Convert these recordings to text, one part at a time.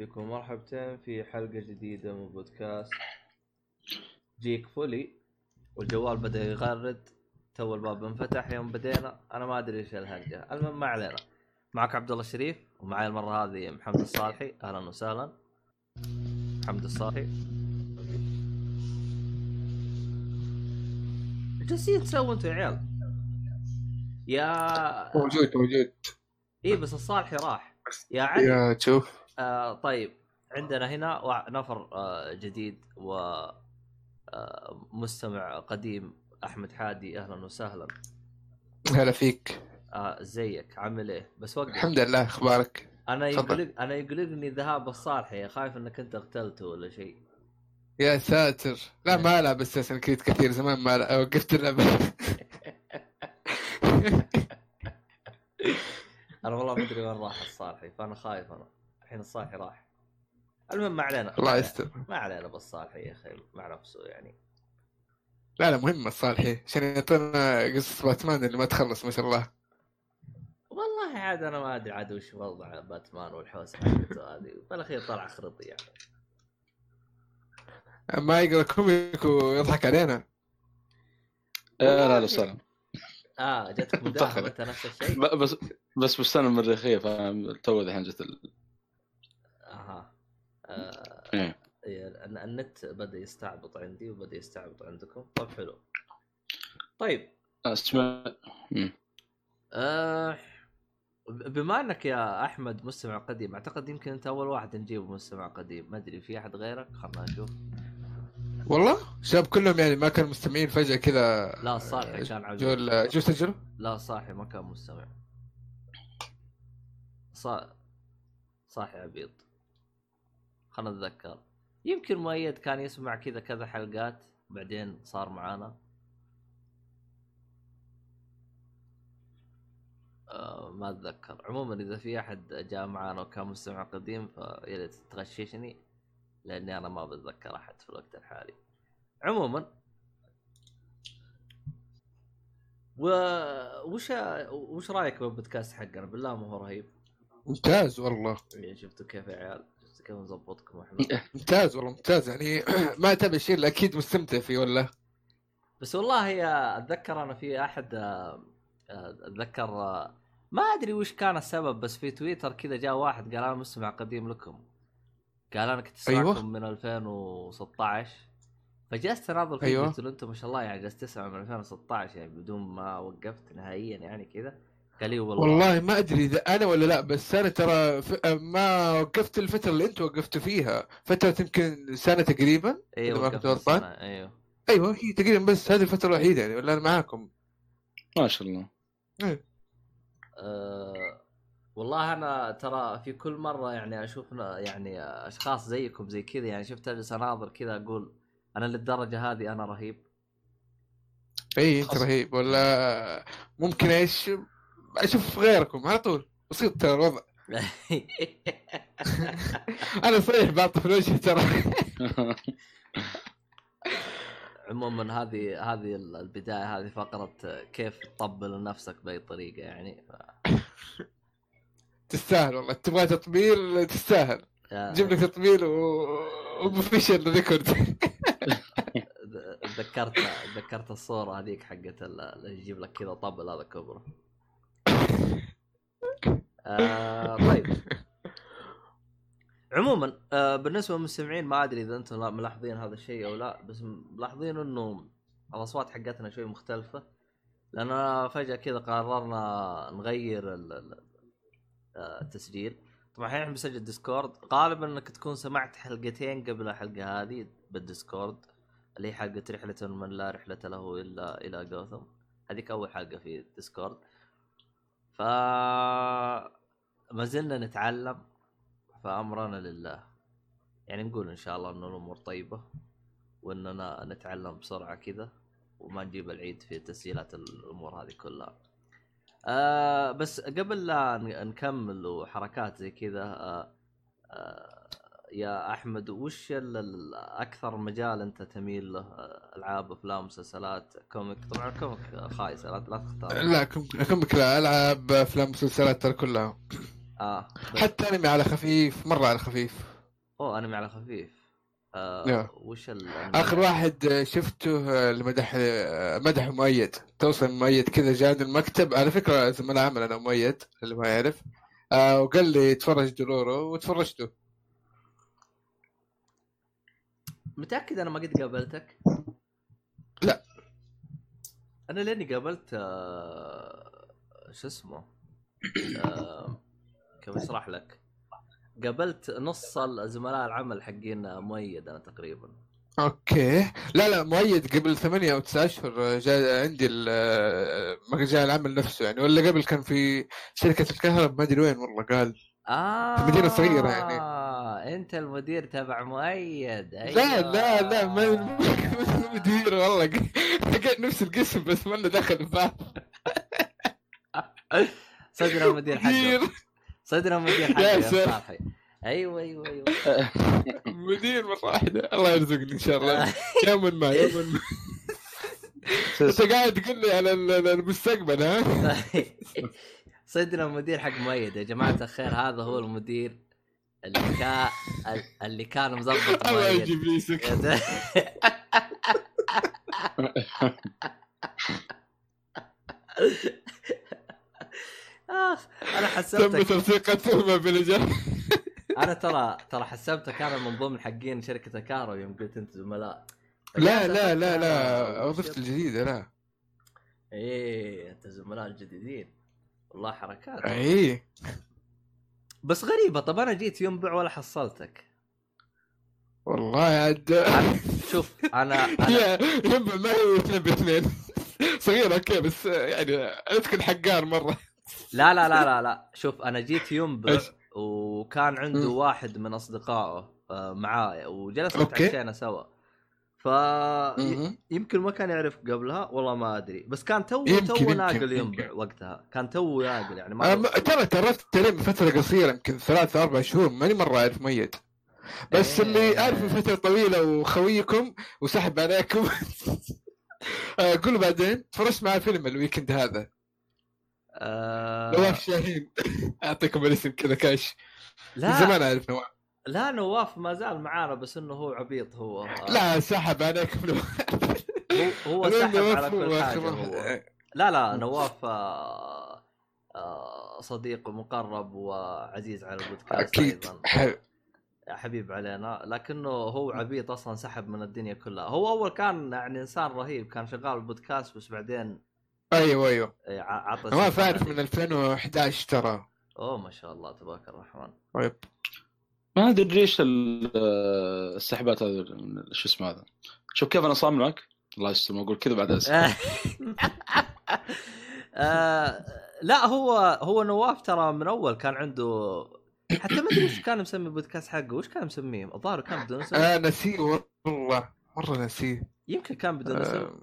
فيكم مرحبتين في حلقة جديدة من بودكاست Geekfully. والجوال بدأ يغرد. تو الباب انفتح. يوم بدينا أنا ما أدري إيش الهرجه المهم ما علينا. معك عبد الله الشريف ومعي المرة هذه محمد الصالحي. أهلا وسهلا. محمد الصالحي. جالسين تسووا أنتوا يا عيال؟ يا موجود موجود. اي بس الصالحي راح. يا علي. يا تشوف آه طيب عندنا هنا نفر آه جديد و آه مستمع قديم. أحمد حادي أهلا وسهلا. هلا فيك. آه زيك عامل إيه؟ بس وقف. الحمد لله أخبارك؟ أنا. يقلق أنا يقلقني ذهاب الصالحي خايف إنك أنت اغتلته ولا شيء. يا ساتر. لا ما العب أساسا كريد كثير زمان ما ألعب. وقفت اللعبه أنا والله ما أدري وين راح الصالحي فأنا خايف أنا. الحين الصالحي راح. المهم ما علينا الله ما يستر. علينا- ما علينا بالصالحي يا أخي مع نفسه يعني. لا لا مهمة الصالحي. عشان يعطينا قصص باتمان اللي ما تخلص ما شاء الله. والله عاد أنا ما أدري عاد وش وضع باتمان والحوسة حقته هذه. بالأخير طلع خرطي يعني. ما يقرأ كوميك ويضحك علينا. يا لا لا سلام. آه جاتك متأخر. أنت نفس الشيء؟ بس بس بستان المريخيه فتو الحين جت ال... أها آه إيه. إيه، الن- النت بدأ يستعبط عندي وبدأ يستعبط عندكم. طيب حلو. طيب. أسمع. آه بما أنك يا أحمد مستمع قديم أعتقد يمكن أنت أول واحد نجيبه مستمع قديم. ما أدري في أحد غيرك؟ خلنا نشوف. والله؟ شباب كلهم يعني ما كانوا مستمعين فجأة كذا. لا الصالحي كان عبيد جو ال- جو سجلوا لا صاحي ما كان مستمع. صا... صاحي عبيط. خلنا نتذكر يمكن مؤيد كان يسمع كذا كذا حلقات بعدين صار معانا. آه ما أتذكر. عموما إذا في أحد جاء معانا وكان مستمع قديم فيا ريت تغششني لأني أنا ما بتذكر أحد في الوقت الحالي. عموما و وش وش رأيك بالبودكاست حقنا؟ بالله ما هو رهيب. ممتاز والله. يعني شفتوا كيف يا عيال. كيف نظبطكم إحنا ممتاز والله ممتاز. يعني ما اتابع شيء الا أكيد مستمتع فيه ولا؟ بس والله يا أتذكر أنا في أحد آه، آه، أتذكر آه، ما أدري وش كان السبب بس في تويتر كذا جاء واحد قال أنا مستمع قديم لكم. قال أنا كنت اسمعكم أيوة. من 2016 فجلست أناظر فيه أيوة. قلت له انت ما شاء الله يعني جلست تسمع من 2016 يعني بدون ما وقفت نهائيا يعني كذا. قال لي والله. والله ما أدري إذا أنا ولا لا بس أنا ترى ف... ما وقفت الفترة اللي أنتم وقفتوا فيها. فترة يمكن سنة تقريبا أيوه ما كنت وقفت غلطان. إيوه. أيوه هي تقريبا بس هذه الفترة الوحيدة يعني ولا أنا معاكم. ما شاء الله. أه والله أنا ترى في كل مرة يعني أشوف يعني أشخاص زيكم زي كذا يعني شفت أجلس أناظر كذا أقول أنا للدرجة هذه أنا رهيب. اي أنت. رهيب. ولا ممكن إيش؟ أشوف غيركم على طول. بسيط ترى الوضع. أنا صريح بعطي في الوجه ترى. عموما هذه هذه البداية هذه فقرة كيف تطبل لنفسك بأي طريقة يعني. ف... تستاهل والله. تبغى تطبيل تستاهل. جيب لك تطبيل و وبوفيشال ريكورد تذكرت تذكرت الصورة هذيك حقت ال- اللي يجيب لك كذا طبل هذا كبره آه طيب. عموما آه بالنسبة للمستمعين ما أدري إذا أنتم لا- ملاحظين هذا الشيء أو لا بس ملاحظين إنه الأصوات حقتنا شوي مختلفة. لأن فجأة كذا قررنا نغير آه، التسجيل. طبعا الحين إحنا بنسجل ديسكورد غالبا إنك تكون سمعت حلقتين قبل الحلقة هذه بالديسكورد اللي هي حلقة رحلة من لا رحلة له إلا إلى جوثم. هذيك أول حلقة في الديسكورد ف ما زلنا نتعلم فأمرنا لله. يعني نقول إن شاء الله إن الأمور طيبة وإننا نتعلم بسرعة كذا وما نجيب العيد في تسجيلات الأمور هذه كلها. آه بس قبل لا نكمل وحركات زي كذا آه آه يا أحمد وش أكثر مجال أنت تميل له؟ ألعاب أفلام مسلسلات comic؟ طبعا ال comic خايس لا لا تختار. لا كم لا ألعاب أفلام مسلسلات ترى كلها. آه حتى أنمي على خفيف مرة على خفيف. اوه أنمي على خفيف. آه. وش آخر واحد شفته آه، اللي مدح آه، مدح مؤيد. توصل مؤيد كذا جاني المكتب. على فكرة زملاء عمل أنا مؤيد اللي ما يعرف. آه وقال لي تفرج دورورو وتفرجته متأكد أنا ما قد قابلتك؟ لا. أنا لأني قابلت آه... شو اسمه آه... كيف أشرح لك؟ قابلت نص زملاء العمل حقين مؤيد أنا تقريبا أوكي لا لا مؤيد قبل ثمانية أو تسعة أشهر جاء عندي ال- آه، مجال العمل نفسه يعني ولا قبل كان في شركة الكهرباء ما أدري وين والله قال آه في مدينة صغيرة يعني. انت المدير تبع مؤيد لا أيوة. لا لا ما ما مدير والله. لقيت نفس القسم بس ما دخل الباب صدر المدير حقه. مدير. صدر المدير حقه يا. صالحي أيوه أيوه أيوه. مدير مرة واحدة الله يرزقني إن شاء الله. يوما ما يوما ما. أنت قاعد تقول لي على ال- المستقبل ها؟ صدر المدير حق مؤيد يا جماعة الخير هذا هو المدير. اللي كان اللي كان مظبط يجيب ريسك آخ أنا تم حسبتك تلصيق التهمة بالإجابة. أنا ترى ترى حسبتك أنا من ضمن حقين شركة الكهرباء يوم قلت أنت زملاء. لا لا لا لا وظيفتي الجديدة لا. إيه أنت زملاء الجديدين والله حركات. اي بس غريبة طب أنا جيت ينبع ولا حصلتك والله عاد أنا- شوف أنا هي ينبع ما هي اثنين باثنين صغيرة أوكي بس يعني أذكر حقار مرة لا لا لا لا لا شوف أنا جيت ينبع؟ وكان عنده. واحد من أصدقائه آه، معاه وجلسنا. تعشينا سوا ف. يمكن ما كان يعرف قبلها والله ما أدري. بس كان تو تو ناقل. ينبع وقتها. كان تو ناقل يعني ما ترى تعرفت ترى من فترة قصيرة يمكن ثلاثة أربع شهور ماني مرة أعرف ميت. بس إيه. اللي أعرف من فترة طويلة وخويكم وسحب عليكم. آه، قولوا بعدين. تفرجت مع فيلم ال weekend هذا. آه... نواف شاهين. أعطيكم الاسم كذا كاش. لا. زمان أعرف نواف. لا نواف ما زال معانا بس إنه هو عبيط هو. لا سحب عليكم نواف هو, سحب على كل حاجة هو. واحد. لا لا نواف آه، آه، صديق مقرب وعزيز على البودكاست أكيد. أيضا. حبيب علينا. لكنه هو عبيط أصلا سحب من الدنيا كلها. هو أول كان يعني إنسان رهيب كان شغال بالبودكاست بس بعدين إيه، ع- عطى أعرف هذه. من 2011 ترى. أوه ما شاء الله تبارك الرحمن. طيب. ما أدري ليش ال- السحبات هذه شو اسمه هذا. شوف كيف أنا صامل معك؟ الله يستر ما أقول كذا بعد آه، لا هو هو نواف ترى من أول كان عنده حتى ما أدري إيش كان مسمي البودكاست حقه. وش كان مسميه؟ الظاهر كان بدون أسم. آه نسيه والله. مرة نسيه. يمكن كان بدون أسم. آه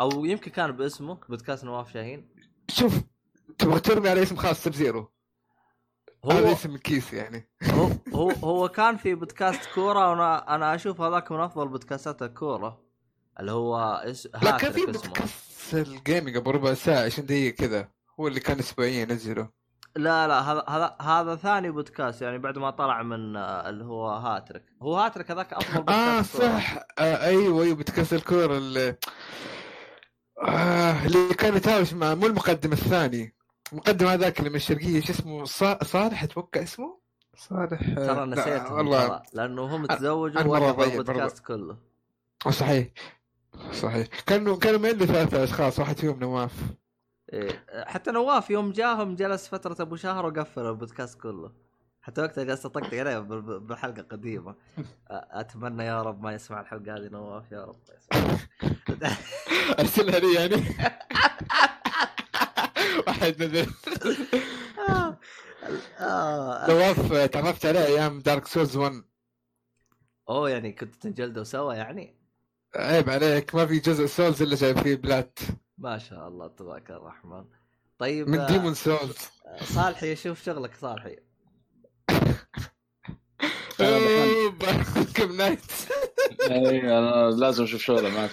أو يمكن كان باسمه بودكاست نواف شاهين. شوف تبغى ترمي على اسم خاص Sub-Zero. هو هذا اسم الكيس يعني. هو هو, هو كان في بودكاست كورة وأنا أنا أشوف هذاك من أفضل بودكاستات الكورة اللي هو اس... لا كان في بودكاست ال gaming أبو ربع ساعة 20 دقيقة كذا. هو اللي كان اسبوعيا ينزله. لا لا هذا هذا هذا ثاني بودكاست يعني بعد ما طلع من آه، اللي هو هاتريك هو هاتريك هذاك أفضل آه بودكاست كورة. صح. آه أيوه أيوه بودكاست الكورة اللي آه اللي كان يتهاوش مع مو المقدم الثاني. المقدم هذاك اللي من الشرقية شو اسمه؟ صا- صالح أتوقع اسمه؟ صالح آه، ترى لا، نسيت والله لأنه هم تزوجوا أنا مرة ووقف ضيع البودكاست كله. صحيح صحيح. كانوا كانوا ما لي ثلاثة أشخاص؟ واحد فيهم نواف. إيه. حتى نواف يوم جاهم جلس فترة أبو شهر وقفل البودكاست كله. حتى وقتها جلست أطقطق عليه بال- بال- بالحلقة قديمة. أتمنى يا رب ما يسمع الحلقة هذه نواف يا رب ما يسمع. أرسلها لي يعني. واحد آه. آه. نواف آه، تعرفت عليه أيام Dark Souls 1 أوه يعني كنتوا تنجلدوا سوا يعني؟ عيب عليك ما في جزء Souls إلا جايب فيه plat ما شاء الله تبارك الرحمن. طيب من آه، Demon's Souls صالحي شوف شغلك صالحي. كم نايت اي أنا لازم أشوف شغله ما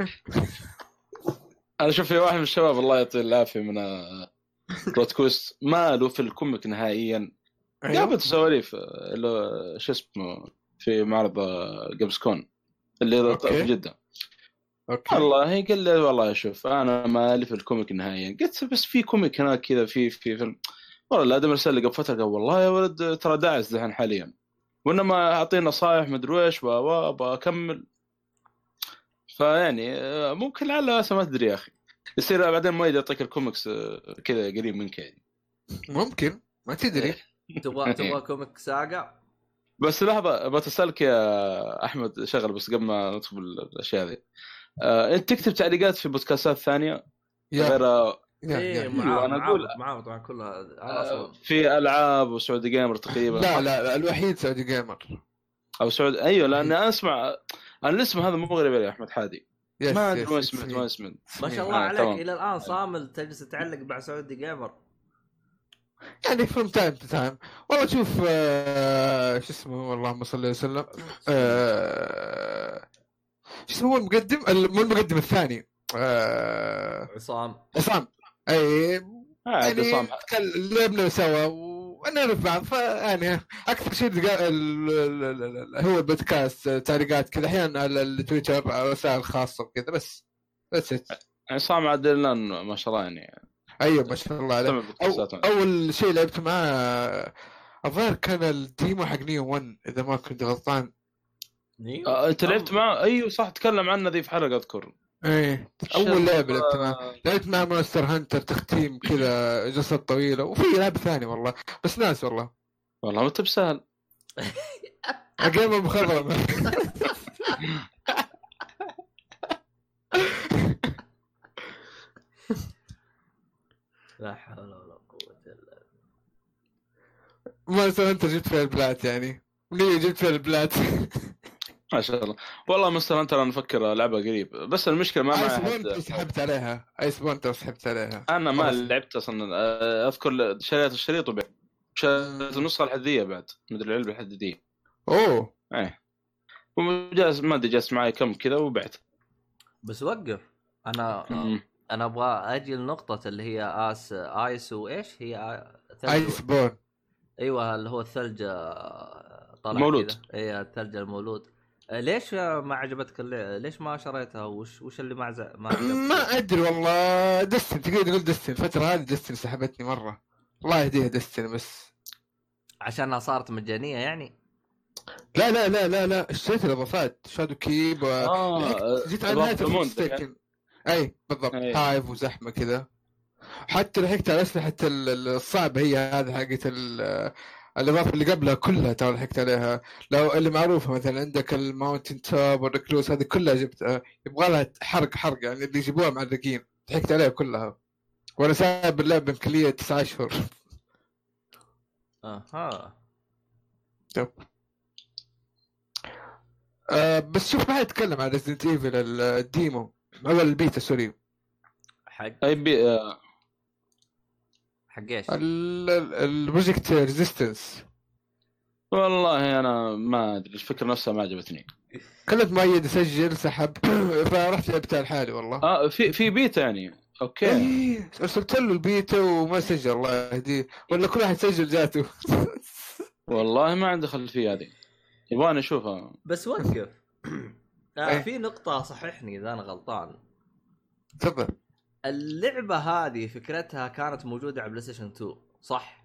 أنا شوف في واحد من الشباب الله يعطيه العافية من بلوت تويست ما له في الكوميك نهائيا. أيوه. جابت سواليف آه، اللي شو اسمه في معرض آه، جيمس كون اللي. في جدة. أوكي. والله قال لي والله شوف أنا ما الف الكوميك نهائيا. قلت بس في كوميك هناك كذا في في فيلم. والله آدم ارسل لي قبل فترة قال والله يا ولد ترى داعس دحين حاليا. وإنما اعطيني نصائح مدري إيش أبغى أكمل. فيعني آه، ممكن لعل هسه ما تدري يا أخي. يصير بعدين ما يعطيك الكوميكس آه، كذا قريب منك يعني ممكن. ما تدري. تبغى تبغى comic ساقع بس لحظه بسألك يا أحمد شغلة بس قبل ما ندخل بالأشياء هذه آه، إنت تكتب تعليقات في بودكاستات ثانية؟ يا. غير يا- إيه معاه أقول- معاه طبعا كلها أنا في ألعاب و Saudi Gamer تقريبا. لا لا لا الوحيد Saudi Gamer. أو سعود أيوه لأن أنا أسمع أنا الاسم هذا مو غريب علي أحمد حادي. ما أدري وين yes. وين سمعت ما شاء الله عليك. إلى الآن صامل تجلس تعلق مع سعودي جيمر. يعني from time to time والله شوف آه، شو اسمه اللهم صل وسلم. آه، شو اسمه هو المقدم ال- مو المقدم الثاني. آه، عصام. عصام. أي يعني صام كان- لعبنا سوا ونعرف بعض فيعني أكثر شيء هو البودكاست تعليقات كذا أحيانا على التويتر على رسائل خاصة وكذا بس بس. عصام عدلان ما شاء الله يعني. أيوه ما شاء الله عليه. أو أول شيء لعبت معاه الظاهر كان ال demo حق Nioh 1 إذا ما كنت غلطان. نيو؟ آه، أنت لعبت معه؟ أيوه صح تكلم عنه ذي في حلقة أذكر. إيه. أول لعبة لعبت معاه لعبت مع مونستر هانتر تختيم كذا قصة طويلة وفي لعبة ثانية والله بس ناس والله. والله ما انت بسهل جيم مخضرمه لا حول ولا قوة إلا Monster Hunter جبت فيها ال plat يعني. Nioh جبت فيها ال plat؟ ما شاء الله. والله Monster Hunter أنا أفكر ألعبها قريب. بس المشكلة ما Iceborne سحبت عليها. Iceborne سحبت عليها. أنا ما. لعبت أصلا. أذكر شريت الشريط وبعت شريت النسخة الحديدية بعد. مدري العلبه الحديديه أوه. إيه. وجالس ما أدري جالس معي كم كذا وبعت. بس وقف. أنا. أنا أبغى أجي لنقطة اللي هي اس ice وإيش؟ هي Iceborne أيوه اللي هو الثلج آه، طلع مولود. اي الثلج المولود. ليش آه، ما عجبتك اللي... ليش ما شريتها؟ وش وش اللي ما. ما؟ ما أدري والله. Destiny تقدر تقول Destiny. الفترة هذه Destiny سحبتني مرة. الله يهديها Destiny بس. عشانها صارت مجانية يعني؟ لا لا لا لا لا. اشتريت الاضافات Shadowkeep و... آه جيت على نهاية أي بالضبط. أي. هايف وزحمة كذا. حتى لحقت على أسلحة ال- ال- الصعبة هي هذه حقت ال- الاضافه اللي قبلها كلها ترى لحقت عليها. لو اللي معروفة مثلا عندك ال Mountaintop وال Recluse هذه كلها جبتها. يبغى لها حرق حرق يعني اللي يجيبوها معلقين لحقت عليها كلها. وأنا سايب اللعبه بإمكانية تسعة أشهر. أها. آه بس شوف ما حيتكلم عن Resident Evil ال demo. أو البيتا سوري. حق. اي بي آه، حق إيش؟ ال- ال- ال Project Resistance والله أنا ما أدري الفكرة نفسها ما عجبتني. كلمت مؤيد يسجل سحب فرحت لعبتها لحالي والله. آه في في بيتا يعني. okay. إيه ارسلت له البيتا وما سجل الله يهديه. ولا كل واحد سجل جاته والله ما عندي خلفيه هذه. يبغاني أشوفها. بس وقف. آه إيه. في نقطة صححني إذا أنا غلطان. تفضل. اللعبة هذه فكرتها كانت موجودة على بلاي ستيشن 2 صح؟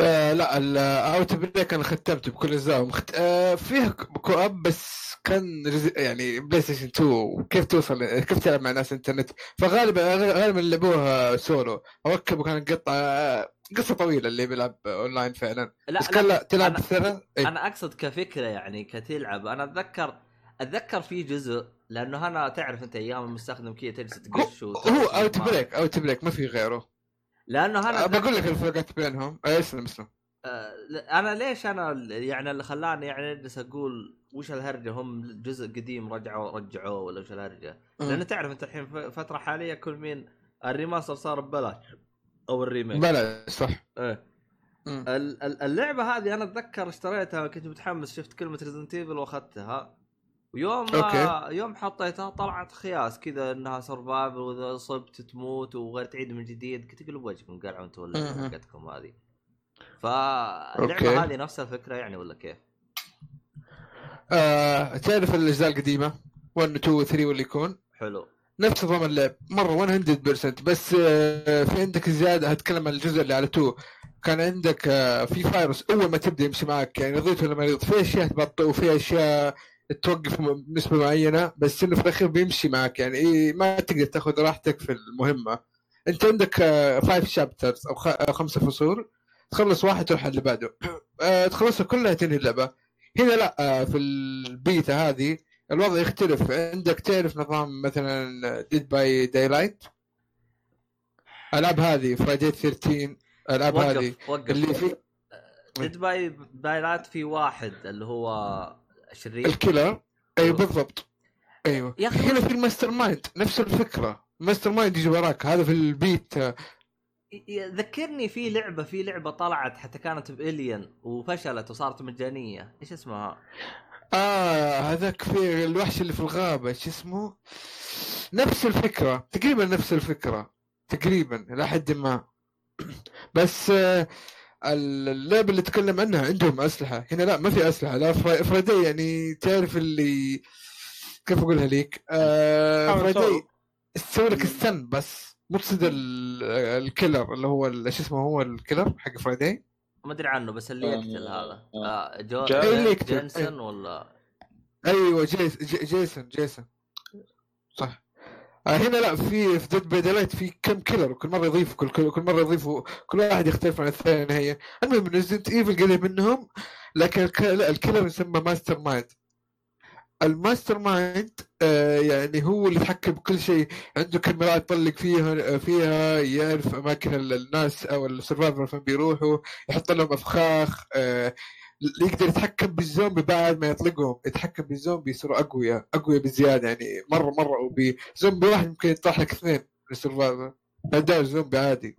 آه لا الاوت بريك أنا ختمته بكل أجزاء. مخت... آه فيه كو اب بس كان رز... يعني بلاي ستيشن 2 وكيف توصل؟ كيف تلعب مع ناس انترنت فغالبا غالبا لعبوها سولو. ركبوا كانت قطعه قصة طويلة اللي بيلعب اونلاين فعلا. لا بس كان لا تلعب أنا- ثلاث إيه. أنا أقصد كفكرة يعني كتلعب. أنا أتذكر أتذكر في جزء لأنه أنا تعرف أنت أيام المستخدم كذا تجلس تقش هو أوت بريك أوت بريك ما في غيره. لأنه أنا بقول لك الفرقات بينهم. آه، اسلم اسلم. آه، أنا ليش أنا يعني اللي خلاني يعني أجلس أقول وش الهرجة؟ هم جزء قديم رجعوا رجعوه ولا وش الهرجة؟ لأن تعرف أنت الحين فترة حالية كل مين ال remaster صار ببلاش أو ال remake. بلا صح. إيه. اللعبة هذه أنا أتذكر اشتريتها كنت متحمس شفت كلمة Resident Evil وأخذتها. ويوم okay. يوم حطيتها طلعت خياس كذا إنها survival وإذا صبت تموت وغير تعيد من جديد قلت أقلب وجهكم قلعوا أنتم ولا. حقتكم هذه. فاللعبة هذه نفس الفكرة يعني ولا كيف؟ آه تعرف الأجزاء القديمة 1 2 3 واللي يكون حلو نفس نظام اللعب مرة 100% بس آه في عندك زيادة هتكلم عن الجزء اللي على 2 كان عندك آه في فايروس أول ما تبدأ يمشي معك يعني رضيت ولا ما رضيت في أشياء تبطئ وفي أشياء توقف بنسبة معينة بس إنه في الأخير بيمشي معك. يعني إيه ما تقدر تاخذ راحتك في المهمة. أنت عندك 5 شابترز أو آه، خمسة فصول. تخلص واحد تروح اللي بعده. آه، تخلصها كلها تنهي اللعبة. هنا لا آه، في البيتا هذه الوضع يختلف. عندك تعرف نظام مثلا Dead by Daylight ألعاب هذه Friday 13 ألعاب هذه. اللي في Dead by Daylight في واحد اللي هو شرير ال killer أيوه أيوه. بالضبط. أيوه. يا أخي هنا في ال mastermind نفس الفكرة. ال mastermind يجي وراك. هذا في البيت. ذكرني في لعبة في لعبة طلعت حتى كانت بالين وفشلت وصارت مجانية. إيش اسمها؟ آه هذاك في الوحش اللي في الغابة. إيش اسمه؟ نفس الفكرة. تقريبا نفس الفكرة. تقريبا إلى حد ما. بس آه، اللعبة اللي تكلم عنها عندهم أسلحة. هنا لا ما في أسلحة. لا فرايدي يعني تعرف اللي كيف أقولها ليك؟ آه تصور. تسوي. لك ستن بس. مو تصيد ال- الكيلر اللي هو ال- إيش اسمه هو الكيلر حق فرايدي ما أدري عنه بس اللي يقتل هذا. آه. جو جا- اللي يقتل. Jason ولا؟ أيوه جيس جي Jason Jason. صح. آه هنا لا في في Dead by Daylight في كم killer وكل مرة يضيفوا كل, كل, كل مرة يضيفوا كل واحد يختلف عن الثاني نهائيا. المهم Resident Evil قريب منهم لكن لا، ال killer يسمى mastermind ال mastermind آه يعني هو اللي يتحكم بكل شيء. عنده كاميرات يطلق فيها فيها يعرف أماكن ال- الناس أو ال survivor فين بيروحوا يحط لهم أفخاخ آه يقدر يتحكم بالزومبي بعد ما يطلقهم يتحكم بالزومبي يصيروا أقوياء أقوياء بزيادة يعني مرة مرة وبي زومبي واحد ممكن يطرح لك اثنين ال survivor اداء زومبي عادي.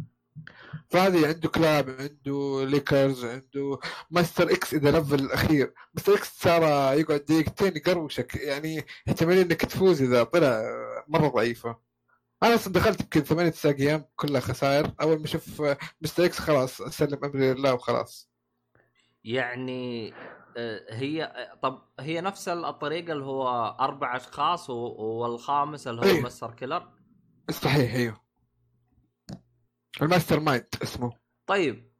فهذه عنده كلاب عنده lickers عنده Mister X إذا level الأخير. Mister X صار يقعد دقيقتين يقروشك يعني احتمال إنك تفوز إذا طلع مرة ضعيفة. أنا أصلا دخلت يمكن ثمانية تسع أيام كلها خسائر. أول ما أشوف Mister X خلاص أسلم أمري لله وخلاص. يعني آه، هي آه، طب هي نفس الطريقة اللي هو أربع أشخاص والخامس اللي هو أيوه. مستر killer صحيح أيوه ال mastermind اسمه طيب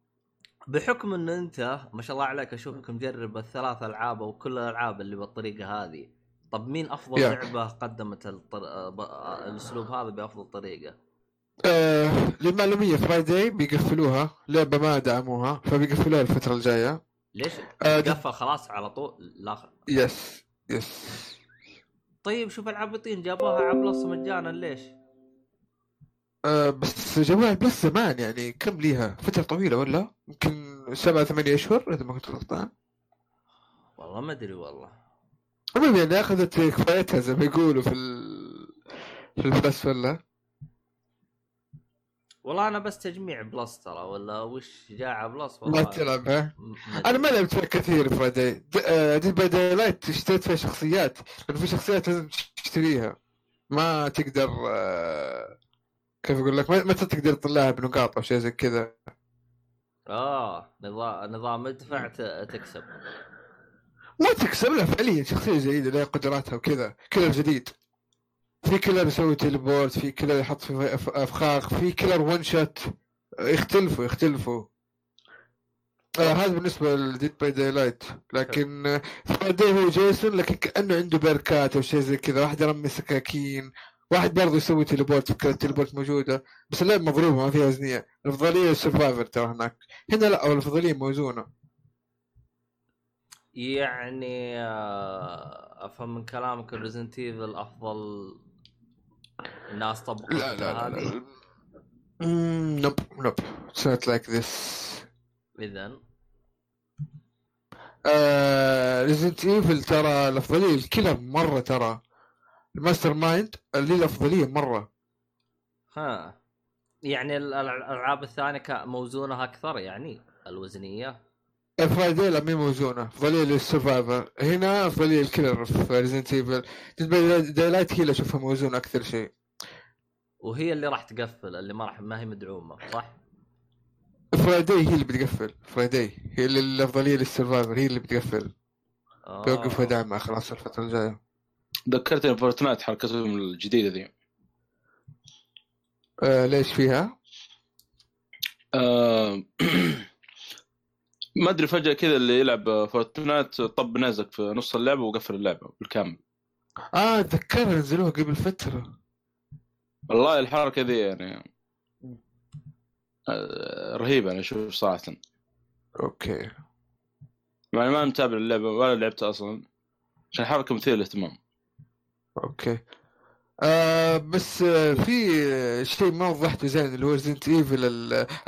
بحكم إن أنت ما شاء الله عليك أشوفك مجرب الثلاث ألعاب أو كل الألعاب اللي بالطريقة هذه طب مين أفضل يا. لعبة قدمت الطر... آه، الأسلوب هذا بأفضل طريقة؟ آه للمعلومية فرايداي بيقفلوها لعبة ما دعموها فبيقفلوها الفترة الجاية ليش؟ آه قفل خلاص على طول لا يس يس طيب شوف العابطين جابوها عبلص مجانا ليش؟ آه بس جوال بلس زمان يعني كم ليها؟ فترة طويلة ولا؟ يمكن سبعة ثمانية أشهر إذا ما كنت غلطان. والله ما أدري والله. المهم يعني أخذت كفايتها زي ما يقولوا في ال... في البلس ولا؟ والله أنا بس تجميع بلس ترى ولا وش جاء على بلس ما والله تلعبها م- أنا ما لعبت فيها كثير Friday د- آه، Dead by Daylight اشتريت فيها شخصيات لأنه في شخصيات لازم تشتريها. ما تقدر آه، كيف أقول لك؟ ما ما تقدر تطلعها بنقاط أو شيء زي كذا. آه نظام نظام ادفع تكسب. ما تكسب لا فعليا شخصية جديدة لها قدراتها وكذا killer جديد. في killer يسوي teleport في killer يحط في أفخاخ في killer one shot يختلفوا يختلفوا. آه هذا بالنسبة ل Dead by Daylight لكن Friday هو Jason لكن كأنه عنده بركات أو شيء زي كذا. واحد يرمي سكاكين. واحد برضه يسوي teleport فكرة ال teleport موجودة. بس اللعبة مضروبة ما فيها وزنية الأفضلية ال survivor ترى هناك. هنا لا أو الأفضلية موزونة. يعني آه، أفهم من كلامك Resident Evil أفضل الناس طبقت لا لا لا, لا. Nope, nope. It's not like this. اذا Resident Evil ترى الأفضلية ال killer مرة ترى ال mastermind اللي الأفضلية مرة ها يعني ال- ال- الألعاب الثانية موزونها أكثر يعني الوزنية Friday لا مي موزونه افضليه لل survivor هنا افضليه ال killer في Resident Evil دايلايت هي اللي اشوفها موزونه أكثر شيء. وهي اللي راح تقفل اللي ما راح ما هي مدعومة صح؟ فرايداي هي اللي بتقفل. فرايداي هي اللي الأفضلية للسرفايفر هي اللي بتقفل. آه. دعمها خلاص الفترة الجاية. ذكرتني فورتنايت حركتهم الجديدة ذي. آه ليش فيها؟ آه، ما أدري فجأة كذا اللي يلعب فورتنايت طب نازك في نص اللعبة وقفل اللعبة بالكامل. آه اتذكرها نزلوها قبل فترة. والله الحركة ذي يعني آه، رهيبة أنا أشوف صراحة. okay. مع إني ما متابع اللعبة ولا لعبتها أصلا. عشان حركه مثيرة للاهتمام. okay. آه بس آه في آه، شيء ما وضحته زين اللي هو Resident Evil ال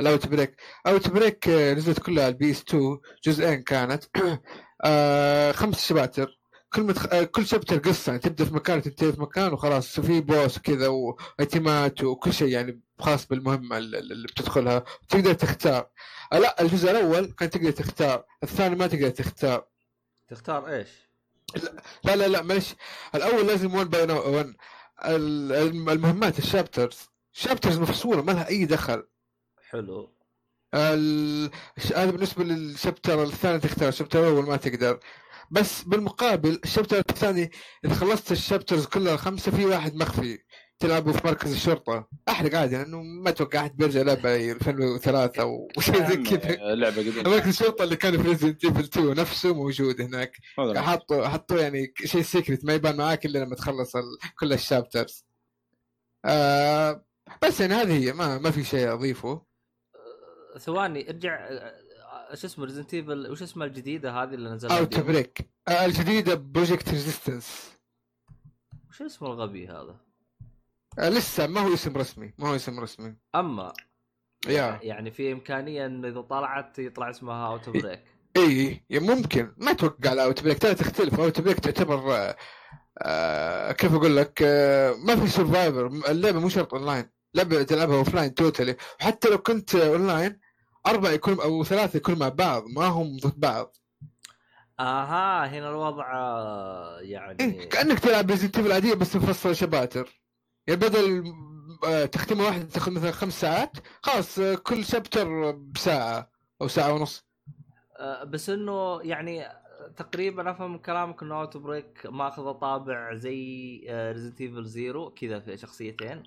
Outbreak Outbreak نزلت كلها على ال PS 2 جزئين كانت. آه خمس شباتر. كل متخ... آه كل شابتر قصة يعني تبدأ في مكان تنتهي في مكان وخلاص في بوس كذا وأيتمات وكل شيء يعني خاص بالمهمة اللي اللي بتدخلها. تقدر تختار. آه لا الجزء الأول كان تقدر تختار. الثاني ما تقدر تختار. تختار إيش؟ لا لا لا معلش الأول لازم 1 باي 1 المهمات الشابترز. شابترز مفصولة ما لها أي دخل. حلو. ال- هذا بالنسبة لل chapter الثاني تختار ال chapter الأول ما تقدر. بس بالمقابل ال chapter الثاني إذا خلصت ال chapters كلها الخمسه في واحد مخفي. تلعبه في مركز الشرطة. أحرق عادي لأنه ما أتوقع أحد بيرجع لعبه 2003 أو شيء زي كذا. لعبة قديمة. مركز الشرطة اللي كان في Resident Evil 2 نفسه موجود هناك. حطوا حطوا يعني شيء secret ما يبان معاك إلا لما تخلص ال... كل ال chapters. آه بس يعني هذه هي ما ما في شيء أضيفه. آه، ثواني ارجع آه، شو اسمه Resident Evil وش اسمها الجديدة هذه اللي نزلها Out؟ break الجديدة Project Resistance وش اسمه الغبي هذا؟ آه لسه ما هو اسم رسمي ما هو اسم رسمي. أما يا. يعني في إمكانية إنه إذا طلعت يطلع اسمها Outbreak إي ممكن. ما أتوقع على Outbreak ترى تختلف. Outbreak تعتبر آه آه كيف أقول لك آه ما في survivor اللعبة مو شرط اونلاين لعبة تلعبها offline totally وحتى لو كنت اونلاين أربعة يكون أو ثلاثة يكون مع بعض. ما هم ضد بعض. آها هنا الوضع آه، يعني كأنك تلعب Resident Evil عادية بس مفصله شباتر. يعني بدل آه، تختيمه واحدة تاخذ مثلا خمس ساعات خلاص آه، كل chapter بساعة أو ساعة ونص. آه، بس إنه يعني تقريبا أفهم من كلامك إنه Outbreak ماخذ طابع زي Resident Evil Zero كذا في شخصيتين.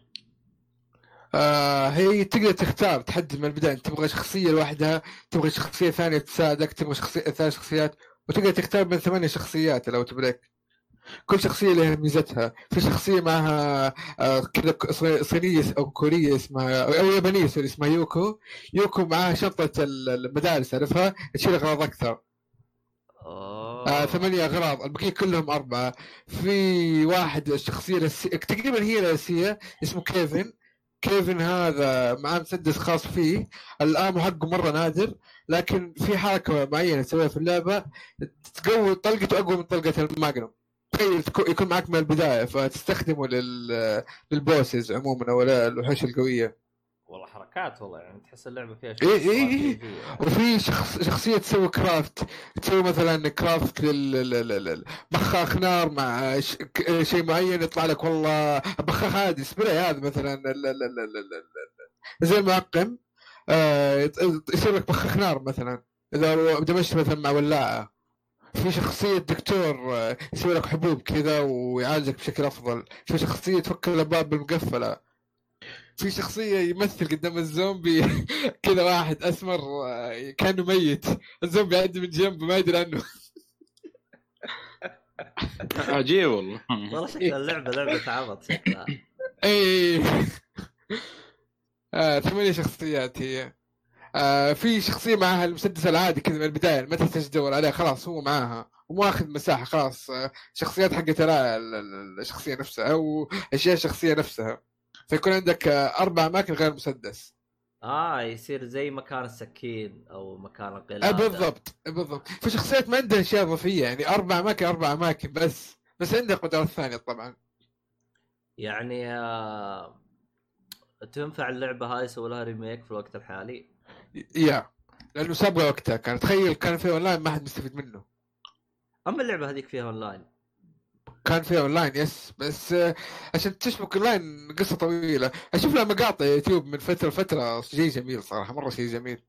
آه هي تقدر تختار تحدد من البداية تبغى شخصية لوحدها تبغى شخصية ثانية تساعدك تبغى شخصية ثلاث شخصيات وتقدر تختار من ثمانية شخصيات لو تبريك كل شخصية لها ميزتها. في شخصية معها آه كذا صينية أو كورية اسمها أو يابانية sorry اسمها يوكو. يوكو معها شنطه ال- المدارس عارفها تشيل أغراض أكثر. آه ثمانية أغراض البقية كلهم أربعة. في واحد الشخصية الأساسية تقريبا هي الأساسية اسمه كيفن. كيفن هذا معاه مسدس خاص فيه. الآن حقه مرة نادر لكن في حركة معينة تسويها في اللعبة تقوي طلقته أقوى من طلقة الماجنوم. يكون معك من البداية فتستخدمه لل للبوسز عموما لا الوحوش القوية والله حركات والله يعني تحس اللعبة فيها إيه إيه إيه. استراتيجية. وفي شخص شخصية تسوي كرافت تسوي مثلا كرافت لل لل- لل- لل- بخاخ نار مع ش... ك- شيء معين يطلع لك والله بخاخ عادي سبراي هذا مثلا زي المعقم آه يصير لك بخاخ نار مثلا إذا دمجت مثلا مع ولاعة في شخصية دكتور آه، يسوي لك حبوب كذا ويعالجك بشكل أفضل. في شخصية تفك الأبواب المقفلة في شخصية يمثل قدام الزومبي كذا واحد أسمر آه، كأنه ميت. الزومبي يعدي من جنبه ما يدري عنه. عجيب والله. والله شكل اللعبة لعبة عبط شكلها. اي آه، ثمانية شخصيات هي. آه، في شخصية معها المسدس العادي كذا من البداية ما تحتاج تدور عليه خلاص هو معاها وماخذ مساحة خلاص آه، شخصيات حقت لا- ال- ال- الشخصية نفسها أو أشياء الشخصية نفسها. فيكون عندك آه، أربع أماكن غير مسدس آه يصير زي مكان السكين أو مكان القلادة. بالضبط بالضبط. في شخصيات ما عندها أشياء إضافية يعني أربع أماكن أربع أماكن بس. بس عندها قدرات ثانية طبعا. يعني آه تنفع اللعبة هاي يسوي لها remake في الوقت الحالي؟ yeah لأنه سابقه وقتها كان. تخيل كان في اونلاين ما حد مستفيد منه. أما اللعبة هذيك فيها اونلاين كان فيها online yes بس آه، عشان تشبك اونلاين قصة طويلة. أشوف لها مقاطع يوتيوب من فترة لفترة. شيء جميل صراحة مرة شيء جميل.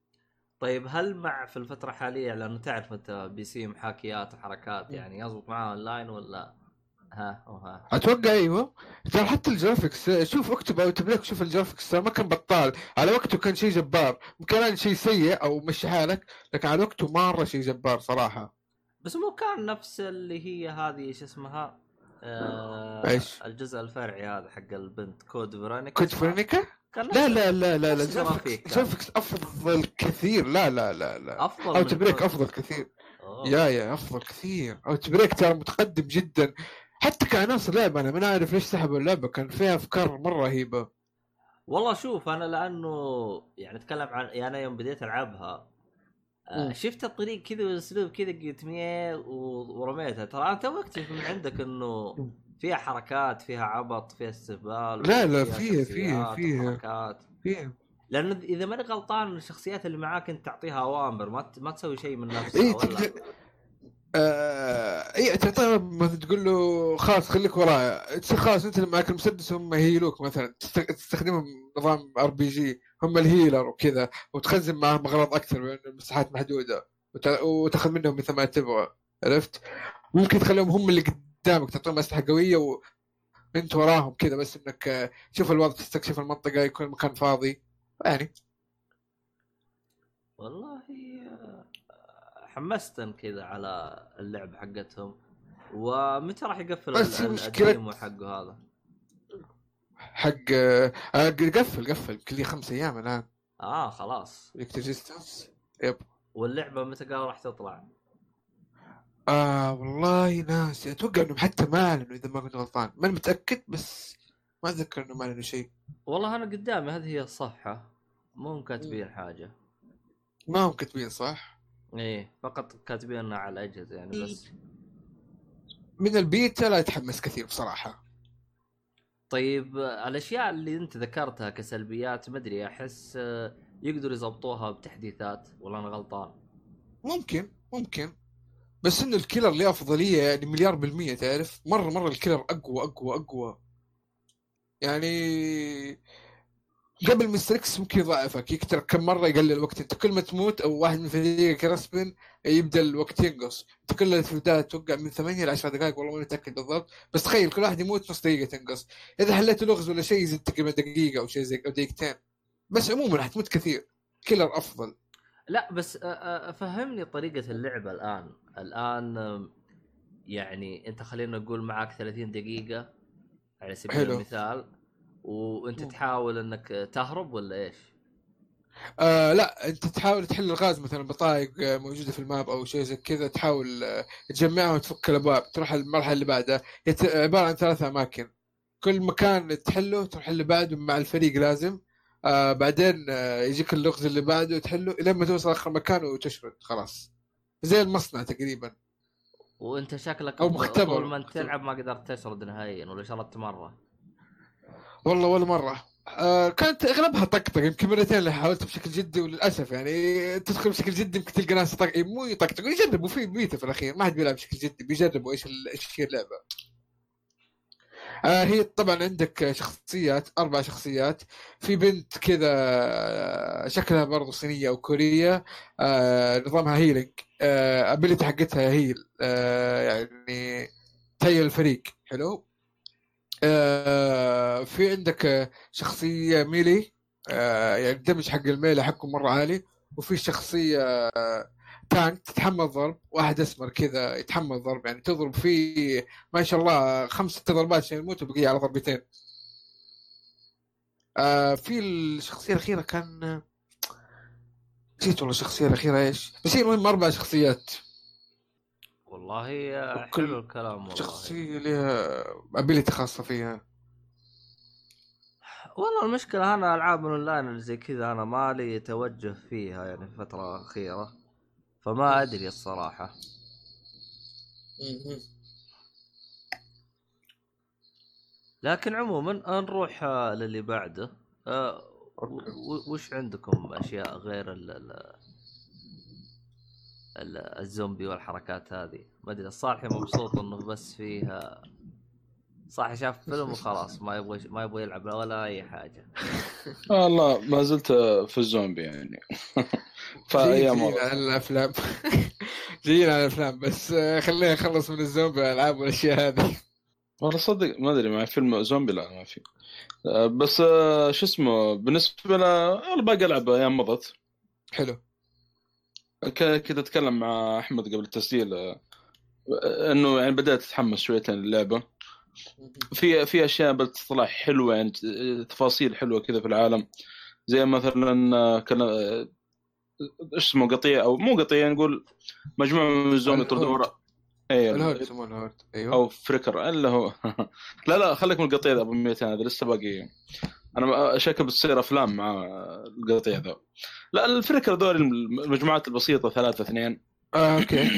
طيب هل مع في الفترة الحالية لأنه تعرف أنت PC محاكيات وحركات يعني يزبط معاه اونلاين ولا؟ ها وها أتوقع أيوه. ترى حتى ال graphics شوف اكتب Outbreak شوف ال graphics ما كان بطال. على وقته كان شيء جبار. كان شيء سيء أو مشي حالك لكن على وقته مرة شيء جبار صراحة. بس مو كان نفس اللي هي هذه شو اسمها؟ آه إيش؟ الجزء الفرعي هذا حق البنت Code Veronica Code Veronica كان لا لا لا لا لا. graphics أفضل كثير. لا لا لا لا. أفضل Outbreak كود. أفضل كثير. أوه. yeah yeah أفضل كثير. Outbreak ترى متقدم جدا. حتى كعناصر لعبه أنا ما عارف ليش سحبوا اللعبة كان فيها أفكار مرة رهيبة والله شوف أنا لأنه يعني أتكلم عن يعني أنا يوم بديت ألعبها آه،. شفت الطريق كذا والاسلوب كذا قلت ورميتها ترى أنا تو اكتشف من عندك إنه فيها حركات فيها عبط فيها استهبال لا، لا، فيها فيها- فيها-. وحركات فيها لأنه إذا ماني غلطان الشخصيات اللي معاك أنت تعطيها أوامر ما ما تسوي شيء من نفسها اي ولا. اي تعطيه مثلا تقول له خلاص خليك ورايا. خلاص أنت اللي معك المسدس هم يهيلوك مثلا. تست- تستخدمهم نظام RPG هم ال healer وكذا. وتخزن معهم أغراض أكثر لأن المساحات محدوده وت... وتأخذ منهم مثل ما تبغى. عرفت؟ ممكن تخليهم هم اللي قدامك. تعطيهم أسلحة قوية وانت وراهم كذا بس إنك آه، تشوف الوضع تستكشف المنطقة يكون المكان فاضي. يعني. والله آه، حمستن كذا على اللعبه حقتهم. ومتى راح يقفل بس ال- ال- مشكلة- ال demo حقه هذا؟ حق آه، قفل قفل لي خمس أيام الآن. آه خلاص. اكتجستنس يب. واللعبة متى قال راح تطلع؟ آه والله ناسي. أتوقع انهم حتى ما أعلنوا إذا ما كنت غلطان. ماني متأكد بس ما أتذكر إنهم أعلنوا شيء. والله أنا قدامي هذه هي الصفحة. مو كاتبين حاجة. ما هم كاتبين صح؟ إيه فقط كاتبينها على الاجهزه يعني بس. من البيتا لا يتحمس كثير بصراحة. طيب الأشياء اللي أنت ذكرتها كسلبيات ما أدري أحس آه، يقدروا يضبطوها بتحديثات؟ ولا أنا غلطان؟ ممكن ممكن. بس إنه ال killer له افضليه يعني مليار بالمية تعرف؟ مرة مرة ال killer أقوى أقوى أقوى. يعني قبل Mr. X ممكن يضعفك يكتر كم مرة يقلل الوقت. انت كل ما تموت أو واحد من فريقك respawn يبدأ الوقت ينقص. كل في البدايه توقع من 8 ل 10 دقائق والله ما متأكد بالضبط. بس تخيل كل واحد يموت نص دقيقة تنقص. إذا حليت لغز ولا شيء يزيد تقريبا دقيقة أو شيء زي أو دقيقتين. بس عموما حتموت كثير. كيلر أفضل. لا بس فهمني طريقة اللعبة الآن. الآن يعني أنت خلينا نقول معك 30 دقيقة على سبيل حلو. المثال. وانت مم. تحاول انك تهرب ولا إيش؟ آه لا انت تحاول تحل الغاز مثلا بطايق موجودة في الماب أو شيء زي كذا تحاول آه، تجمعها وتفك الأبواب تروح المرحلة اللي بعدها هي عبارة عن ثلاث أماكن كل مكان تحله تروح اللي بعده مع الفريق لازم آه بعدين آه يجيك اللغز اللي بعده تحله لما توصل آخر مكان وتشرد خلاص زي المصنع تقريبا وانت شكلك ب- مختبر. طول ما أنت تلعب ما قدرت تشرد نهائيا ولا شردت مرة والله ولا مرة. آه كانت أغلبها طقطق يمكن مرتين اللي حاولت بشكل جدي وللأسف يعني تدخل بشكل جدي يمكن تلقى ناس طق... مو يطقطقوا يجربوا في بيتا في الأخير ما حد بيلعب بشكل جدي بيجربوا إيش إيش هي اللعبة. آه هي طبعا عندك شخصيات أربع شخصيات في بنت كذا آه، شكلها برضو صينية أو كورية آه نظامها healing آه ability حقتها heal آه يعني تهيئ الفريق حلو؟ آه في عندك شخصية ميلي آه يعني الدمج حق الميلي حقه مرة عالي. وفي شخصية آه تانك تتحمل ضرب واحد أسمر كذا يتحمل ضرب. يعني تضرب فيه ما شاء الله خمس ست ضربات عشان يموت وبقيه على ضربتين. في الشخصية الأخيرة كان نسيت والله الشخصية الأخيرة إيش. بس هي المهم أربع شخصيات. والله حلو الكلام والله. شخصية لها ability خاصة فيها. والله المشكلة أنا ألعاب الأونلاين اللي زي كذا أنا مالي توجه فيها يعني في الفترة الأخيرة فما أدري الصراحة. لكن عموما نروح آه، للي بعده. و- وش عندكم أشياء غير ال- الزومبي والحركات هذه. ما أدري الصالحي مبسوط إنه بس فيها صح شاف فيلم وخلاص ما يبغى ما يبغى يلعب ولا أي حاجة. والله ما زلت في الزومبي يعني. فايام على الأفلام. جينا على الأفلام بس خلينا نخلص من الزومبي والألعاب والأشياء هذه. والله صدق ما أدري مع فيلم زومبي لا ما في. آه، بس آه، شو اسمه بالنسبة ل أنا باقي ألعب أيام مضت. حلو. كنت أتكلم مع أحمد قبل التسجيل آه، إنه يعني بدأت اتحمس شويتين للعبة. في في أشياء بدات تطلع حلوة يعني تفاصيل حلوة كذا في العالم. زي مثلا آه، كان آه، إيش اسمه قطيع أو مو قطيع نقول مجموعة من الزومبي الهورد. يطردون ورا. اي الهورد يسمونه الهورد أيوه. أو فريكر الا هو. لا لا خليك من القطيع أبو 200 هذا لسه باقي. أنا شكل بتصير أفلام مع القطيع ذا. لا ال Freaker ذول المجموعات البسيطة ثلاثة اثنين. آه okay.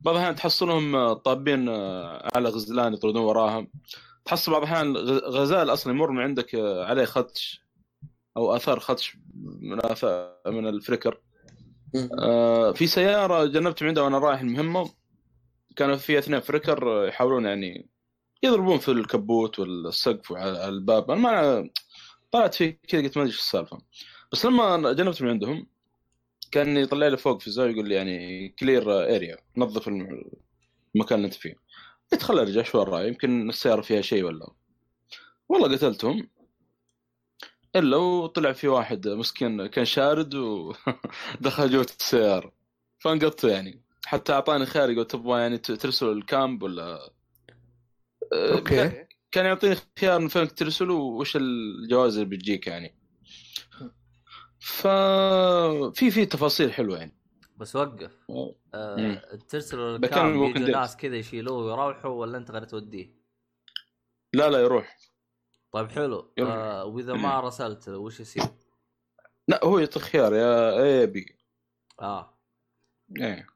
بعض الأحيان تحصلهم طابين على غزلان يطردون وراهم. تحصل بعض الأحيان غزال أصلا يمر من عندك عليه خدش أو آثار خدش من آثار من ال Freaker آه، في سيارة جنبت من عندها وأنا رايح المهمة كانوا في اثنين Freaker يحاولون يعني يضربون في الكبوت والسقف وعلى الباب. أنا ما طلعت فيه كذا قلت ما أدري إيش السالفة. بس لما جنبت من عندهم كان يطلع لي فوق في الزاوية يقول لي يعني clear area نظف الم- المكان اللي أنت فيه. قلت خل أرجع شو وراي يمكن السيارة فيها شيء ولا. والله قتلتهم. إلا وطلع في واحد مسكين كان شارد ودخل جوة السيارة. فانقذته يعني. حتى أعطاني خيار يقول تبغى يعني ترسل ال camp ولا okay. كان يعطيني خيار من فين ترسل وش الجوائز اللي بتجيك يعني. ففي في تفاصيل حلوة يعني. بس وقف. آه. ده كان ال camp يجوا. ناس كذا يشيلوه ويروحوا ولا أنت غير توديه؟ لا لا يروح. طيب حلو. يلا. آه وإذا ما رسلت وش يصير؟ لا هو يعطيك خيار يا A B. آه. إيه.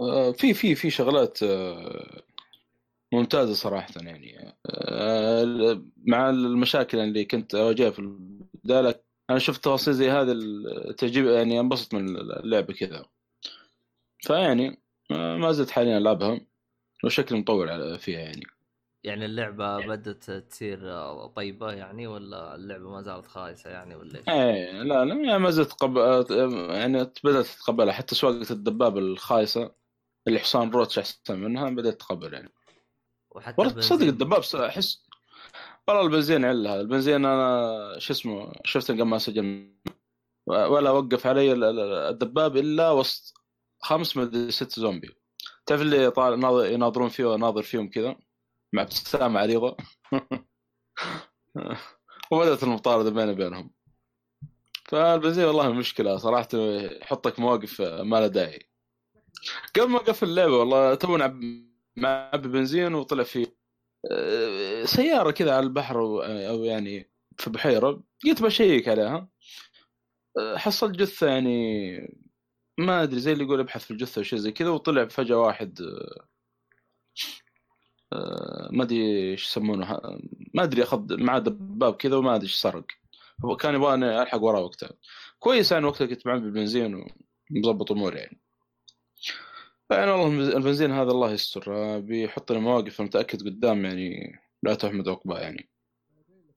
آه، في في في شغلات آه، ممتازة صراحة يعني. آه، مع المشاكل اللي كنت أواجهها في البدايه أنا شفت تفاصيل زي هذه ال- تعجب يعني انبسط من اللعبة كذا. فيعني آه، ما زلت حاليا ألعبها وشكل مطور فيها يعني. يعني اللعبة بدت تصير طيبة يعني ولا اللعبة ما زالت خايسة يعني ولا إيش؟ إيه لا لا يعني ما زلت تقبل يعني بدأت تتقبلها حتى سواقة الدبابة الخايسة اللي حصان روتش أحسن منها بدأت تقبل يعني. وحتى والله تصدق. الدباب احس والله البنزين علها البنزين أنا شو اسمه شفت قبل ما سجل ولا وقف علي ال- ال- الدباب إلا وسط خمس مدري ست زومبي. تعرف اللي ناظر يناظرون فيه وناظر فيهم كذا؟ مع ابتسامة عريضة. وبدأت المطاردة بيني وبينهم. فالبنزين والله مشكلة صراحة. يحطك مواقف ما لها داعي. قبل ما أقفل اللعبة والله تو نعب معبي بنزين وطلع في آه، سيارة كذا على البحر أو أو يعني في بحيرة قلت بشيك عليها. آه، حصلت جثة يعني ما أدري زي اللي يقول ابحث في الجثة وشيء زي كذا وطلع فجأة واحد آه، آه، ما أدري إيش يسمونه ما أدري أخذ معاه دباب كذا وما أدري إيش سرق. كان يبغاني الحق وراه وقتها. كويس يعني وقتها كنت معبي بنزين ومظبط اموري يعني. يعني والله البنزين هذا الله يستر. آه، بيحط لنا مواقف متأكد قدام يعني لا تحمد عقباه يعني.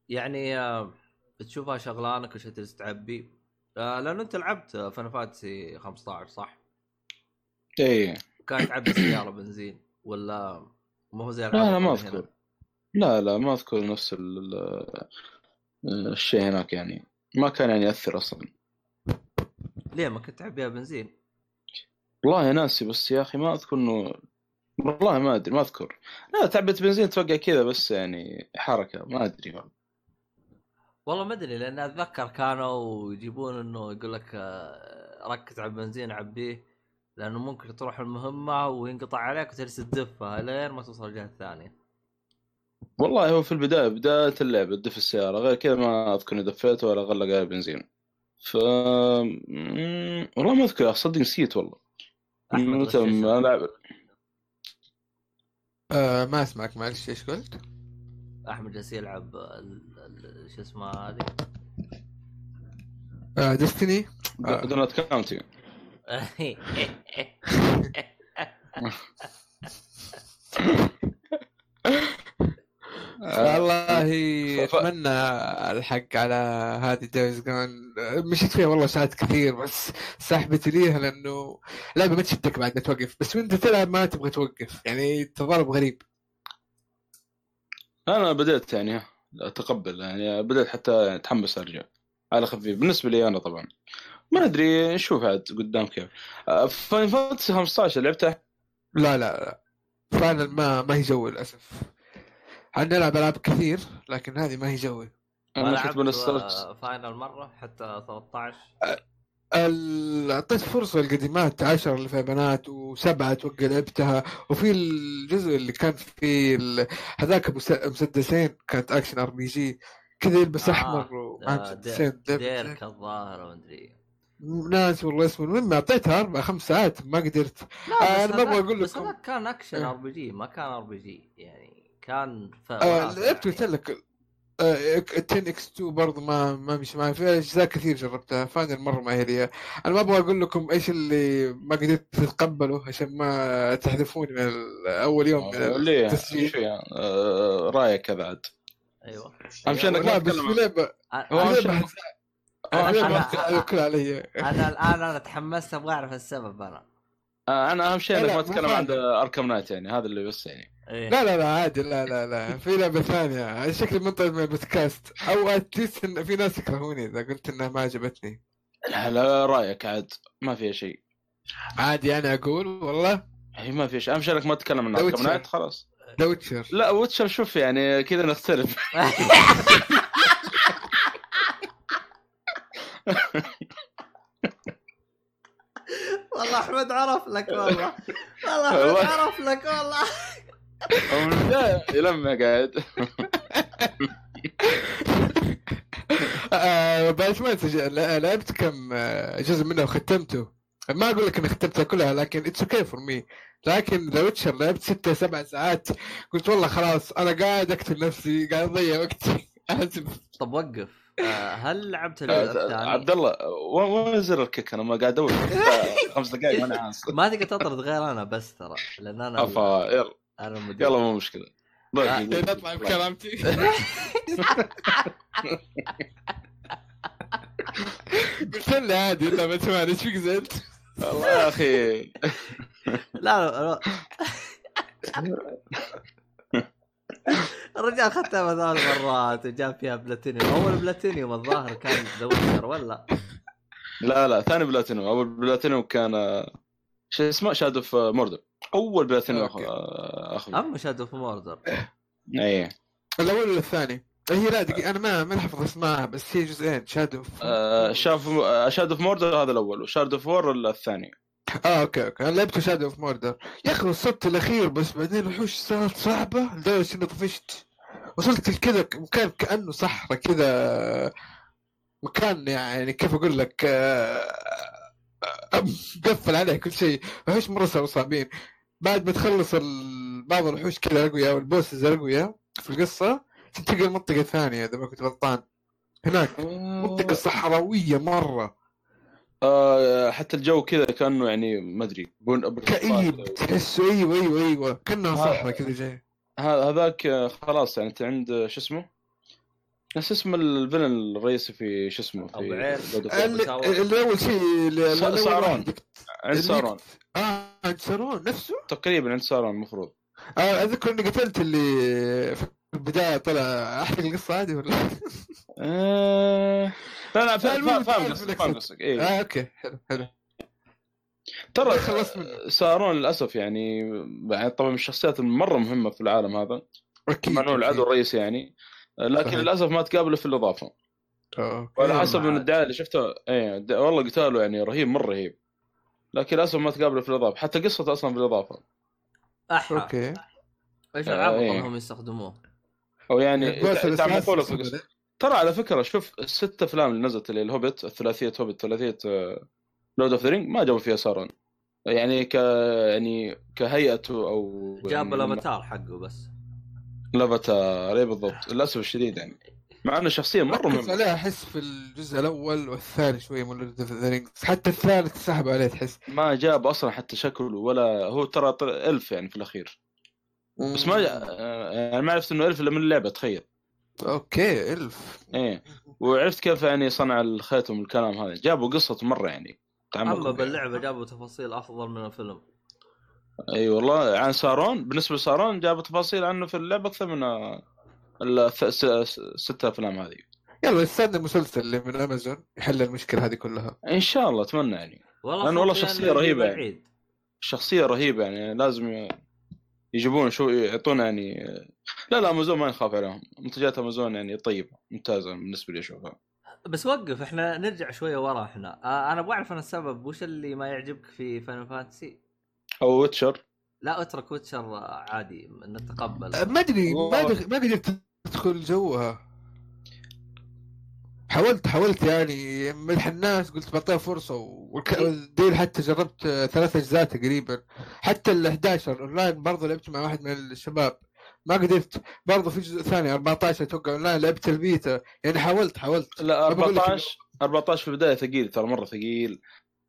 يعني آه، بتشوفها شغلانك وش تجلس تعبي. آه لأنه أنت لعبت فان فانتسي 15 صح؟ إيه. كانت تعبي سيارة بنزين ولا ما هو زي لا لا ما؟ أذكر. لا لا ما أذكر نفس ال- ال- الشيء هناك يعني. ما كان يعني يأثر أصلا. ليه؟ ما كنت تعبيها بنزين؟ والله ناسي بس يا أخي ما أذكر إنه والله ما أدري ما أذكر. لا تعبت بنزين توقع كذا بس يعني حركة ما أدري والله. والله ما أدري لأن أتذكر كانوا يجيبون إنه يقول لك آه، ركز على البنزين عبيه لأنه ممكن تروح المهمة وينقطع عليك وتجلس تدفها لين ما توصل الجهة الثانية. والله هو في البداية بداية اللعبة تدف السيارة غير كذا ما أذكر إني دفيت ولا غلق على البنزين ف والله ما أذكر صدق نسيت والله. ما لعب آه ما أسمعك معلش إيش قلت؟ أحمد جالس يلعب ال- ال- شو اسمه هذه؟ آه Destiny. Don't count it والله ف- أتمنى الحق على هذه Days Gone مشيت فيها والله ساعات كثير بس سحبت ليها لأنه لعبه ما تشدك بعد ما توقف. بس وأنت تلعب ما تبغى توقف يعني تضارب غريب أنا بديت يعني أتقبل يعني بديت حتى أتحمس أرجع. على خفيف. بالنسبة لي أنا طبعا. ما أدري نشوف عاد قدام كيف. Final Fantasy 15 لعبتها؟ لا لا لا. فعلا ما ما هي جوي للأسف. عندنا نلعب ألعاب كثير لكن هذه ما هي جوي. أنا كنت لعبت بنسترت Final مرة حتى 13 ال- أعطيت فرصة للقديمات 10 اللي فيها بنات وسبعة أتوقع لعبتها. وفي الجزء اللي كان ال- هذاك مس- مسدسين كانت action RPG. كذا يلبس آه، أحمر ومعه آه، مسدسين Dirge الظاهر ومدري ناس والله اسمه. المهم أعطيتها أربع خمس ساعات ما قدرت. لا آه، بس أنا ما بقول بس لكم. هذاك كان أكشن إيه. آر بي جي ما كان آر بي جي يعني. كان ف... آه لعبت يعني. قلت لك. آه 10 X 2 برضه ما ما مش معي. في أجزاء كثير جربتها. Final مرة ما هي لي أنا ما أبغى أقول لكم إيش اللي ما قدرت تتقبله عشان ما تحذفوني من أول يوم من ليه؟ التسجيل. إيش فيها آه، رأيك كذا عاد. أيوه. أهم شيء إنك ما تتكلم لعبه هو آه، أنا الان أنا تحمست أبغى أعرف السبب أنا آه، أنا أهم شيء لا، انك لا، ما تتكلم عن. Arkham Knight يعني هذا اللي بس يعني. إيه. لا لا لا عادي لا لا لا. في لعبة ثانية. شكلي منطرد من البودكاست. أو at least إن في ناس يكرهوني إذا قلت إنها ما عجبتني. لا لا رأيك عاد. ما فيها شيء. عادي أنا أقول والله؟ هي ما فيها شيء. أهم شيء إنك ما تتكلم عن Arkham. Knight خلاص. The Witcher لا Witcher شوف يعني كذا نختلف. والله أحمد عرف لك والله. والله أحمد. عرف لك والله. من البداية يلمع قاعد. آه بعد ما تسجل لعبت كم آه، جزء منه وختمته. ما أقول لك إني ختمتها كلها لكن it's okay for me لكن The Witcher لعبت ستة سبع ساعات. قلت والله خلاص أنا قاعد أقتل نفسي قاعد أضيع وقتي. اسف طب وقف. هل لعبت الجزء الثاني؟ عبد الله وين زر ال kick؟ أنا ما قاعد أدور. خمس دقائق ماني عاصر. ما تقدر تطرد غير أنا بس ترى لأن أنا أفا يلا. أنا المدير يلا مو مشكلة. آه. نطلع بكرامتي. قلت لي عادي لا بس ما إيش فيك زعلت والله يا أخي. لا لا الرجال ختمها ثلاث مرات وجاب فيها بلاتينيوم. أول بلاتينيوم الظاهر كان ذا ولا؟ لا لا ثاني بلاتينيوم. أول بلاتينيوم كان آه، شو اسمه؟ Shadow of Mordor أول بلاتينيوم. آه، اخذ أما Shadow of Mordor اي الأول ولا الثاني؟ هي لا دقيقة أنا ما ما نحفظ اسمها بس هي جزئين. شادو شاف شاد اوف موردر هذا الأول و Shadow of War الثاني؟ آه okay okay. أنا لعبت Shadow of Mordor يا أخي وصلت الأخير بس بعدين الوحوش صارت صعبة لدرجة اني طفشت. وصلت لكذا مكان كأنه صحراء كذا مكان يعني كيف أقول لك آه، آه، مقفل عليه كل شيء. وحوش مرة صاروا صعبين. بعد ما تخلص بعض الوحوش كذا اقوياء والبوسز الاقوياء في القصة تنتقل المنطقة الثانية إذا ما كنت غلطان. هناك منطقة صحراوية مرة. آه، حتى الجو كذا كأنه يعني ما أدري كئيب تحسه أيوه أيوه أيوه كأنها آه. صحراء كذا جاي هذاك آه، خلاص يعني انت عند آه، شو اسمه؟ نفس اسم الفيلن الرئيسي في شو اسمه في. اللي اللي أول شيء سارون. عند سارون آه عند سارون نفسه تقريبا عند سارون المفروض آه أذكر إني قتلت اللي في البداية طلع احرق القصة هذه ولا آه... لا لا فاهم قصدك. فاهم قصدك إيه. آه أوكي حلو حلو ترى. سارون للأسف يعني يعني طبعا من الشخصيات المرة مهمة في العالم هذا أكيد مع انه العدو الرئيسي يعني لكن صحيح. للأسف ما تقابله في الإضافة. وعلى حسب. من الدعاية اللي شفته إيه د- والله قتاله يعني رهيب مرة رهيب لكن للأسف ما تقابله في الإضافة حتى قصته أصلا في الإضافة أحا أوكي أيش آه، العبط إيه. انهم يستخدموه أو يعني تعمقوا في القصة. ترى على فكرة شوف الست أفلام اللي نزلت اللي الهوبت الثلاثية هوبت ثلاثية Lord of the Ring ما جابوا فيها سارون. يعني ك يعني كهيئته أو جاب يعني الأفاتار حقه بس. لافاتار اي بالضبط. للأسف الشديد يعني. مع إنه شخصية مرة مهمه عليها احس في الجزء الأول والثاني شوية من Lord of the Rings حتى الثالث سحب عليه تحس. ما جاب أصلا حتى شكله ولا هو ترى طل- elf يعني في الأخير. بس ما يعني ما عرفت إنه elf إلا من اللعبة تخيل. أوكي elf. إيه. وعرفت كيف يعني صنع الخيط والكلام هذا. جابوا قصة مرة يعني. أما فيها. باللعبة جابوا تفاصيل أفضل من الفيلم. أي والله عن سارون بالنسبة لسارون جابوا تفاصيل عنه في اللعبة أكثر من آه، الث- س- س- ست أفلام هذه. يلا استنى المسلسل اللي من أمازون يحل المشكلة هذه كلها. إن شاء الله أتمنى يعني. والله لأنه والله إنه رهيبة يجيب يعني. شخصية رهيبة يعني لازم يجيبون شو يعطونا يعني. لا لا أمازون ما نخاف عليهم. منتجات أمازون يعني طيبة ممتازة بالنسبة لي أشوفها. بس وقف إحنا نرجع شوية ورا إحنا. آه أنا أبغى أعرف أنا السبب وش اللي ما يعجبك في Final Fantasy أو Witcher لا اترك Witcher عادي نتقبل. ما أدري ما ما قدرت ادخل جوها. حاولت حاولت يعني ملح الناس قلت بعطيها فرصة والك- وال deal حتى جربت ثلاث أجزاء تقريبا. حتى ال 11 اونلاين برضه لعبت مع واحد من الشباب. ما قدرت. برضه في جزء ثاني 14 أتوقع أونلاين لعبت البيتا يعني حاولت حاولت. لا ما بقول لك 14 14 في البداية ثقيل ترى مرة ثقيل.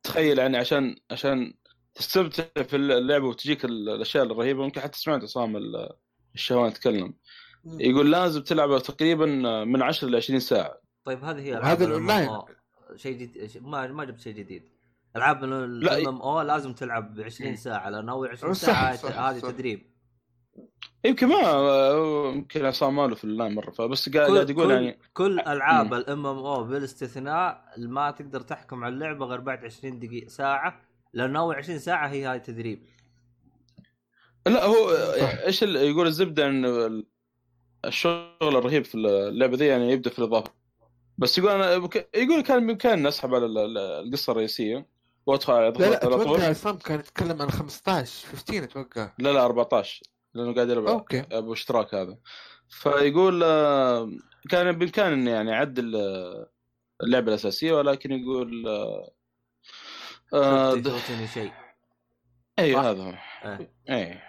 تخيل يعني عشان عشان تستمتع في اللعبة وتجيك ال- الأشياء الرهيبة ممكن حتى سمعت عصام ال- الشهوان يتكلم. يقول لازم تلعبه تقريبا من 10 ل 20 ساعة. طيب هذه هي وهذا ألعاب ال ال online. MMO. شيء جديد ما ما جبت شيء جديد. ألعاب لا، ال MMO لازم تلعب ب 20 ساعة لأن اول 20 صح، ساعة هذه. تدريب. يمكن ما يمكن عصام ماله في اللاين مرة فبس قاعد يقول كل, يعني كل ألعاب. ال MMO بالاستثناء ما تقدر تحكم على اللعبة غير بعد 20 دقيقه ساعة لأن أول 20 ساعة هي هاي تدريب. لا هو. إيش يقول الزبدة انه ال- الشغل الرهيب في اللعبة ذي يعني يبدأ في الإضافة. بس يقول أنا بك- يقول كان بامكاني أسحب على ال- ال- القصة الرئيسية. وأدخل على لا لا أتوقع عصام كان يتكلم عن 15 15 أتوقع. لا لا 14 لأنه قاعد يلعب أوكي. أبو إشتراك هذا. فيقول آه، كان بامكاني اني يعني اعدل آه، اللعبة الأساسية ولكن يقول آه، آه، فوتني شيء. اي صح. هذا هو. إيه. اي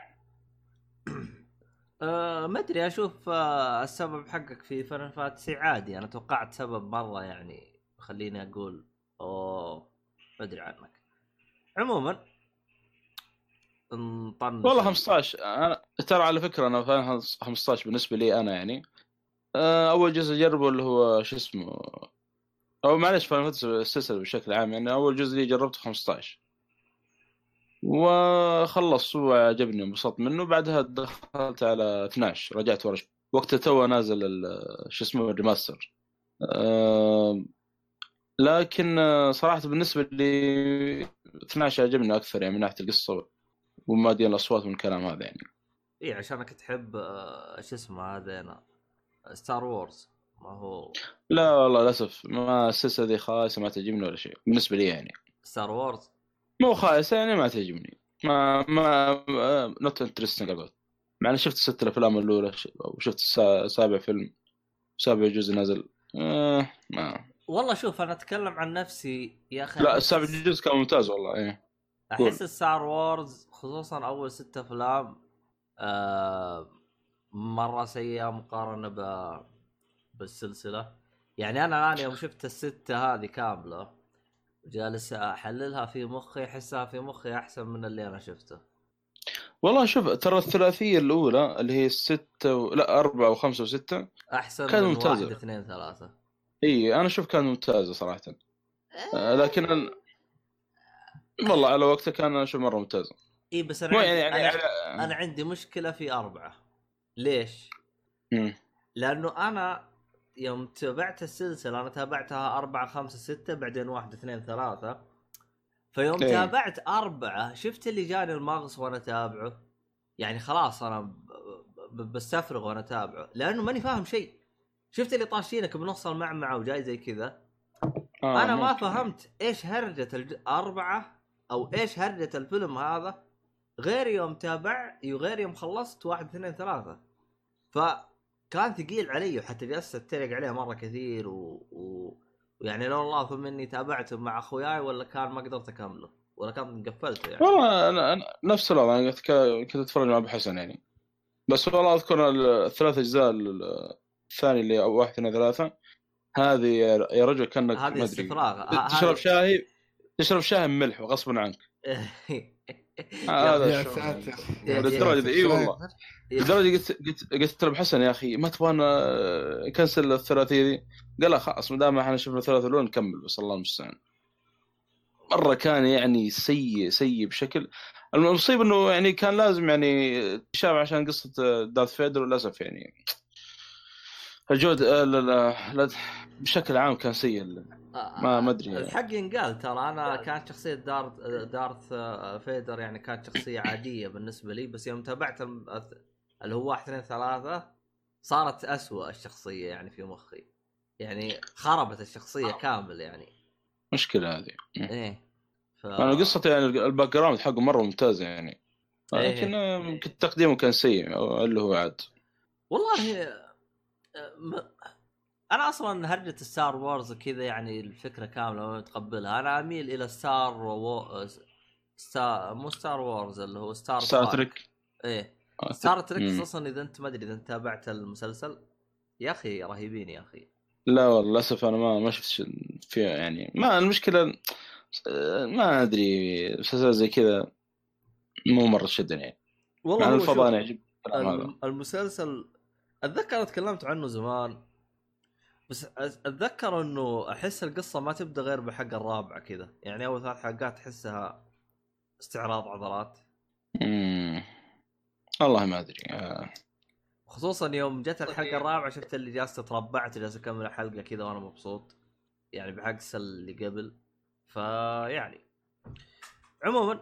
أه ما أدري أشوف أه السبب حقك في فان فانتسي عادي. أنا توقعت سبب مرة يعني خليني أقول أوه ما أدري عنك. عموما نطنش والله 15 أنا ترى على فكرة أنا فاهم 15 بالنسبة لي أنا يعني. آه، أول جزء اجربه اللي هو شو اسمه أو معلش فاهم السلسله بشكل عام يعني أول جزء لي جربته 15 وخلص وعجبني انبسطت منه. بعدها دخلت على 12 رجعت ورا. وقتها تو نازل شو اسمه ال remaster. لكن آه، صراحة بالنسبة لي 12 عجبني أكثر يعني من ناحية القصة وما الأصوات والكلام هذا يعني. اي عشانك تحب أه شو اسمه هذا أنا Star Wars ما هو لا والله للأسف ما السلسلة ذي خايسة ما تعجبني ولا شيء بالنسبة لي يعني. Star Wars مو خايسة يعني ما تعجبني. ما ما not interesting أقول. مع إني شفت الست الأفلام الأولى وشفت سابع فيلم. سابع جزء نزل آه ما. والله شوف أنا أتكلم عن نفسي يا أخي. لا السابع جزء كان ممتاز والله إيه. أحس Star Wars خصوصا أول ست أفلام آه مرة سيئة مقارنة ب بالسلسلة. يعني أنا الآن يوم شفت السته هذه كاملة جالس أحللها في مخي أحسها في مخي أحسن من اللي أنا شفته. والله شوف ترى الثلاثية الأولى اللي هي ستة و... لا أربعة وخمسة وستة أحسن كان من ممتازة. واحد اثنين ثلاثة. إي أنا أشوف كانت ممتازة صراحة. آه لكن ال... والله على وقتها كان أشوف مرة ممتازة. اي بس أنا يعني يعني, أنا, يعني... أنا عندي مشكلة في أربعة ليش؟ مم. لأنه أنا يوم تابعت السلسلة أنا تابعتها أربعة خمسة ستة بعدين واحد اثنين ثلاثة فيوم إيه. تابعت أربعة شفت اللي جاني المغص وأنا تابعه يعني خلاص أنا بستفرغ وأنا تابعه لأنه ماني فاهم شيء شفت اللي طاشينك بنص المعمعة وجاي زي كذا آه أنا ما ممكن. فهمت إيش هرجة الج... أربعة أو إيش هرجة الفيلم هذا غير يوم تابع وغير يوم خلصت واحد اثنين ثلاثة. فكان ثقيل علي وحتى جلست أتريق عليه مرة كثير و... و... ويعني لو الله ثم اني تابعته مع أخوياي ولا كان ما قدرت أكمله ولا كان قفلته يعني. والله أنا أنا نفس الوضع أنا كنت كنت أتفرج مع ابو حسن يعني. بس والله أذكر الثلاث أجزاء ال- الثاني اللي واحد اثنين ثلاثة. هذه يا رجل كأنك هذه استفراغ. تشرب شاي تشرب شاي بملح وغصبا عنك. هذا يا. ساتر. يا للدرجة دي إي والله. لدرجه قلت قلت قلت له بحسن يا أخي ما تبغانا كنسل الثلاثية دي. قال لا خلاص ما دام إحنا شفنا ثلاثة الأولى نكمل بس الله المستعان. مرة كان يعني سيء سيء بشكل. المصيبة إنه يعني كان لازم يعني تشابه عشان قصة دارث فيدر وللاسف يعني. الجودة لا لا لا بشكل عام كان سيء ما- ما أدري. الحق ينقال ترى. أنا كانت شخصية دارث دارث فيدر يعني كانت شخصية عادية بالنسبة لي. بس يوم تابعت اللي هو واحد اثنين ثلاثة صارت أسوأ الشخصية يعني في مخي. يعني خربت الشخصية كامل يعني. مشكلة هذه. إيه. ف... أنا قصة يعني ال background حقه مرة ممتازه يعني. إيه. لكن يمكن تقديمه كان سيء اللي هو عاد. والله آه، م... أنا أصلا هرجة Star Wars كذا يعني الفكرة كاملة ما متقبلها. أنا أميل إلى Star W... Star مو Star Wars اللي هو Star Star. Trek. إيه. Star Trek. خصوصا إذا أنت ما أدري إذا أنت تابعت المسلسل يا أخي رهيبين يا أخي. لا والله للأسف أنا ما ما شفت فيها يعني ما المشكلة ما أدري مسلسل زي كذا مو مرة شدني. يعني والله الفضاء شوف، يعجب الكلام هذا. الم- المسلسل أتذكر تكلمت عنه زمان بس أتذكر إنه أحس القصة ما تبدأ غير بحق الرابعة كذا. يعني أول ثلاث حلقات تحسها استعراض عضلات. مم. والله ما أدري آه. خصوصا يوم جت الحلقة الرابعة شفت اللي جالس تربعت جالس أكمل الحلقة كذا وأنا مبسوط. يعني بعكس اللي قبل. فيعني عموما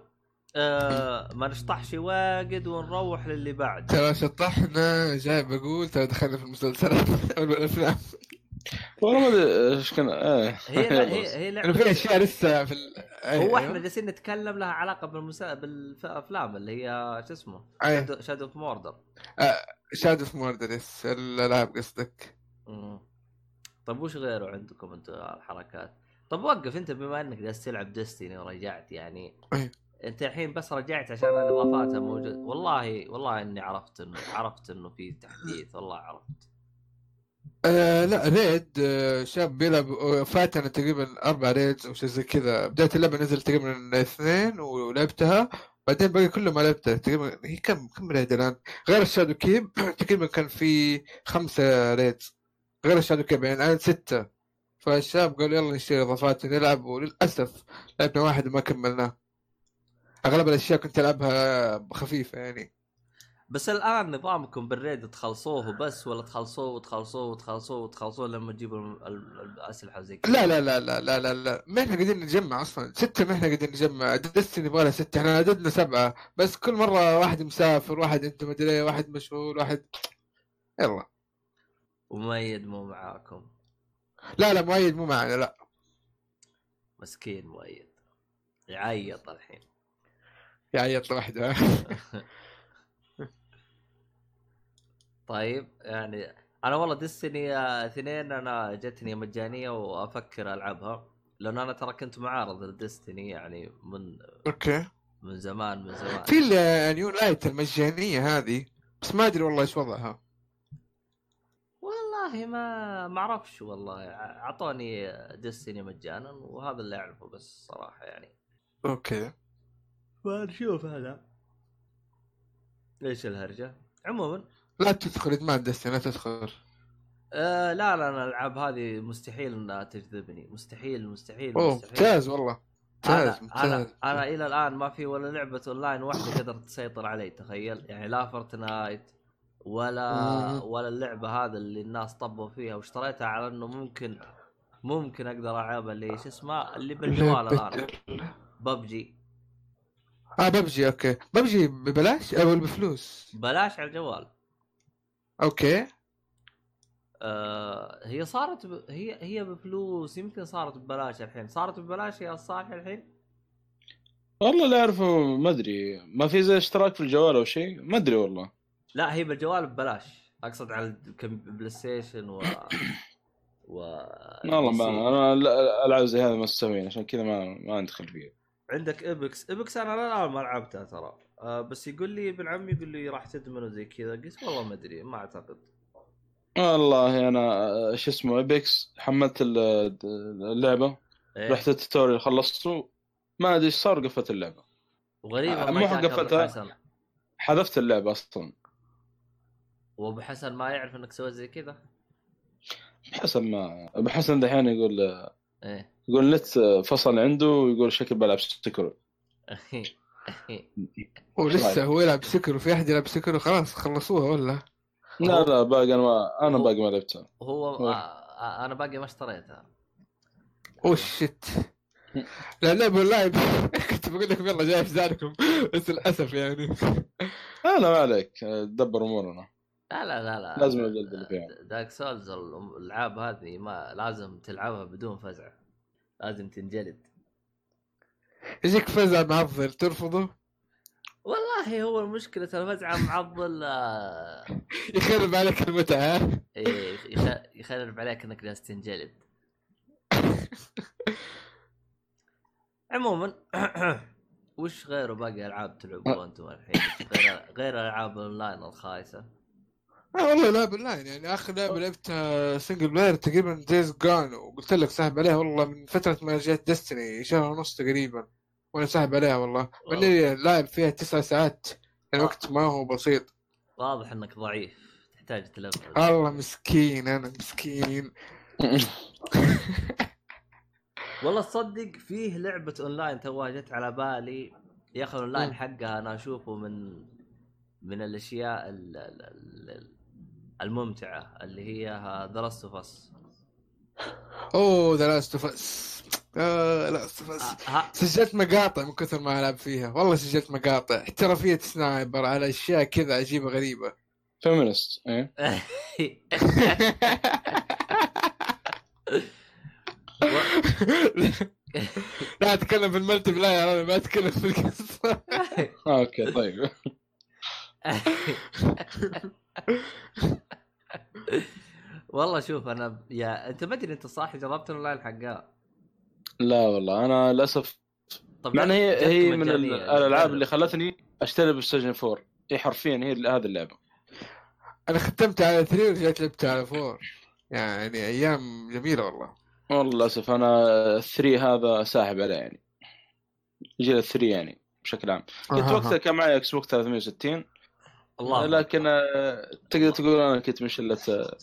آه ما نشطحش واجد ونروح للي بعد. ترى شطحنا جاي بقول ترى دخلنا في المسلسلات أو الأفلام. والله ما أدري إيش كان آه. هي يلا. هي. هي لعبة في أشياء لسه في ال... هو إحنا جالسين نتكلم لها علاقة بالمسا... بالأفلام اللي هي شو اسمه؟ Shadow of Mordor Shadow of Mordors الألعاب قصدك. طيب وش غيره عندكم أنتم الحركات؟ طب وقف أنت بما إنك جالس تلعب Destiny ورجعت يعني. أنت الحين بس رجعت عشان الإضافات موجود والله والله إني عرفت إنه عرفت إنه في تحديث والله عرفت. آه لا raid آه شاب بيلعب آه، فاتنا تقريبا أربع raids أو شيء زي كذا. بداية اللعبة نزل تقريبا اثنين ولعبتها. بعدين باقي كله ما لعبته تقريبا هي كم كم raid الآن؟ غير ال Shadowkeep تقريبا كان في خمسة raids. غير ال Shadowkeep يعني الآن ستة. فالشاب قال يلا نشتري إضافات نلعب وللأسف لعبنا واحد وما كملناه. أغلب الأشياء كنت ألعبها خفيفة يعني. بس الآن نظامكم بال raid تخلصوه بس ولا تخلصوه وتخلصوه وتخلصوه وتخلصوه لما تجيبوا الأسلحة زي كذا؟ لا لا لا لا لا لا لا. ما إحنا قاعدين نجمع أصلا. ستة ما إحنا قاعدين نجمع. Destiny يبغى لها ستة. إحنا عددنا سبعة. بس كل مرة واحد مسافر واحد انت مدري إيه، واحد مشغول واحد. يلا. وميد مو معاكم. لا لا مؤيد مو معنا لا. مسكين مؤيد. يعيط الحين. يعيط لوحده. طيب يعني أنا والله ديستني اثنين أنا جتني مجانية وأفكر ألعبها لأن أنا ترى كنت معارض لديستني يعني من أوكي. من زمان من زمان. في ال New Light المجانية هذه بس ما أدري والله إيش وضعها. والله ما ما أعرفش والله أعطوني Destiny مجانا وهذا اللي أعرفه بس صراحة يعني. أوكي. فنشوف هذا. إيش الهرجة؟ عموما لا تدخل ادمان Destiny لا تدخل. آه لا لا أنا الألعاب هذه مستحيل إنها تجذبني. مستحيل مستحيل أوه مستحيل. ممتاز والله. أنا ممتاز أنا ممتاز. أنا إلى الآن ما في ولا لعبة أونلاين واحدة قدرت تسيطر علي تخيل. يعني لا Fortnite ولا. ولا اللعبة هذا اللي الناس طبوا فيها واشتريتها على إنه ممكن ممكن أقدر العبها اللي شو اسمها اللي بالجوال الآن. ببجي. آه ببجي أوكي. ببجي ببلاش أو بفلوس؟ بلاش على الجوال. أوكي. آه هي صارت ب... هي هي بفلوس يمكن صارت ببلاش الحين. صارت ببلاش يا صالح الحين؟ والله اللي أعرفه ما أدري. ما في زي اشتراك في الجوال أو شيء؟ ما أدري والله. لا هي بالجوال ببلاش. أقصد على الكم- PlayStation و و والله. ما أنا لا- العاب زي هذا ما تستهوين عشان كذا ما ما ندخل فيه. عندك Apex Apex أنا الان ما لعبتها ترى. آه بس يقول لي ابن عمي يقول لي راح تدمن وزي كذا. قلت والله ما أدري ما أعتقد. والله أنا آه، شو اسمه Apex حملت ال- اللعبة. إيه؟ رحت ال tutorial خلصته. ما أدري إيش صار قفلت اللعبة. وغريبه آه، ما مو قفلتها. حسن. حذفت اللعبة أصلا. وابو حسن ما يعرف إنك سويت زي كذا؟ بحسب ما أبو حسن دحين يقول إيه. يقول النت فصل عنده ويقول شكل بلعب Sekiro. ولسه هو يلعب Sekiro وفي أحد يلعب Sekiro وخلاص خلصوها ولا؟ لا لا باقي أنا ما أنا باقي ما لعبتها. هو هو- آه، آه، أنا باقي ما اشتريتها. أوه شيت لا لعبة لاعب كنت بقول لكم يلا جاي في ذلكم بس للأسف يعني. لا لا ما عليك. دبر أمورنا. لا لا لا لا. لازم الجلد اللي فيها. دارك سولز الألعاب هذه ما لازم تلعبها بدون فزع. لازم تنجلد. يجيك فزع معضل ترفضه؟ والله هو المشكلة الفزعة معضل آه، يخرب عليك المتعة يخ- يخرب عليك إنك جالس تنجلد. عموما وش غيره باقي ألعاب تلعبوها أنتم الحين؟ غير غير الالعاب اونلاين الخايسة. آه والله لعبة لاين يعني آخر لعبة لعبتها single player تقريبا Days Gone وقلت لك ساحب عليها والله من فترة ما جت Destiny شهر ونص تقريبا وأنا ساحب عليها والله ماني لاعب فيها تسع ساعات يعني وقت ما هو بسيط. واضح إنك ضعيف تحتاج تلفل. الله مسكين أنا مسكين. والله تصدق فيه لعبة اونلاين توها جت على بالي يا أخي الاونلاين. حقها أنا أشوفه من من الأشياء ال- ال- ال- الممتعة اللي هي The Last of Us أوه The Last of Us The Last of Us سجلت مقاطع من كثر ما ألعب فيها. والله سجلت مقاطع. احترافية sniper على أشياء كذا عجيبة غريبة. فيمنست إيه؟ لا أتكلم في ال multi player أنا ما أتكلم في القصة. أوكي طيب. والله شوف أنا يا أنت ما أدري أنت صح؟ جربت الاونلاين حقها؟ لا والله أنا للأسف طبعا هي هي من الألعاب. اللي خلتني أشتري PlayStation 4 هي حرفيا هي هذه اللعبة. أنا ختمت على 3 ورجعت لعبت على 4 يعني أيام جميلة والله. والله للأسف أنا 3 هذا ساحب عليه يعني. جيل 3 يعني بشكل عام. كنت. وقتها كان معي Xbox 360 الله لكن آه، تقدر تقول أنا كنت من شلة آه،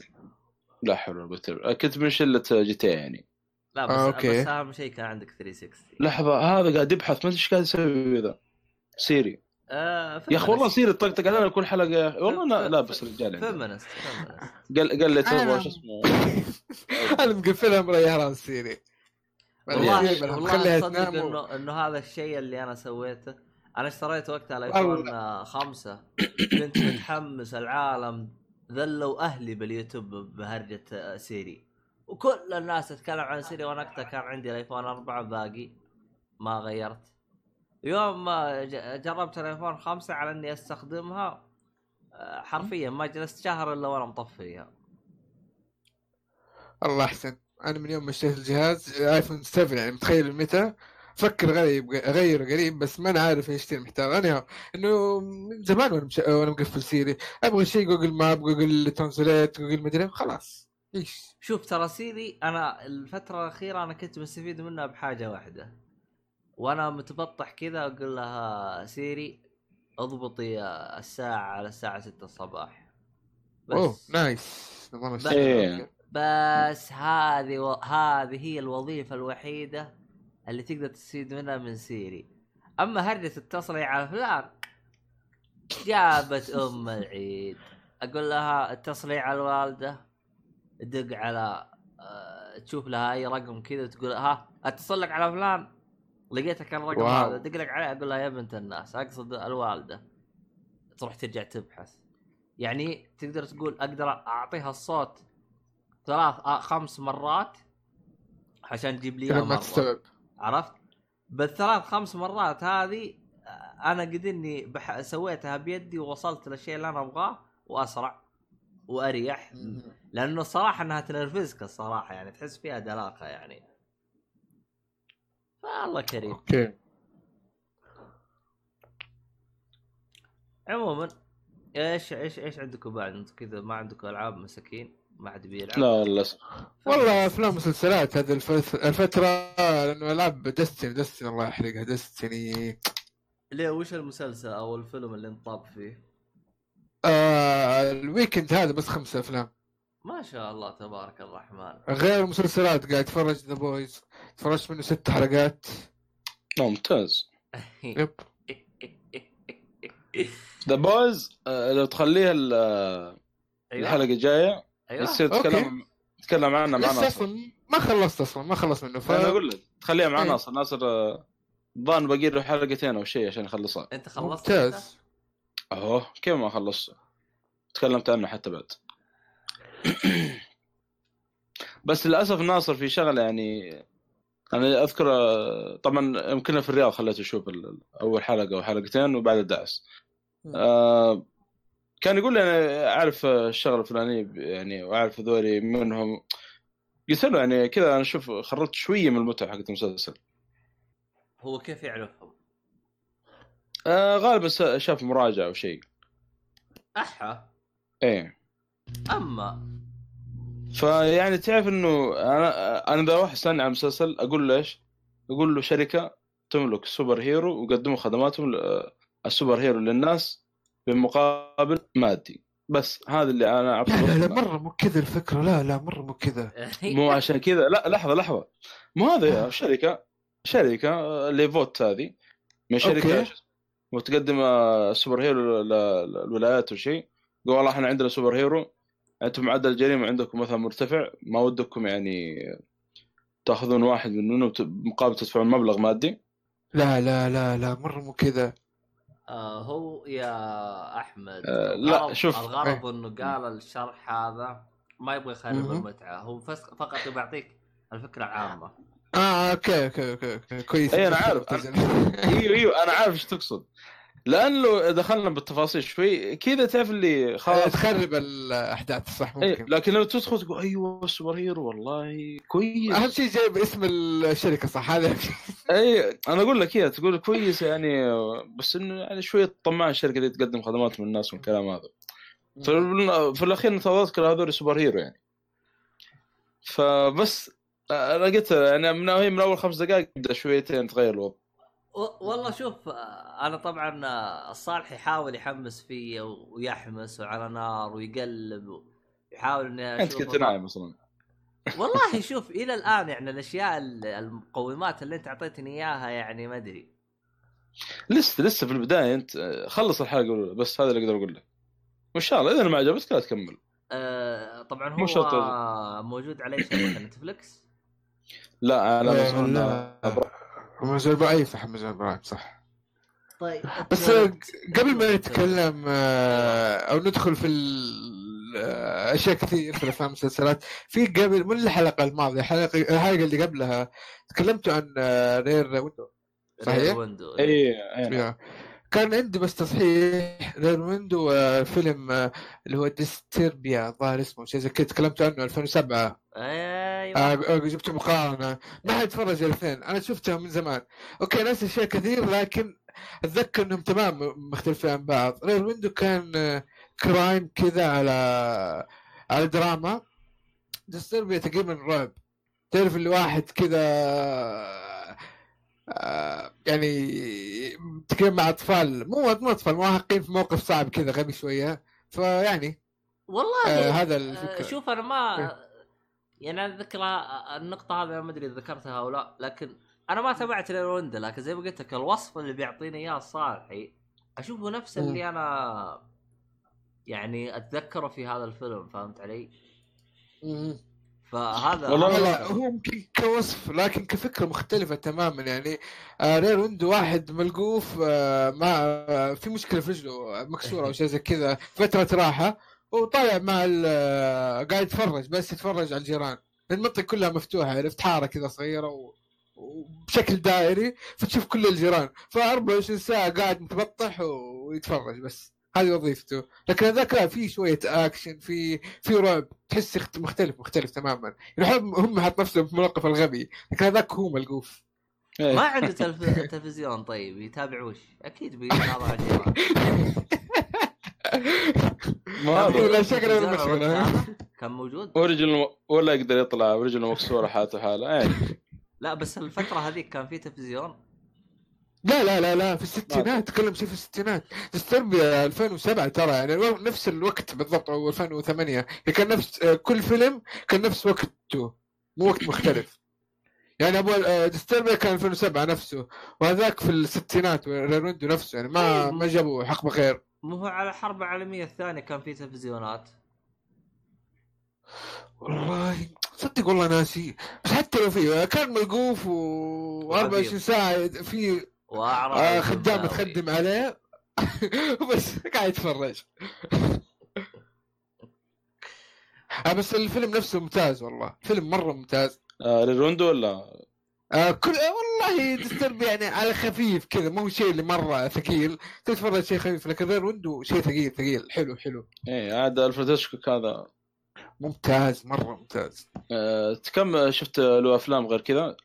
لا حول ولا قوة. كنت من شلة GT يعني. لا بس آه، أوكي. بس أهم شيء كان عندك 360 لحظة هذا قاعد يبحث ما أدري إيش قاعد يسوي ذا Siri. آه يا أخي والله Siri طقطق علينا كل حلقة. يا أخي. والله أنا لابس رجال. فيمنست قال قال لي تبغى شو اسمه. أنا مقفلها مريح راس Siri. والله والله انه إنه هذا الشيء اللي أنا سويته. أنا اشتريت وقتها ال iPhone آه، خمسة. كنت متحمس العالم ذلوا أهلي باليوتيوب بهرجة آه، Siri. وكل الناس تتكلم عن Siri وأنا وقتها كان عندي ال iPhone أربعة باقي. ما غيرت. يوم ما جربت ال iPhone خمسة على إني أستخدمها آه، حرفيا ما جلست شهر إلا وأنا مطفيها الله احسن أنا من يوم ما اشتريت الجهاز iPhone 7 يعني متخيل متى فكر غريب اغير قريب بس ما أنا عارف إيش محتار أنا إنه من زمان وأنا مش... وأنا مقفل Siri. أبغى شيء Google Map Google Translate Google مدري خلاص. إيش؟ شوف ترى Siri أنا الفترة الأخيرة أنا كنت مستفيد منها بحاجة واحدة. وأنا متبطح كذا أقول لها Siri اضبطي الساعة على الساعة 6 الصباح. أوه بس. nice. نظام بس-. بس هذه و... هذه هي الوظيفة الوحيدة اللي تقدر تستفيد منها من سيري. أما هرجة اتصلي على فلان جابت أم العيد. أقول لها اتصلي على الوالدة. دق على آه، تشوف لها أي رقم كذا تقول ها اتصل لك على فلان. لقيتك الرقم واو. هذا. دق لك عليه أقول لها يا بنت الناس أقصد الوالدة. تروح ترجع تبحث. يعني تقدر تقول أقدر أعطيها الصوت ثلاث آه، خمس مرات عشان تجيب لي كذا ما. تستوعب. عرفت؟ بالثلاث خمس مرات هذه آه، أنا قد إني بح... سويتها بيدي ووصلت للشيء اللي أنا أبغاه وأسرع وأريح. لأنه الصراحة إنها تنرفزك الصراحة يعني تحس فيها دلاقة يعني. فالله كريم. أوكي. عموما إيش إيش إيش عندكم بعد؟ أنتم كذا ما عندكم ألعاب مساكين؟ ما حد بيلعب. لا للأسف. والله أفلام مسلسلات هذه الفت- الفترة لأنه ألعاب Destiny Destiny الله يحرقها Destiny ليه وش المسلسل أو الفيلم اللي انت طاب فيه؟ آه ال weekend هذا بس خمسة أفلام. ما شاء الله تبارك الرحمن. غير المسلسلات قاعد أتفرج The Boys تفرجت منه ست حلقات. لا ممتاز. Yep. The Boys لو تخليها ال- آه، الحلقة الجاية أيوه. تتكلم تتكلم عنها مع لسه ناصر أصلا. ما خلصت أصلا ما خلصت منه ف... أنا أقول لك تخليها مع إيه. ناصر ناصر الظاهر باقي له حلقتين أو شيء عشان يخلصها. أنت خلصت ممتاز. اهو كيف ما خلصت؟ تكلمت عنه حتى بعد. بس للأسف ناصر في شغلة يعني أنا أذكر طبعا يمكن في الرياض خليته أشوف ال- أول حلقة أو حلقتين وبعد الدعس آه كان يقول لي أنا أعرف الشغلة الفلانية يعني واعرف هذولي منهم. قلت له يعني كذا أنا أشوف خرجت شوية من المتعة حقت المسلسل. هو كيف يعرفهم؟ آه غالبا شاف مراجعة أو شيء. أحا. إيه. أما. فيعني تعرف إنه أنا أنا إذا واحد سالني عن مسلسل أقول له إيش؟ أقول له شركة تملك super hero ويقدموا خدماتهم ل- ال super hero للناس. بمقابل مادي بس هذا اللي أنا اعرفه لا لا لا مرة مو كذا الفكرة. لا لا مرة مو كذا. مو عشان كذا. لا لحظة لحظة. مو هذا يا شركة. شركة آه، اللي Vought هذه. من شركة okay. وتقدم آه، super hero لل- للولايات وشيء قال والله إحنا عندنا super hero. أنتم معدل الجريمه عندكم مثلا مرتفع. ما ودكم يعني تأخذون واحد منهم مقابل تدفعون مبلغ مادي. لا لا لا لا مرة مو كذا. آه هو يا أحمد آه، لا، الغرض- شوف. الغرض إنه قال الشرح هذا ما يبغى يخرب. المتعة هو فس- فقط يعطيك الفكرة العامة آه okay okay okay, okay. كويس إيه، أنا عارف. إيوه إيوه أنا عارف إيش تقصد لأنه دخلنا بالتفاصيل شوي كذا تعرف اللي خلاص. تخرب الأحداث صح ممكن. لكن لو تدخل تقول أيوه ال super hero والله كويس. أهم شيء جايب اسم الشركة صح؟ هذا. اي أنا أقول لك كذا تقول كويس يعني بس إنه يعني شوية طماع الشركة اللي تقدم خدمات من الناس والكلام هذا. في, الأخير أنت اذكر هذول super hero يعني. فبس أنا قلت يعني من هي من أول خمس دقائق يبدأ شويتين تغير الوضع. والله شوف أنا طبعا الصالح يحاول يحمس فيه ويحمس وعلى نار ويقلب يحاول إني أنت كنت نايم أصلا. والله شوف إلى الآن يعني الأشياء ال- المقومات اللي أنت أعطيتني إياها يعني ما أدري. لسه لسه في البداية أنت خلص الحلقة بس هذا اللي أقدر أقول لك. وان شاء الله إذا ما عجبتك لا تكمل. آه طبعا مو شرط. هو موجود على أي شبكه نتفلكس لا على لا Amazon Prime صح Amazon Prime صح. طيب بس قبل ما نتكلم آه، أو ندخل في ال- آه، أشياء كثير في الأفلام والمسلسلات في قبل من الحلقة الماضية الحلقة الحلقة اللي قبلها تكلمتوا عن آه، Rear Window صحيح؟ Window اي اي yeah. كان عندي بس تصحيح Rear Window آه، فيلم آه، اللي هو Disturbia الظاهر اسمه شيء زي كذا تكلمت عنه 2007 أيوه. آه جبت مقارنة. ما حد تفرج الاثنين أنا شفتها من زمان. okay ناس اشياء كثير لكن أتذكر إنهم تمام مختلفين عن بعض. Rear Window كان آه، crime كذا على على دراما. Disturbia تقريبا رعب. تعرف اللي واحد كذا آه، يعني تقريبا مع أطفال مو مو أطفال مراهقين في موقف صعب كذا غبي شوية. فيعني والله آه هذا آه، الفكرة. شوف أنا ما إيه. يعني أنا اتذكر النقطة هذه ما أدري إذا ذكرتها أو لا لكن أنا ما تابعت الويندو لكن زي ما قلت لك الوصف اللي بيعطيني إياه الصالحي أشوفه نفس. اللي أنا يعني أتذكره في هذا الفيلم فهمت علي؟ فهذا والله لا. هو يمكن كوصف لكن كفكرة مختلفة تماما يعني آه رير عنده واحد ملقوف آه ما آه في مشكلة في رجله مكسورة أو شيء زي كذا فترة راحة وطالع مع ال- قاعد يتفرج بس يتفرج على الجيران. المنطقة كلها مفتوحة عرفت حاره كذا صغيرة و... وبشكل دائري فتشوف كل الجيران. ف 24 ساعة قاعد متبطح و- ويتفرج بس. هذه وظيفته. لكن هذاك لا في شوية اكشن في في رعب. تحس مختلف مختلف تماما. يعني هم هم حط نفسهم في الموقف الغبي. لكن هذاك هو ملقوف. إيه. ما عنده تلف... تلفزيون طيب يتابع وش؟ أكيد بيتابع على الجوال ما شكله هذا؟ كان موجود. original ولا يقدر يطلع original مكسوره حالته حاله لا بس الفترة هذيك كان في تلفزيون. لا لا لا لا في الستينات. تكلم شيء في الستينات. Disturbia 2007 ترى يعني نفس الوقت بالضبط أو 2008 يعني كان نفس آه، كل فيلم كان نفس وقته مو وقت مختلف. يعني أبو Disturbia كان 2007 نفسه وهذاك في الستينات Rear Window نفسه يعني ما ما جابوا حقبه غير مو هو على الحرب العالميه الثانية كان في تلفزيونات. والله صدق والله ناسي. بس حتى لو في كان موقوف و 24 ساعة في آه خدام تخدم عليه. بس قاعد يتفرج. آه بس الفيلم نفسه ممتاز والله. فيلم مرة ممتاز. آه ريروندو ولا؟ آه كل آه والله ديسترب يعني على خفيف كذا مو شيء اللي مرة ثقيل. تتفرج شيء خفيف لكن غير ويندو شيء ثقيل ثقيل. حلو حلو. إيه هذا الفريد هيتشكوك هذا. ممتاز مرة ممتاز. آه كم شفت له أفلام غير كذا؟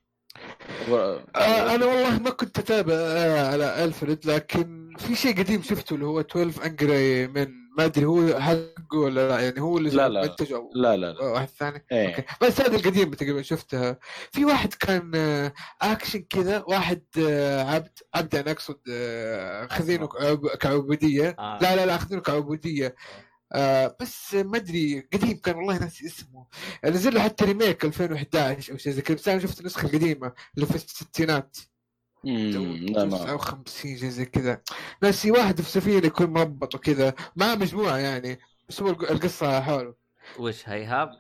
و- آه أنا والله ما كنت أتابع آه على ألفريد لكن في شيء قديم شفته اللي هو 12 انجري من ما أدري هو حقه ولا لا يعني هو اللي لا، لا. منتجه أو لا لا لا. واحد ثاني؟ إيه. بس هذه القديمه تقريبا شفتها في واحد كان آه، اكشن كذا واحد آه، عبد عبد يعني أقصد آه، خذينه كعب- كعبودية. آه. لا لا لا اخذينه كعبودية. آه بس ما أدري قديم كان والله ناسي اسمه. نزل له حتى ريميك 2011 أو شيء زي كذا بس أنا شفت النسخه القديمه اللي في الستينات. 59 شيء زي كذا. ناسي واحد في سفينه يكون مربط وكذا مع مجموعة يعني بس هو الق- القصة حوله وش هيهاب؟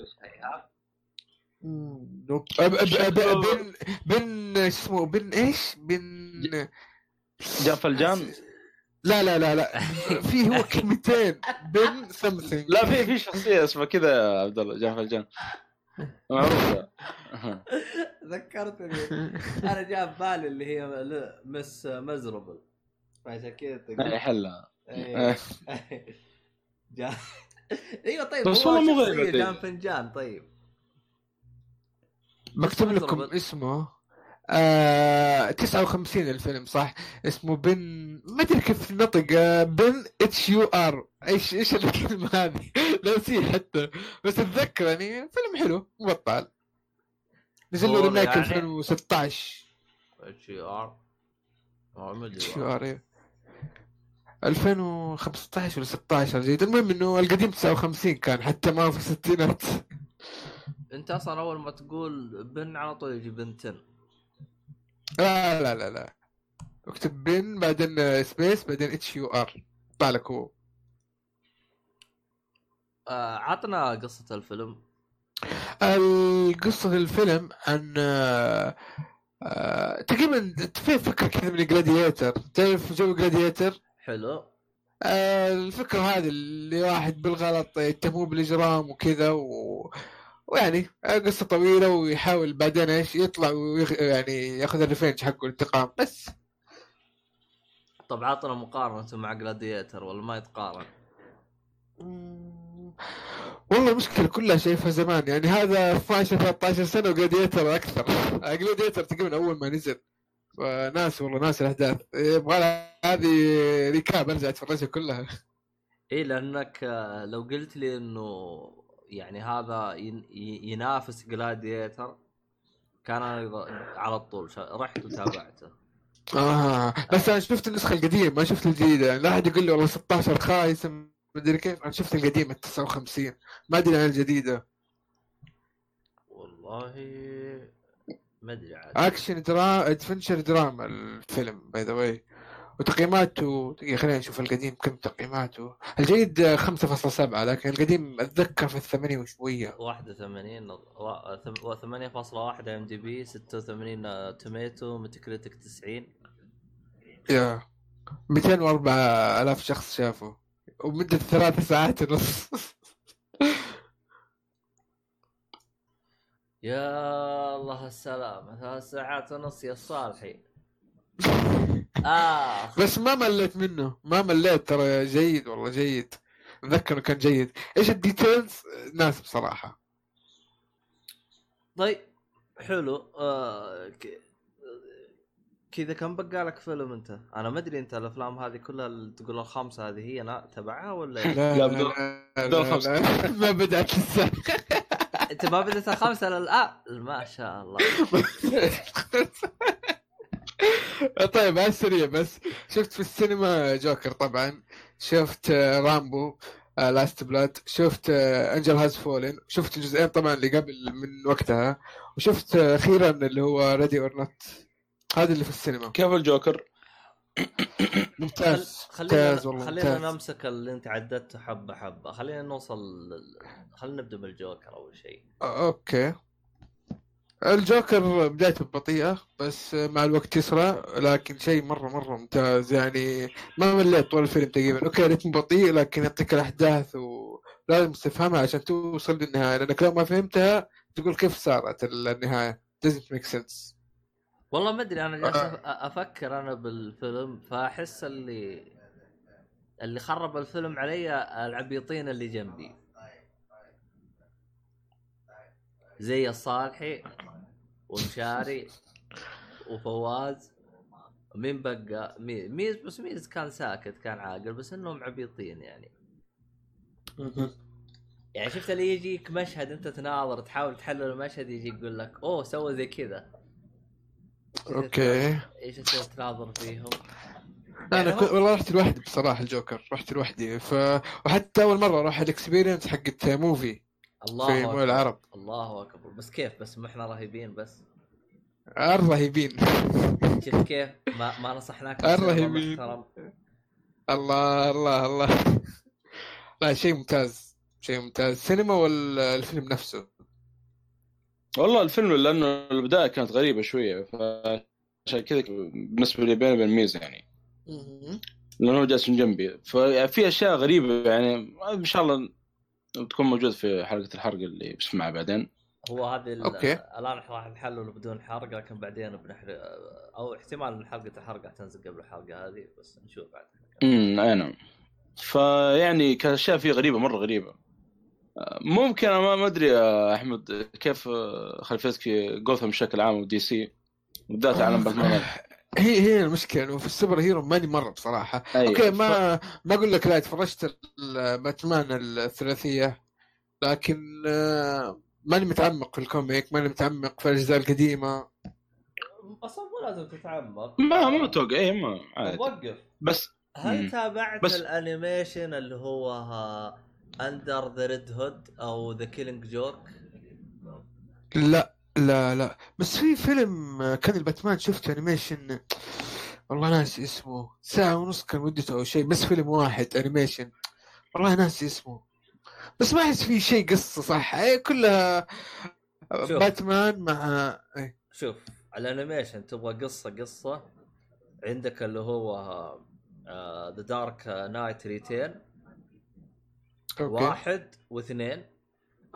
بن بن شو اسمه؟ بن إيش؟ بن جاف الجان؟ لا لا لا لا. في هو كلمتين بن سمثينج لا في في شخصية اسمها كذا يا عبد الله جاف الجان. معروفه ذكرتني. أنا جاء ببالي اللي هي ل- مس مزربل عشان كذا تقول. حلا إيه. إيوه طيب بس والله مو غريبة جان دي. فنجان طيب. مكتوب بس لكم. اسمه. آه 59 الفيلم صح؟ اسمه بن ما أدري كيف النطق آه بن إتش يو آر. إيش إيش الكلمة هذه؟ ناسيه حتى. بس أتذكر يعني فيلم حلو مو بطال نزل له ريميك يعني؟ 2016 إتش اي آر؟ إتش يو آر إيه. 2015 ولا 16 جيد المهم إنه القديم 59 كان حتى ما في الستينات أنت أصلا أول ما تقول Ben على طول يجي Ben 10 لا لا لا لا. اكتب Ben بعدين space بعدين H U R طلع لك هو. آه عطنا قصة الفيلم. القصة الفيلم عن آه، آه، تقريبا في فكرة كذا من Gladiator تعرف جو Gladiator حلو. الفكرة هذه اللي واحد بالغلط يتهموه بالإجرام وكذا و... ويعني قصة طويلة ويحاول بعدين إيش يطلع ويغ... يعني ياخذ الريفنج حقه الانتقام بس. طب عطنا مقارنة مع جلاديتر ولا ما يتقارن. والله المشكلة كلها شايفها زمان يعني هذا 12 13 سنة وجلاديتر أكثر. جلاديتر تقريبا أول ما نزل. فناس والله ناس الأحداث. يبغى هذه ريكاب أرجع أتفرجها كلها. إيه لأنك آه، لو قلت لي إنه يعني هذا ينافس جلاديتر كان أنا على طول رحت وتابعته. آه بس أنا شفت النسخة القديمة ما شفت الجديدة. يعني لا أحد يقول لي والله 16 خايس مدري كيف. أنا شفت القديمة 59 ما أدري عن الجديدة. والله ما أدري عاد. أكشن درا adventure دراما الفيلم by the way وتقييماته خلينا نشوف القديم كم تقييماته. الجديد آه، 5.7 لكن القديم أتذكر في الثمانية وشوية. 81 و- ثم- و 8.1 IMDb 86 Tomato Metacritic 90 yeah 204 آلاف شخص شافه. ومدة ثلاث ساعات ونص. يا الله السلامة ثلاث ساعات ونص يا صالحي. آه بس ما مليت منه. ما مليت ترى. جيد والله جيد. أتذكر كان جيد. إيش ال details؟ ناس بصراحة. طيب حلو. آه ك... كذا كم بقى لك فيلم أنت؟ أنا ما أدري أنت الأفلام هذه كلها اللي تقول الخمسة هذه هي نا- تبعها ولا؟ لا لا، لا, بدون-. لا ما بدأت لسه. أنت ما بديت الخمسة للان ما شاء الله. طيب على السريع بس. شفت في السينما جوكر طبعا شفت آه، Rambo Last Blood شفت Angel Has Fallen شفت الجزئين طبعا اللي قبل من وقتها وشفت آه، أخيرا اللي هو Ready or Not هذا اللي في السينما. كيف الجوكر؟ ممتاز خلينا ممتاز والله خلينا نمسك اللي انت عددته حبة حبة. خلينا نوصل خلينا نبدأ بالجوكر أول شيء. آه، أوكي. الجوكر بدايته بطيئة بس مع الوقت يسرع لكن شيء مرة مرة ممتاز. يعني ما مليت طول الفيلم تقريبا. أوكي رتم بطيء لكن يعطيك الأحداث ولازم تفهمها عشان توصل للنهاية. لانك لو ما فهمتها تقول كيف صارت النهاية. Doesn't make sense. والله ما أدري أنا جالس آه. أفكر أنا بالفيلم فأحس اللي اللي خرب الفيلم علي العبيطين اللي جنبي. زي الصالحي. ومشاري وفواز. مين بقى؟ مي- ميز بس ميز كان ساكت كان عاقل بس إنهم عبيطين يعني. يعني شفت اللي يجيك مشهد أنت تناظر تحاول تحلل المشهد يجي يقول لك أوه سوى زي كذا. أوكي. إيش تصير تناظر فيهم؟ أنا يعني كنت هو- والله رحت لوحدي بصراحة الجوكر رحت لوحدي. ف... وحتى أول مرة أروح ال experience حقت موفي. الله في. مول العرب. الله أكبر. بس كيف؟ بس ما إحنا رهيبين بس. الرهيبين. شفت كيف؟ ما ما نصحناك الرهيبين. الله الله الله. لا شيء ممتاز. شيء ممتاز. سينما ولا الفيلم نفسه. والله الفيلم لأنه البداية كانت غريبة شوية فعشان كذا بالنسبة لي بيني وبين ميزة يعني. لأنه هو جالس من جنبي. ففي أشياء غريبة يعني إن شاء الله بتكون موجود في حلقة الحرق اللي بسمعها بعدين. هو هذه أوكي. الآن راح نحلل بدون حرق لكن بعدين بنحرق أو احتمال إن حلقة الحرق راح تنزل قبل الحلقة هذه بس نشوف بعد. امم أي نعم. فيعني كان اشياء فيه غريبة مرة غريبة. ممكن أنا ما ما أدري يا أحمد كيف خلفيتك في جوثام بشكل عام ودي سي بالذات عالم باتمان هي هي المشكلة انه في ال super hero ماني مرة بصراحة أيوة. أوكي ما ما أقول لك لا تفرجت باتمان الثلاثية لكن آه، ماني متعمق في ال comic ماني متعمق في الأجزاء القديمة أصلا مو لازم تتعمق ما ما أتوقع اي ما عادي وقف بس هل. تابعت بس- ال animation اللي هو Under the Red Hood أو The Killing Joke؟ لا لا لا. بس في فيلم آه، كان الباتمان شفته animation والله ناسي اسمه. ساعة ونص كان مدته أو شيء بس فيلم واحد animation والله ناسي اسمه. بس ما أحس في شيء قصة صح. هي كلها شوف. باتمان مع إيه. شوف ال animation تبغى قصة قصة. عندك اللي هو The Dark Knight أوكي. واحد واثنين.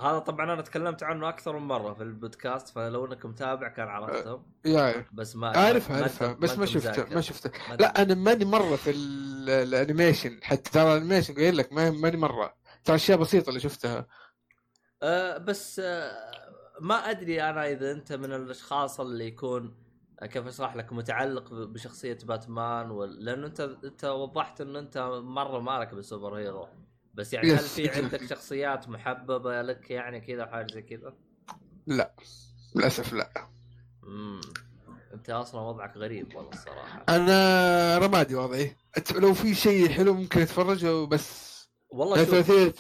هذا طبعا أنا تكلمت عنه أكثر من مرة في البودكاست فلو إنك متابع كان عرفتهم يا بس ما عارفها أنت- بس ما شفته. ما شفته. لا أنا ماني مرة في ال- ال animation. حتى ترى الأنيميشن قايل لك ما- ماني مرة. ترى أشياء بسيطة اللي شفتها. أه بس أه ما أدري أنا إذا أنت من الأشخاص اللي يكون آه، كيف أشرح لك متعلق بشخصية باتمان لأنه أنت أنت وضحت انه أنت مرة مالك بالسوبر هيرو. بس يعني هل في. عندك شخصيات محببة لك يعني كذا حاجة زي كذا؟ لا. للأسف لا. امم أنت أصلا وضعك غريب والله الصراحة. أنا رمادي وضعي. لو في شيء حلو ممكن أتفرجه بس والله شوف. الثلاثيه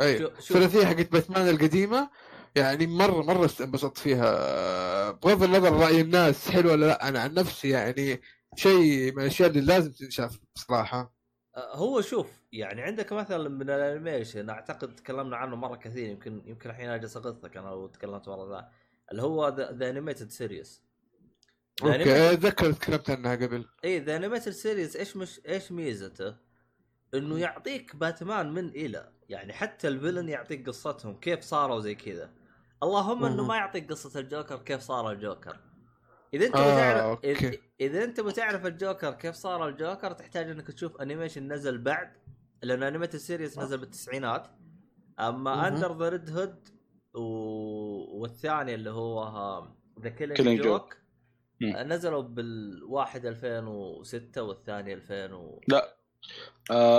أي. الثلاثيه حقت باتمان القديمة. يعني مره مرة انبسطت فيها. بغض النظر رأي الناس حلو ولا لا أنا عن نفسي يعني شيء من الأشياء اللي لازم تنشاف بصراحه هو شوف يعني عندك مثلا من ال animation أعتقد تكلمنا عنه مرة كثير يمكن يمكن الحين أجلس أغثك أنا لو تكلمت مرة ذا اللي هو The Animated Series أوكي أتذكر تكلمت عنها قبل. إي The Animated Series إيش مش إيش ميزته؟ إنه يعطيك باتمان من إلى يعني حتى ال villain يعطيك قصتهم كيف صاروا زي كذا. اللهم إنه. ما يعطيك قصة الجوكر كيف صار الجوكر. إذا أنت آه، بتعرف أوكي. إذ- إذا أنت بتعرف الجوكر كيف صار الجوكر تحتاج إنك تشوف animation نزل بعد لأن Animated Series نزل بالتسعينات أما. Under the Red Hood و... والثاني اللي هو The Killing. Joke. آه، نزلوا بالواحد 2006 والثاني 2000 و...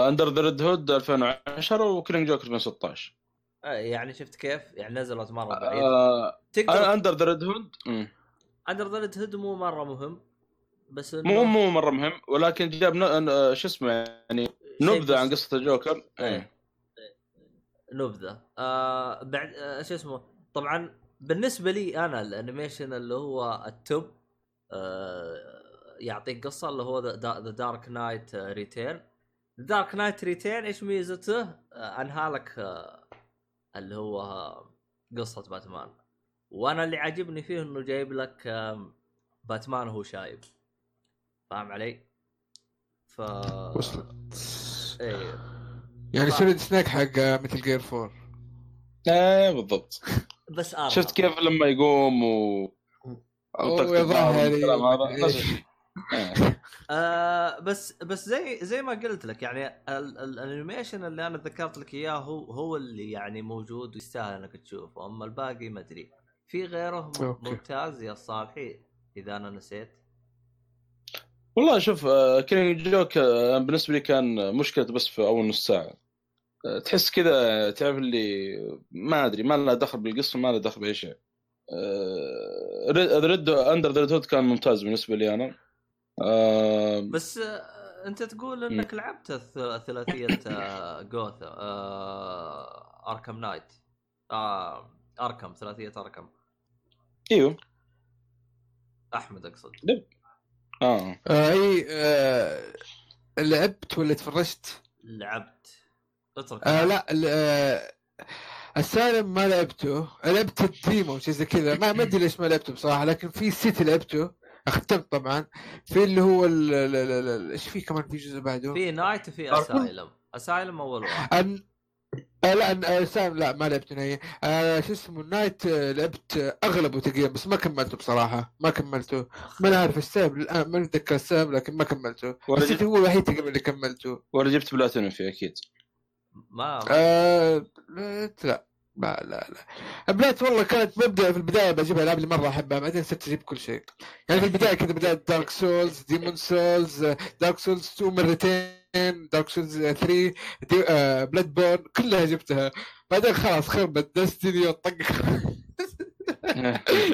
Under the Red Hood 2010 و Killing Joke 2016 آه، يعني شفت كيف؟ يعني نزلت مرة بعيد آه تقدر Under the Red Hood Under the Hood مو مرة مهم بس إنه مو مو مرة مهم ولكن جاب ن- آه، شو اسمه يعني نبذة عن قصة الجوكر إيه. إيه. نبذة آه بعد آه شو اسمه طبعا بالنسبة لي أنا ال animation اللي هو ال top آه يعطيك قصة اللي هو The Dark Knight Return Dark Knight Return إيش ميزته؟ آه انهى لك آه اللي هو قصة باتمان وأنا اللي عاجبني فيه انه جايب لك باتمان وهو شايب. فاهم علي؟ ف وصلت إيه. يعني Solid Snake حق Metal Gear 4 إيه بالضبط. بس ارهب شفت كيف لما يقوم و إيش. إيه. آه بس بس زي زي ما قلت لك يعني ال- ال- ال animation اللي أنا ذكرت لك إياه هو هو اللي يعني موجود ويستاهل إنك تشوفه. أما الباقي ما أدري. في غيره. ممتاز يا صالحي إذا أنا نسيت. والله شوف آه، Killing Joke آه، بالنسبة لي كان مشكلة بس في أول نص ساعة. آه، تحس كذا تعرف اللي ما أدري ما له دخل بالقصة ما له دخل بأي شيء. Red Under the Hood كان ممتاز بالنسبة لي أنا. بس أنت تقول إنك لعبت ثلاثية Goth آه Arkham Knight Arkham ثلاثية Arkham إيوه. أحمد أقصد. آه. آه إي آه لعبت ولا تفرجت؟ لعبت. اترك آه لا ال- آه ال Asylum ما لعبته. لعبت ال demo شيء زي كذا. ما ما أدري ليش ما لعبته بصراحة لكن في City لعبته. أختمت طبعا. في اللي هو ال- ال- ال- ال- إيش في كمان في جزء بعده؟ في Knight وفي؟ Asylum. Asylum أول واحد. آه لا. آه Asylum لا ما لعبته نهائيا. آه شو اسمه Knight لعبت اغلبه تقريبا بس ما كملته بصراحة ما كملته. ما عارف السبب الآن ما أتذكر السبب لكن ما كملته. ولا جبت هو الوحيد تقريبا اللي كملته. ولا جبت بلاتينيوم فيه أكيد. ما آه لا لا لا لا. Plat والله كانت مبدأ في البداية بجيب ألعاب اللي مرة أحبها بعدين صرت أجيب كل شيء. يعني في البداية كذا بدأت Dark Souls Demon's Souls Dark Souls 2 مرتين. Dark Souls 3 دي آه Bloodborne كلها جبتها. بعدين خلاص خربت. Destiny وطق.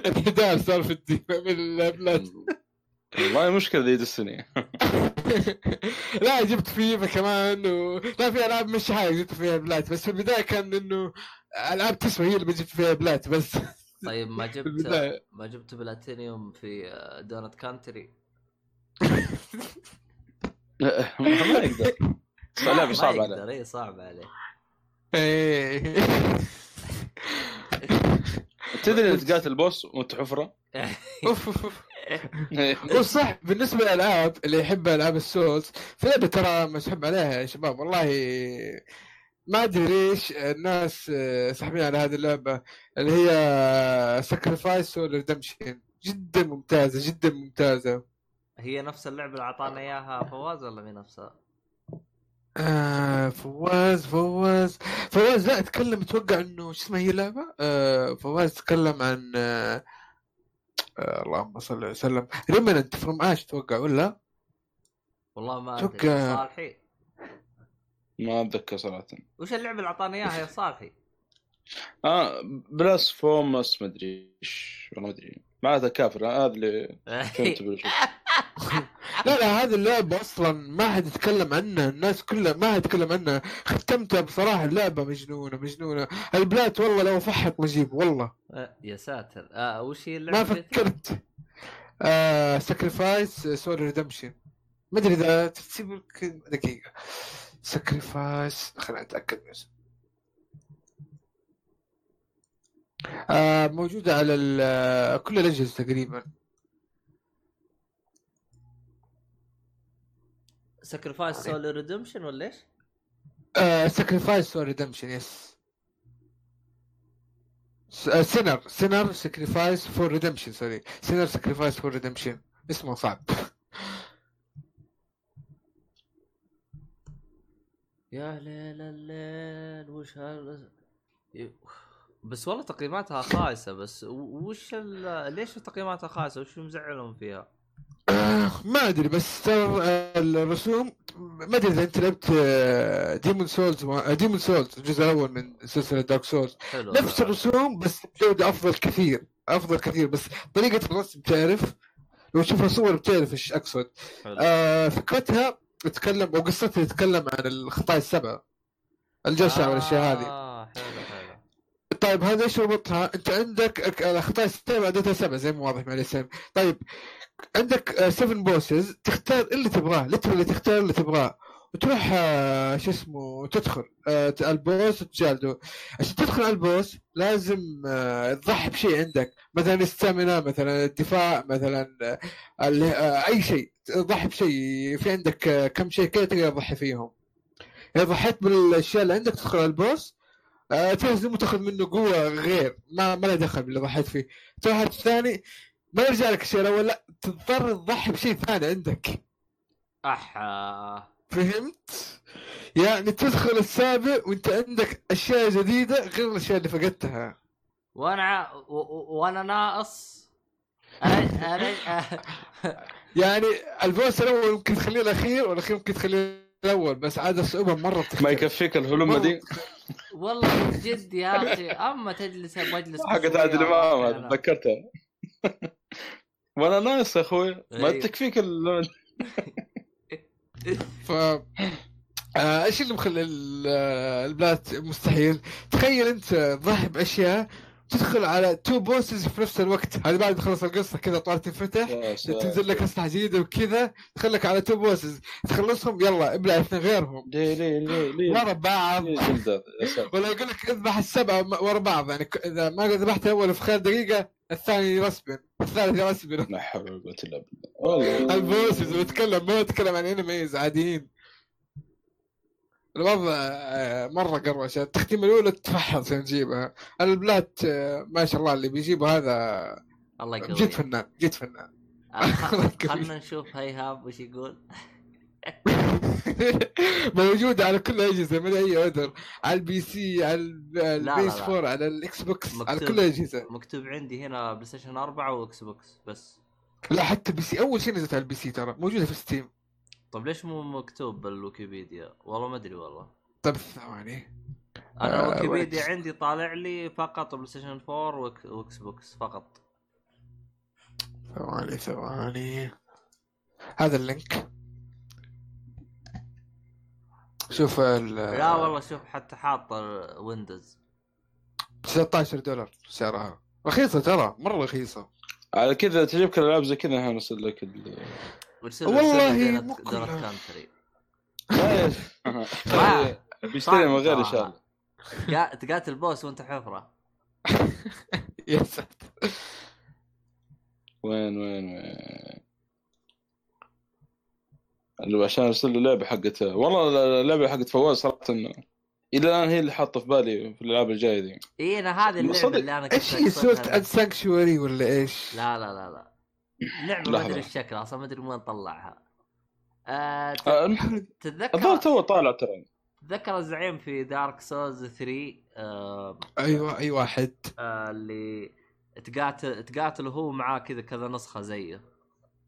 انحدار صار في الدي من البلاد والله مشكلة ذي Destiny لا جبت فيفا كمان و... لا في ألعاب مش حاجة جبت فيها Plat بس في البداية كان إنه ألعاب تسوى هي اللي بجيب فيها Plat بس. طيب ما جبت ما جبت بلاتينيوم في آه، Donkey Country ما يقدر. لعبه صعبه يقدر عليه. اي صعب عليه. إيه. تدري انك تقاتل ال boss وانت حفره أوف أوف، أوف. هو صح. بالنسبة للألعاب اللي يحب ألعاب ال Souls في لعبة ترى مسحب عليها يا شباب والله ما أدري ليش الناس ساحبين على هذه اللعبة اللي هي Sacrifice Redemption جدا ممتازة جدا ممتازة. هي نفس اللعبة اللي اعطانا إياها فواز ولا مهي نفسها؟ آه فواز فواز فواز لا أتكلم أتوقع إنه شو اسمها هي اللعبة؟ آه فواز تكلم عن آه آه اللهم صل وسلم. Remnant From Ash أتوقع ولا؟ والله ما أدري. توقع- صالحي. ما أتذكر صراحة. وش اللعبة اللي اعطانا إياها يا صالحي؟ آه Blasphemous ما أدري إيش والله ما أدري. معناتها كافر هذا اللي فهمت. لا لا هذه اللعبة أصلا ما حد يتكلم عنها الناس كلها ما حد يتكلم عنها. ختمتها بصراحة اللعبة مجنونة مجنونة. ال Plat والله لو فحك مجيب والله. آه، يا ساتر. آه وش هي ما اللعبه؟ فكرت. آه Sacrifice sorry Redemption ما أدري إذا تسيب لك دقيقة. Sacrifice خليني أتأكد. بس آه موجودة على ال- كل الأجهزة تقريبا. Sacrifice Soul Redemption ولا إيش؟ Sacrifice for Redemption yes Sinner Sinner Sacrifice for Redemption sorry Sinner Sacrifice for Redemption اسمه صعب يا ليل الليل وش هذا؟ ي- بس والله تقييماتها خايسة بس وش ال- ليش تقييماتها خايسة وش مزعلهم فيها؟ آه، ما أدري بس ترى الرسوم ما أدري إذا أنت لعبت Demon's Souls Demon's Souls الجزء الأول من سلسلة Dark Souls حلو نفس الرسوم بس بجودة أفضل كثير أفضل كثير بس طريقة الرسم تعرف لو تشوف الصور بتعرف إيش أقصد. آه فكرتها تتكلم وقصتها تتكلم عن الخطايا السبعه الجشع والاشياء هذه. حلو حلو. طيب هذا إيش ربطها؟ أنت عندك الاخطاء السبعه عددها سبعه زي ما واضح مع الاسم طيب عندك 7 بوسز تختار اللي تبغاه اللي تختار اللي تبغاه. وتروح آه، شو اسمه تدخل آه، البوس وتجالده عشان تدخل البوس لازم آه، تضحي بشيء عندك. مثلا الستامينا مثلا الدفاع مثلا آه، آه، أي شيء. تضحي بشيء. في عندك آه، كم شيء كذا تقدر تضحي فيهم. إذا ضحيت بالأشياء اللي عندك تدخل على البوس. آه، تهزم وتاخذ منه قوة غير. ما ما له دخل باللي ضحيت فيه. تروح الثاني. ما يرجع لك الشيء الأول لا تضطر تضحي بشيء ثاني عندك. اح آه. فهمت؟ يعني تدخل السابع وأنت عندك أشياء جديدة غير الأشياء اللي فقدتها. وأنا و- و- وأنا ناقص. يعني البوس الأول ممكن تخليه الأخير والأخير ممكن تخليه الأول بس عاد الصعوبة مرة بتختلف. ما يكفيك الهلومه دي؟ والله جد يا أخي أما تجلس حقت شوية عادل امام أروح وأنا ناقص يا أخوي. ما. تكفيك ال- ف آه، إيش اللي مخلي آه، ال Plat مستحيل؟ تخيل أنت تضحي باشياء تدخل على two bosses في نفس الوقت. هذا بعد ما تخلص القصة كذا طوال تنفتح. تنزل لك اسلحه جديده وكذا تخلك على two bosses تخلصهم يلا ابلع اثنين غيرهم. ليه ليه ليه ليه؟ ورا بعض. ولا يقول لك اذبح السبعة ورا بعض. يعني إذا ما ذبحت الأول في خلال دقيقة الثاني يرسبن الثالث يرسبن لا حول ولا قوة إلا بالله. والله. بتكلم ما بتكلم عن انميز عاديين. الوضع آه، مرة قروشه التختيمه الأولى تفحص عشان نجيبها البلات آه، ما شاء الله اللي بيجيبه هذا الله جد يقويك فنان جد فنان. آه، خ- خلنا نشوف هيهاب وش يقول. موجودة على كل الأجهزة من أي أودر على ال PC على البيس لا. 4 على ال Xbox على. كل الأجهزة مكتوب عندي هنا PlayStation 4 و Xbox بس لا حتى PC أول شيء نزلت على ال PC ترى موجودة في Steam طيب ليش مو مكتوب بالويكيبيديا؟ والله ما أدري والله طيب ثواني أنا آه، الويكيبيديا وقت. عندي طالع لي فقط PlayStation 4 وإك- و Xbox فقط ثواني ثواني هذا ال link شوف ال لا والله شوف حتى حاط Windows 19 دولار سعرها. رخيصة ترى مرة رخيصة. على كذا تعجبك الألعاب زي كذا هنرسل لك ال- والله مو كلها. بيشتري من غير ان شاء الله تقاتل boss وانت حفرة. يا ساتر. وين وين وين؟ عشان ارسل له لعبة حقت والله اللعبه حقت فواز صراحة إنه إلى الآن هي اللي حاطة في بالي في الألعاب الجاية دي إي أنا هذه اللعبة صدق. اللي أنا كنت إيش هي. and Sanctuary ولا إيش؟ لا لا لا لا لعبة ما. أدري الشكل أصلا ما أدري من وين طلعها آه آه، الظاهر تتذكر تو طالع ترى تتذكر الزعيم في Dark Souls 3 آه أيوه اي واحد آه اللي تقاتل تقاتل هو معاه كذا كذا نسخة زيه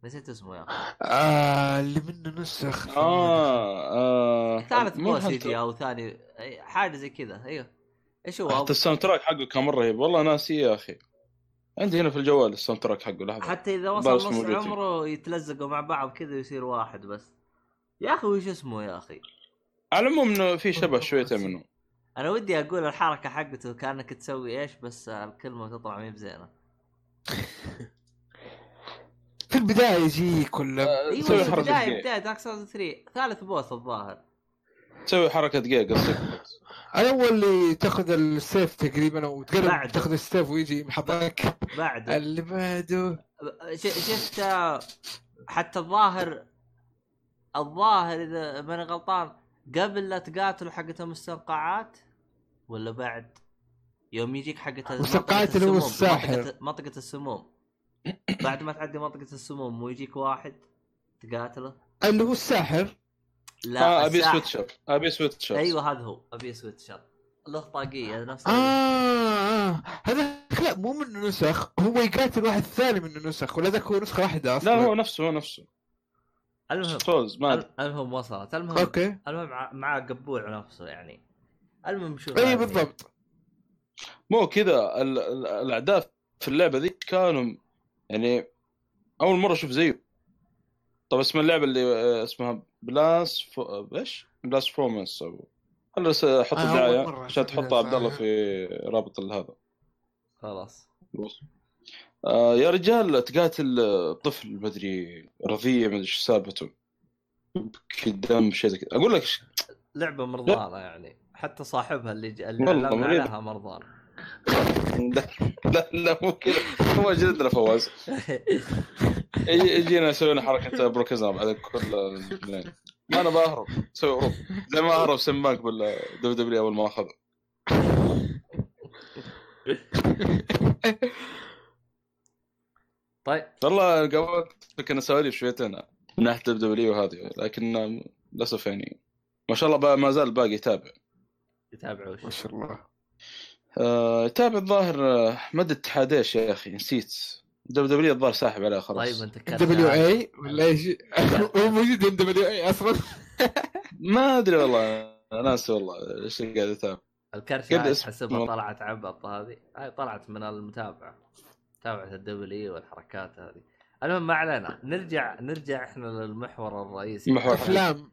نسيت اسمه يا أخي. آه اللي منه نسخ آه آه ثالث مو boss حتى- يجي أو ثاني حاجة زي كذا أيوه. إيش هو؟ حتى ال soundtrack حقه كان مرة رهيب والله ناسي يا أخي. عندي هنا في الجوال ال soundtrack حقه لحظة. حتى إذا وصل نص. عمره يتلزقوا مع بعض كذا ويصير واحد بس. يا أخي وش اسمه يا أخي؟ على العموم إنه في شبه شويتين منه. أنا ودي أقول الحركة حقته كأنك تسوي إيش بس الكلمة تطلع ما هي بزينة. في البداية يجيك ولا أيوه تسوي في حركة بدايه دارك سولز 3 ثالث بوس الظاهر. تسوي حركة جاي قصدك. الأول اللي تاخذ السيف تقريبا أو تقرب بعد. تاخذ السيف ويجي محطك. بعده. اللي بعده. ش- شفت حتى الظاهر الظاهر إذا ماني غلطان قبل لا تقاتلوا حقت المستنقعات ولا بعد؟ يوم يجيك حقت مستنقعات منطقة اللي هو الساحر. منطقة السموم. بعد ما تعدي منطقة السموم ويجيك واحد تقاتله؟ اللي هو الساحر. لا آه أبي. سويتشر أبي سويتشر أيوه هذا هو. Abyss Watcher له طاقيه نفس آه, آه. هذاك لا مو منه نسخ هو يقاتل واحد ثاني منه نسخ ولا ذاك هو نسخة واحدة أصلا؟ لا هو نفسه هو نفسه. المهم سولز ما. المهم وصلت. المهم أوكي. المهم مع- مع قبوع نفسه يعني. المهم شوف اي هذه. بالضبط. مو كذا ال- ال- الاعداء في اللعبة ذيك كانوا يعني أول مرة أشوف زيه. طب اسم اللعبة اللي آه، اسمها بلاس فو... إيش؟ بلاس فورمنس أو خلنا س- أحط آه، الدعاية. عشان أشوفها تحط عبد الله. في رابط هذا. خلاص. آه يا رجال تقاتل آه، طفل مدري رضيع مدري إيش سالفته. في دم شيء زي كذا. أقول لك ش- لعبة مرضانة يعني. حتى صاحبها اللي ج... اللي. عليها مرضان. لا لا, لا مو كذا. هو جلدنا فواز يجي- يجينا يسوي لنا حركة بروكزنا بعد كل الاثنين ما أنا بهرب. أسوي هروب. زي ما هرب سماك بالدبليو دبليو أول ما اخذ طيب. والله قابلت كنا سواليف شويتين من ناحيه دبليو دبليو هذه لكن للأسف يعني ما شاء الله ما زال باقي يتابع. يتابعوا ما شاء الله. آه، يتابع الظاهر آه، مدى اتحاد إيش يا أخي نسيت. دبليو دبليو الظاهر ساحب عليه خلاص. طيب أنت دبليو إي ولا إيش هو موجود عند دبليو إي أصلا؟ ما أدري والله أنا ناسي والله إيش اللي قاعد يتابع. الكرش قد هاي اسم- تحسبها طلعت عبط هذه. هاي طلعت من المتابعة متابعه الدبليو والحركات هذه. المهم ما علينا. نرجع نرجع إحنا للمحور الرئيسي. محور أفلام.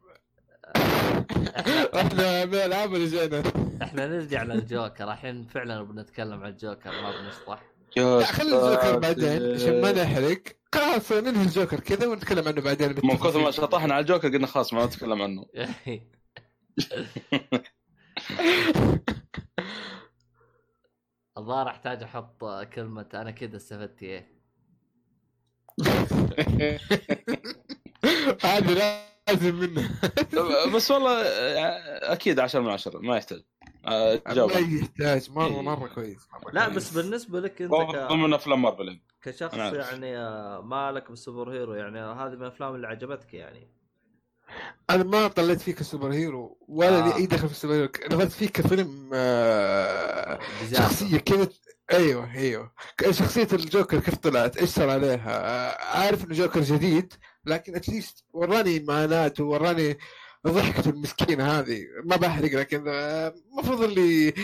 إحنا من الالعاب اللي جينا. إحنا نرجع للجوكر. الحين فعلا بنتكلم عن الجوكر ما بنشطح. خلي الجوكر. بعدين. عشان ما نحرق. خلاص ننهي الجوكر كذا ونتكلم عنه بعدين من كثر ما. شطحنا على الجوكر قلنا خلاص ما نتكلم عنه. الظاهر أحتاج أحط كلمة أنا كذا استفدت إيه. هذه لازم منه. بس والله أكيد 10 من 10 ما يحتاج. آه، جاوب. ما يحتاج. مره مرة كويس لا. بس بالنسبة لك أنت هو ك... من أفلام مارفل كشخص أنا أعرف. يعني آه، مالك بال superhero يعني هذه من الأفلام اللي عجبتك يعني. أنا ما طلعت فيك ال superhero ولا آه. لي أي دخل في ال superhero. نظرت فيك كفيلم آه،. شخصية كذا أيوه أيوه. شخصية الجوكر كيف طلعت؟ إيش صار عليها؟ آه، عارف إنه جوكر جديد لكن at least وراني معاناته وراني ضحكته المسكينة هذه. ما بحرق لكن آه، المفروض اللي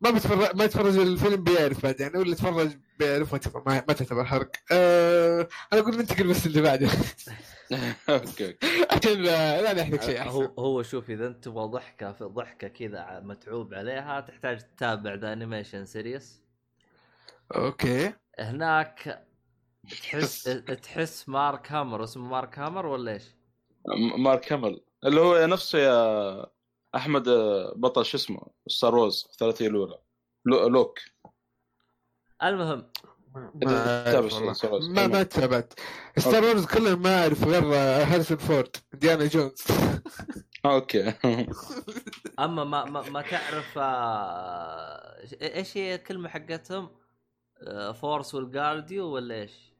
ما بتفرج ما يتفرج الفيلم بيعرف بعدين واللي يتفرج بيعرف ما تعتبر ما, تعتبر حرق. أه أنا أقول ننتقل بس اللي بعده. أوكي عشان لا لا نحرق شيء هو أحسن. هو شوف إذا أنت تبغى ضحكة في ضحكة كذا متعوب عليها تحتاج تتابع the animation series أوكي. هناك تحس تحس Mark Hamill اسمه Mark Hamill ولا إيش؟ Mark Hamill اللي هو نفسه يا أحمد آه، بطل شو اسمه؟ Star Wars الثلاثية الأولى. Lu- Luke. المهم. ما ما تابعت. Star Wars كلهم ما أعرف غير Harrison Ford Indiana Jones. أوكي. أما ما ما, ما تعرف آه، إيش هي الكلمة حقتهم؟ آه، force وال guardian ولا إيش؟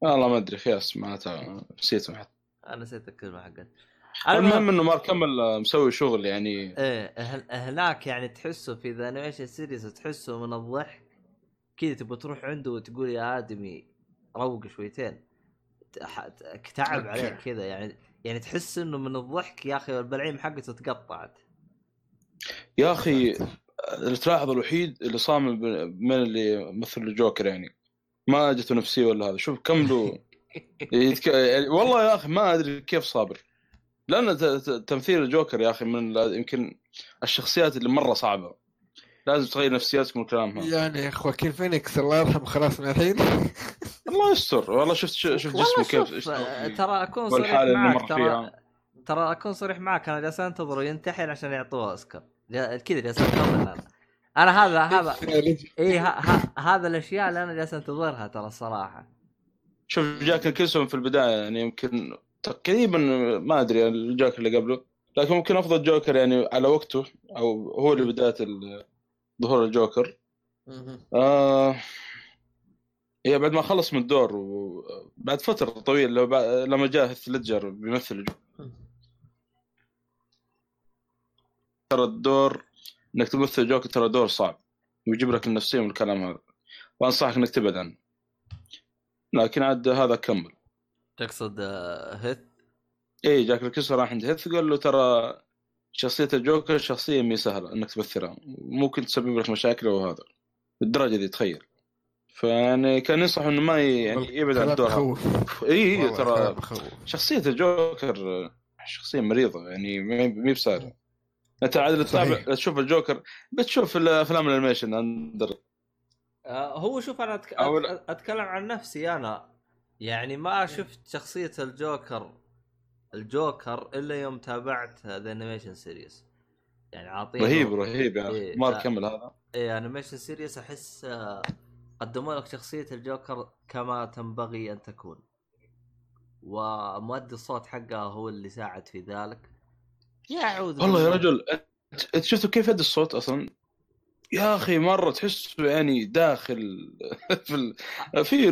والله ما أدري خياس معناتها نسيتهم حتى. أنا نسيت الكلمة حقت المهم إنه Mark آه، مسوي شغل يعني. إيه هن- هناك يعني تحسه في the animation series تحسه من الضحك. كذا تبغى تروح عنده وتقول يا آدمي روق شويتين. تعب. عليك كذا يعني. يعني تحس إنه من الضحك يا أخي البلعيم حقته تقطعت. يا أخي اللي تلاحظ الوحيد اللي صامل من اللي مثل الجوكر يعني. ما جته نفسية ولا هذا. شوف كم له؟ يتك... يعني والله يا أخي ما أدري كيف صابر. لأن ت... ت... تمثيل الجوكر يا أخي من يمكن الشخصيات اللي مرة صعبة. لازم تغير نفسياتك من الكلام هذا يعني خواكين فينيكس؟ الله يرحمه خلاص من الحين؟ الله يستر. والله شفت شفت جسمه كيف آه،. ترى أكون صريح معك ترى ترى أكون صريح معك أنا جالس انتظره ينتحر عشان يعطوه أوسكار. كذا جالس أنتظر أنا أنا هذا هذا اي. هذا الأشياء اللي أنا جالس أنتظرها ترى الصراحة. شوف جاك كيلسون في البداية يعني يمكن تقريبا ما أدري الجوكر اللي قبله لكن ممكن أفضل جوكر يعني على وقته أو هو اللي بداية ظهور الجوكر. آه هي بعد ما خلص من الدور وبعد فترة طويلة لو- لما جاء هيث ليدجر بيمثل الجوكر. ترى الدور إنك تمثل جوكر ترى دور صعب ويجيب لك النفسية والكلام هذا. وأنصحك إنك تبعد عنه لكن عاد هذا كمل. تقصد آه، Heath؟ اي Jack Nicholson راح عند Heath قال له ترى شخصية الجوكر شخصية مي سهلة إنك تمثلها ممكن تسبب لك مشاكل وهذا بالدرجة دي تخيل. فيعني كان ينصح إنه ما يعني يبعد عن الدور هذا. بخوف اي اي كلام ترى بخوف شخصية الجوكر شخصية مريضة يعني ما هي ما هي بسهلة. أنت عاد تتابع. تشوف الجوكر بتشوف الافلام الأنيميشن أندر. آه، هو شوف أنا أتك... أتكلم عن نفسي أنا. يعني ما شفت شخصية الجوكر الجوكر إلا يوم تابعت the animated series يعني عاطينه. رهيب رهيب يا إيه، أخي ما. كمل هذا. إيه animated series أحس آه، قدموا لك شخصية الجوكر كما تنبغي أن تكون. ومؤدي الصوت حقه هو اللي ساعد في ذلك. يا اعوذ والله يا. رجل انت شفتوا كيف يد الصوت أصلا؟ يا أخي مرة تحسه يعني داخل في ال... في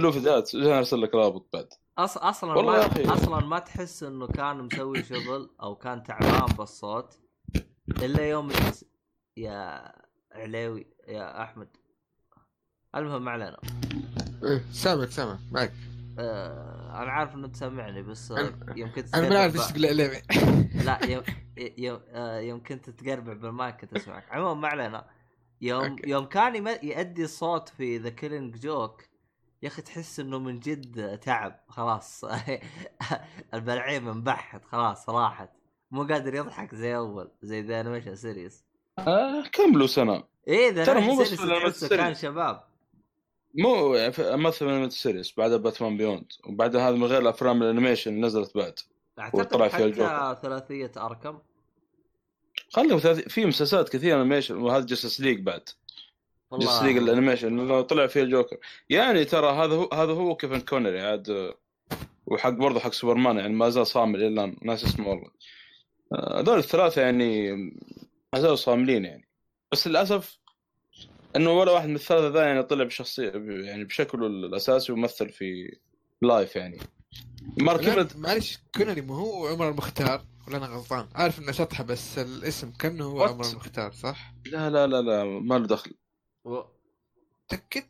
جاي ارسل لك رابط بعد. أص... أصلا والله ما يا أخي. أصلا ما تحس إنه كان مسوي شغل أو كان تعبان بالصوت إلا يوم تس... يا علاوي يا أحمد. المهم ما علينا. إيه، سامعك سامع معك. آه أنا عارف إنه تسمعني بس أنا- يمكن أنا ما عارف تستربع- إيش تقول لا يوم يوم آه، يوم كنت تقربع بالمايك كنت اسمعك عموما ما علينا. يوم أوكي. يوم كان يم- يؤدي الصوت في The Killing Joke يا أخي تحس إنه من جد تعب. خلاص. البلعيم منبحت خلاص راحت. مو قادر يضحك زي أول زي the animated series آه كملوا سنة. إيه ذا ترى مو بس. كان شباب. مو يعني في- مثلا series بعد باتمان Beyond وبعد هذا من غير الأفلام الأنيميشن نزلت بعد. أعتقد فيها حتى الجوكر. ثلاثية Arkham. خلوا ثلاث- في مسلسلات كثيرة animation وهذا Justice League بعد. Justice League ال animation طلع فيه الجوكر. يعني ترى هذا هو هذا هو كيفن كونري عاد وحق برضه حق سوبرمان يعني ما زال صامل الان ناس اسمه والله. آه، هذول الثلاثة يعني ما زالوا صاملين يعني. بس للأسف إنه ولا واحد من الثلاثة ذا يعني طلع بشخصية يعني بشكله الأساسي ومثل في live يعني. كيفن معلش كونري ما هو عمر المختار ولا أنا غلطان عارف إنه شطحة بس الاسم كأنه هو? عمر المختار صح؟ لا لا لا لا ما له دخل و... تأكد؟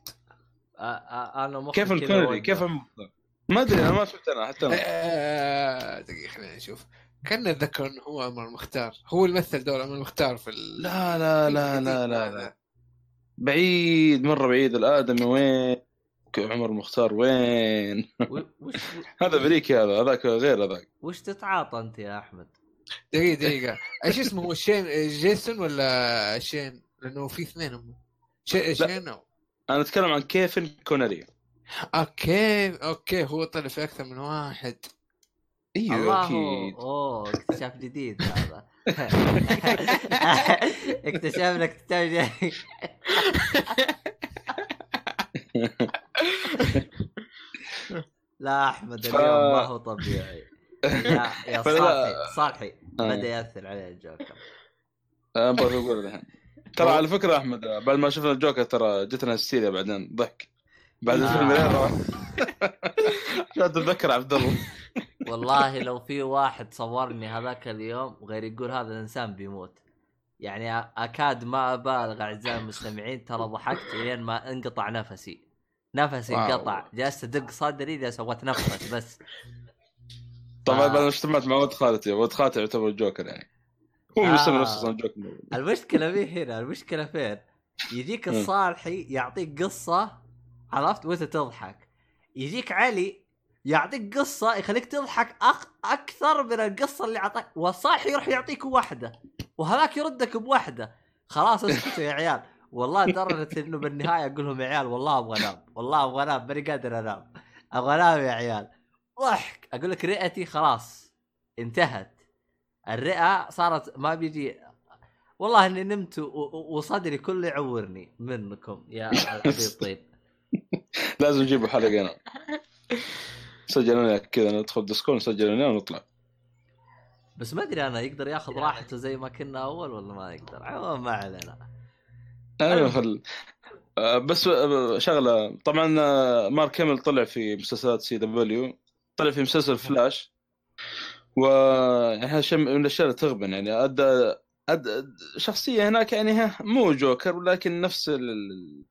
آ... آ... أنا مخي كيفن كونري. كيف المختار ما أدري أنا ما شفت أنا حتى أنا. آه، دقيقة خلينا نشوف كان اتذكر إنه هو عمر المختار هو اللي مثل دور عمر المختار في ال... لا لا لا لا لا, لا. بعيد مرة بعيد الآدمي وين عمر المختار وين. وش هذا امريكي هذا هذاك غير هذاك. وش تتعاطى أنت يا أحمد؟ دقيقة دقيقة. إيش اسمه هو شين جيسون ولا شين؟ لأنه في اثنين هم. شي... شين أو... أنا أتكلم عن كيفن كونري أوكي أوكي هو طلع في أكثر من واحد. أيوه أكيد. أوه اكتشاف جديد هذا. اكتشفنا اكتشاف جديد. لا أحمد اليوم ما هو طبيعي. يا يا صالحي صالحي آه. بدأ يأثر عليه الجوكر. أنا بغيت أقول الحين. ترى على فكرة أحمد بعد ما شفنا الجوكر ترى جتنا هستيريا بعدين ضحك. بعد آه. الفيلم عشان تتذكر عبد الله؟ والله لو في واحد صورني هذاك اليوم غير يقول هذا الإنسان بيموت. يعني أكاد ما أبالغ أعزائي المستمعين ترى ضحكت لين ما انقطع نفسي. نفسي. انقطع. جلست ادق صدري اذا سويت نفس بس. طبعا آه. بعد ما اجتمعت مع ولد خالتي. ولد خالتي يعتبر الجوكر يعني. هو آه. مسمي نفسه أصلا جوكر. المشكلة مي هنا؟ المشكلة فين؟ يجيك. الصالحي يعطيك قصة عرفت؟ وانت تضحك. يجيك علي يعطيك قصة يخليك تضحك أخ... أكثر من القصة اللي أعطاك. والصالحي يروح يعطيك واحدة وهذاك يردك بواحدة. خلاص اسكتوا يا عيال. والله لدرجه إنه بالنهاية أقول لهم يا عيال والله أبغى أنام والله أبغى أنام ماني قادر أنام أبغى أنام يا عيال. ضحك. أقول لك رئتي خلاص انتهت. الرئة صارت ما بيجي. والله إني نمت وصدري كله يعورني منكم يا الحبيب طيب لازم نجيبوا حلقه أنا سجل لنا كذا ندخل ديسكورد نسجل لنا ونطلع. بس ما أدري أنا يقدر ياخذ راحته زي ما كنا أول ولا ما يقدر. عموما ما علينا. أيوه خل آه، بس آه، شغلة. طبعا آه، مارك هاميل طلع في مسلسلات CW طلع في مسلسل فلاش و يعني هذا شيء من الأشياء اللي تغبن يعني ادى أد... شخصية هناك يعني ها مو جوكر ولكن نفس ال...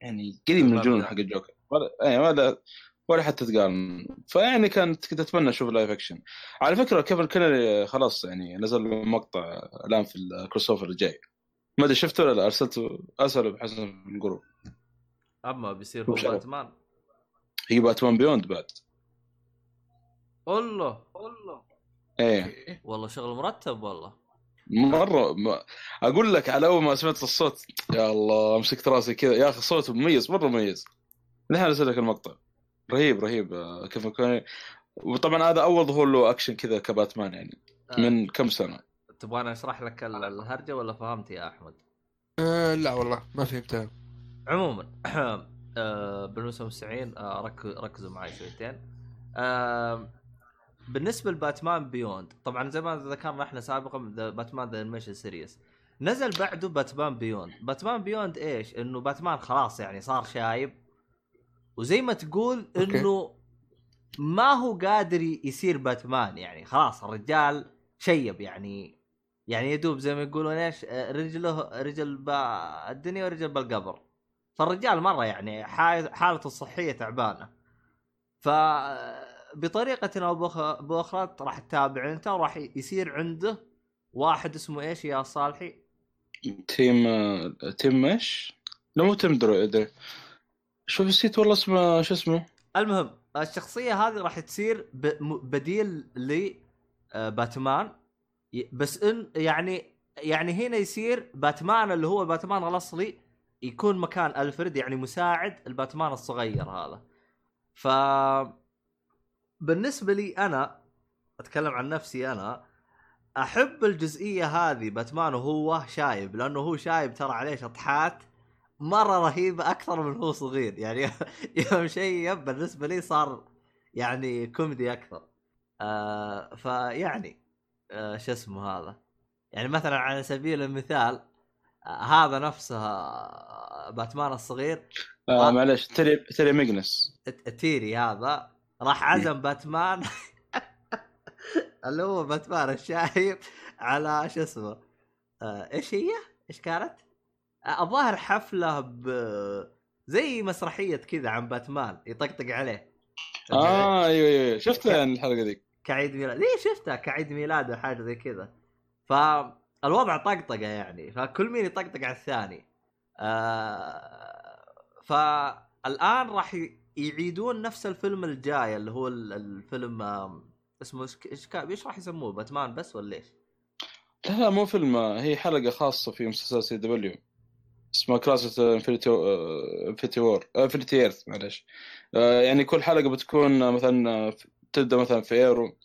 يعني قريب من الجنون حق الجوكر. ولا يعني ولا ولا حتى تقارن. فيعني كانت كنت أتمنى أشوف live action على فكرة كيفن كونري خلاص يعني نزل له مقطع الآن في ال crossover الجاي. ما أدري شفته ولا لا؟ أرسلته أسأله بحسب ال group. أما بيصير هو؟ باتمان. هي باتمان Beyond بعد. الله الله إيه. والله شغل مرتب والله. مرة ما... أقول لك على أول ما سمعت الصوت يا الله مسكت راسي كذا. يا أخي صوته مميز مرة مميز. الحين ارسل لك المقطع. رهيب رهيب. كيف وطبعا هذا أول ظهور live action كذا كباتمان يعني آه، من كم سنة؟ تبغاني أشرح لك ال- الهرجة ولا فهمت يا أحمد؟ آه لا والله ما فهمتها. عموما آه، بالنسبة للمستمعين آه، رك- ركزوا معي شويتين. آه، بالنسبة لباتمان Beyond طبعا زي ما ذكرنا إحنا سابقا ذا- باتمان the animated series نزل بعده باتمان Beyond باتمان Beyond إيش؟ إنه باتمان خلاص يعني صار شايب. وزي ما تقول. إنه ما هو قادر يصير باتمان يعني خلاص الرجال شيب يعني. يعني يدوب زي ما يقولون إيش آه، رجله رجل بالدنيا ورجل بالقبر فالرجال مرة يعني حا- حالته الصحيه تعبانة ف بطريقة أو بأخرى راح تتابع أنت وراح يصير عنده واحد اسمه إيش يا صالحي؟ تيم آه، تيم إيش؟ لا مو تيم دريك. شوف نسيت والله اسمه شو اسمه المهم الشخصية هذه راح تصير بديل لباتمان بس إن يعني يعني هنا يصير باتمان اللي هو باتمان الأصلي يكون مكان ألفريد يعني مساعد الباتمان الصغير هذا. ف بالنسبة لي أنا أتكلم عن نفسي أنا أحب الجزئية هذه باتمان وهو شايب لأنه هو شايب ترى عليه شطحات مرة رهيبة أكثر من هو صغير. يعني يوم شيب بالنسبة لي صار يعني كوميدي أكثر. آه فيعني آه شو اسمه هذا يعني مثلا على سبيل المثال آه هذا نفسه آه، باتمان الصغير آه. معلش تري تري ميجنس التيري هذا راح عزم باتمان اللي هو باتمان الشايب على شو اسمه آه إيش هي؟ إيش كانت؟ الظاهر حفلة ب زي مسرحية كذا عن باتمان يطقطق عليه آه أيوه أيوه شفت يعني الحلقة ذيك كعيد ميلاد. ليه شفتها كعيد ميلاد أو حاجة زي كذا؟ فالوضع طقطقة يعني. فكل مين يطقطق على الثاني. آه فالآن راح يعيدون نفس الفيلم الجاي اللي هو ال- الفيلم اسمه إيش راح يسموه؟ باتمان بس ولا إيش؟ لا لا مو فيلم هي حلقة خاصة في مسلسل CW. اسمها Crisis infinity infinity war infinity earth معلش يعني كل حلقة بتكون آه، مثلا آه، تبدأ مثلا في Arrow